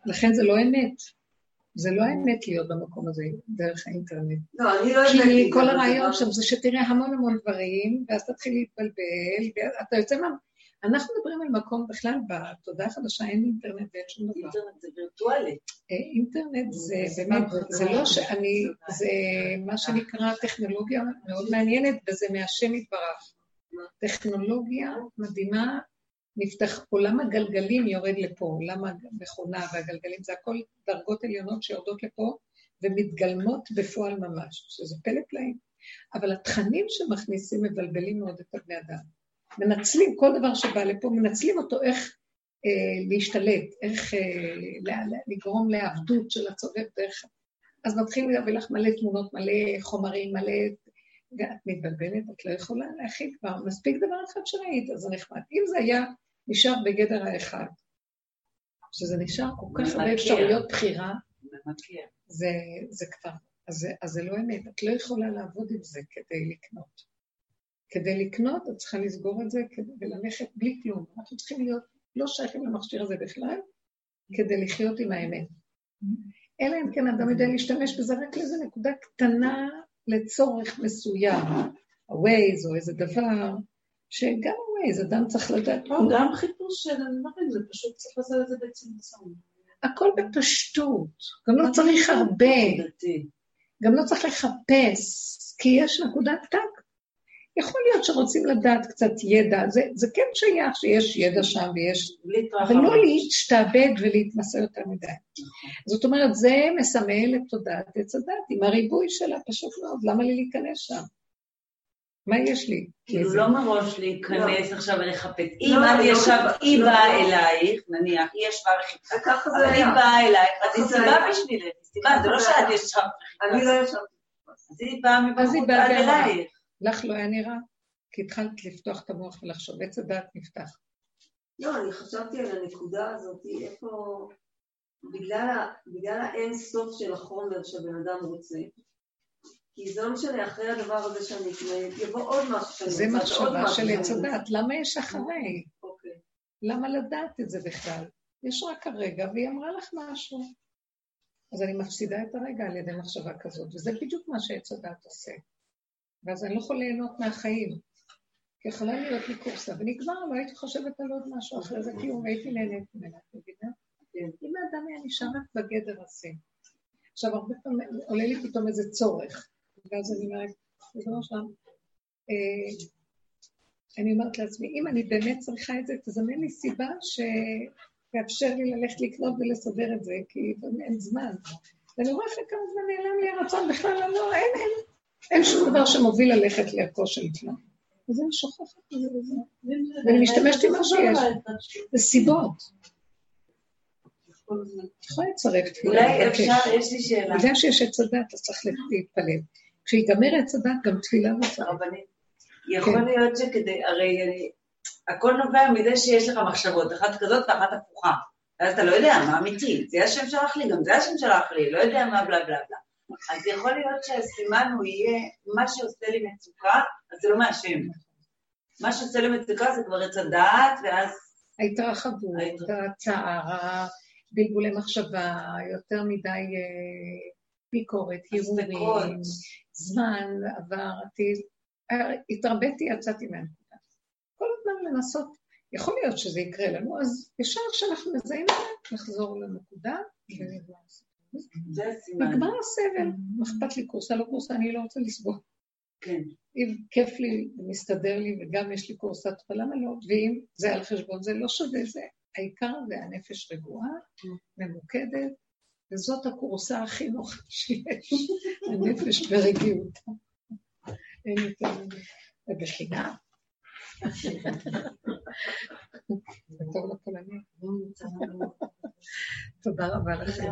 לכן זה לא אמת. זה לא האמת להיות במקום הזה דרך האינטרנט. לא, אני לא כי הבאתי את כל הרעיון זה שם זה שתראה המון המון דברים, ואז תתחיל להתבלבל, ואתה יוצא מה... אנחנו מדברים על מקום בכלל, בתודעה החדשה אין אינטרנט ואין שום דבר. אינטרנט זה וירטואלי. אה, אינטרנט זה באמת, זה לא שאני, זה מה שנקרא טכנולוגיה מאוד מעניינת, וזה מהשם יתברך. טכנולוגיה מדהימה, נפתח, עולם הגלגלים יורד לפה, עולם המכונה והגלגלים, זה הכל דרגות עליונות שיורדות לפה ומתגלמות בפועל ממש, שזה פלא פלאים. אבל התכנים שמכניסים מבלבלים מאוד את הבני אדם. מנצלים כל דבר שבא לפה, מנצלים אותו איך אה, להשתלט, איך אה, לגרום לעבדות של הצובב דרך... אז מתחילים להביא לך מלא תמונות, מלא חומרים, מלא... ואת מתבלבלת, את לא יכולה להכיל כבר, מספיק דבר אחד שראית, אז זה נחמד. אם זה היה נשאר בגדר האחד, שזה נשאר כל כך הרבה אפשרויות בחירה, זה, זה כבר, אז, אז זה לא אמת, את לא יכולה לעבוד עם זה כדי לקנות. כדי לקנות, את צריכה לסגור את זה וללכת בלי כלום. אנחנו צריכים להיות לא שייכים למכשיר הזה בכלל, כדי לחיות עם האמת. אלא אם כן אדם יודע להשתמש בזה רק לאיזו נקודה קטנה לצורך מסוים, ה-Waze או איזה דבר, שגם ה-Waze, אדם צריך לדעת... לא, גם חיפוש של דברים, זה פשוט צריך לעשות את זה בצמצום. הכל בפשטות, גם לא צריך הרבה, גם לא צריך לחפש, כי יש נקודת טאק. יכול להיות שרוצים לדעת קצת ידע, זה, זה כן שייך שיש ידע שם ויש... אבל לא להשתעבד ולהתמסר יותר מדי. זאת אומרת, זה מסמל את תודעת עץ הדת, עם הריבוי שלה, פשוט מאוד, למה לי להיכנס שם? מה יש לי? כאילו לא מראש להיכנס עכשיו ולחפש. אם אני עכשיו, היא באה אלייך, נניח, היא ישבה וחיפשה, אבל היא באה אלייך, אז היא סיבה בשבילך, סיבה, זה לא שאת ישבת וחיפשת. אני לא ישבתי. אז היא באה מבחוץ אלייך. לך לא היה נראה? כי התחלת לפתוח את המוח ולחשוב, עץ הדעת נפתח. לא, אני חשבתי על הנקודה הזאת, איפה... בגלל, בגלל האין סוף של החומר שהבן אדם רוצה, כי זה לא משנה, אחרי הדבר הזה שאני אקנה, יבוא עוד משהו שאני רוצה, זה מחשבה של עץ הדעת, למה יש אחרי? אוקיי. למה לדעת את זה בכלל? יש רק הרגע, והיא אמרה לך משהו. אז אני מפסידה את הרגע על ידי מחשבה כזאת, וזה בדיוק מה שעץ הדעת עושה. ואז אני לא יכול ליהנות מהחיים. כי יכולה להיות לי קורסה, ונגמר, לא הייתי חושבת על עוד משהו אחר, זה כלום, והייתי נהנית ממנה, את מבינה? אם האדם היה נשאר רק בגדר הזה. עכשיו, הרבה פעמים עולה לי פתאום איזה צורך, ואז אני אומרת, זה לא שם. אני אומרת לעצמי, אם אני באמת צריכה את זה, תזמן לי סיבה שתאפשר לי ללכת לקנות ולסדר את זה, כי אין זמן. ואני רואה אחרי כמה זמן נעלם לי הרצון בכלל, לא, אין, אין, אין שום דבר שמוביל ללכת לערכו של כלל. אז אני שוכחת את זה וזה. ואני משתמשת עם מה שיש. זה סיבות. יכולה לצרף תפילה. אולי אפשר, יש לי שאלה. בגלל שיש עץ הדת, אז צריך להתפלל. כשיגמר עץ הדת, גם תפילה וצריך. יכול. להיות שכדי, הרי הכל נובע מזה שיש לך מחשבות, אחת כזאת ואחת הפוכה. ואז אתה לא יודע מה אמיתי, זה השם שלח לי, גם זה השם שלח לי, לא יודע מה בלה בלה בלה. אז יכול להיות שהסימן הוא יהיה, מה שעושה לי מצוקה, אז זה לא מהשם. מה שעושה לי מצוקה זה כבר עץ הדעת, ואז... ההתרחבות, הצער, בלבולי מחשבה, יותר מדי אה, ביקורת, הרהורים, זמן, עבר, עתיד. התרביתי, יצאתי מהנקודה. כל הזמן לנסות, יכול להיות שזה יקרה לנו, אז ישר כשאנחנו מזהים את זה, נחזור לנקודה ונגמר זה הסימן. נגמר הסבל, מה אכפת לי קורסה, לא קורסה, אני לא רוצה לסבול. כן. אם כיף לי ומסתדר לי וגם יש לי קורסת, למה לא? ואם זה על חשבון זה לא שווה, זה העיקר זה הנפש רגועה, ממוקדת, וזאת הקורסה הכי נוחה שיש, הנפש ברגיעות. אין יותר מזה. ובחינם. תודה רבה לכם.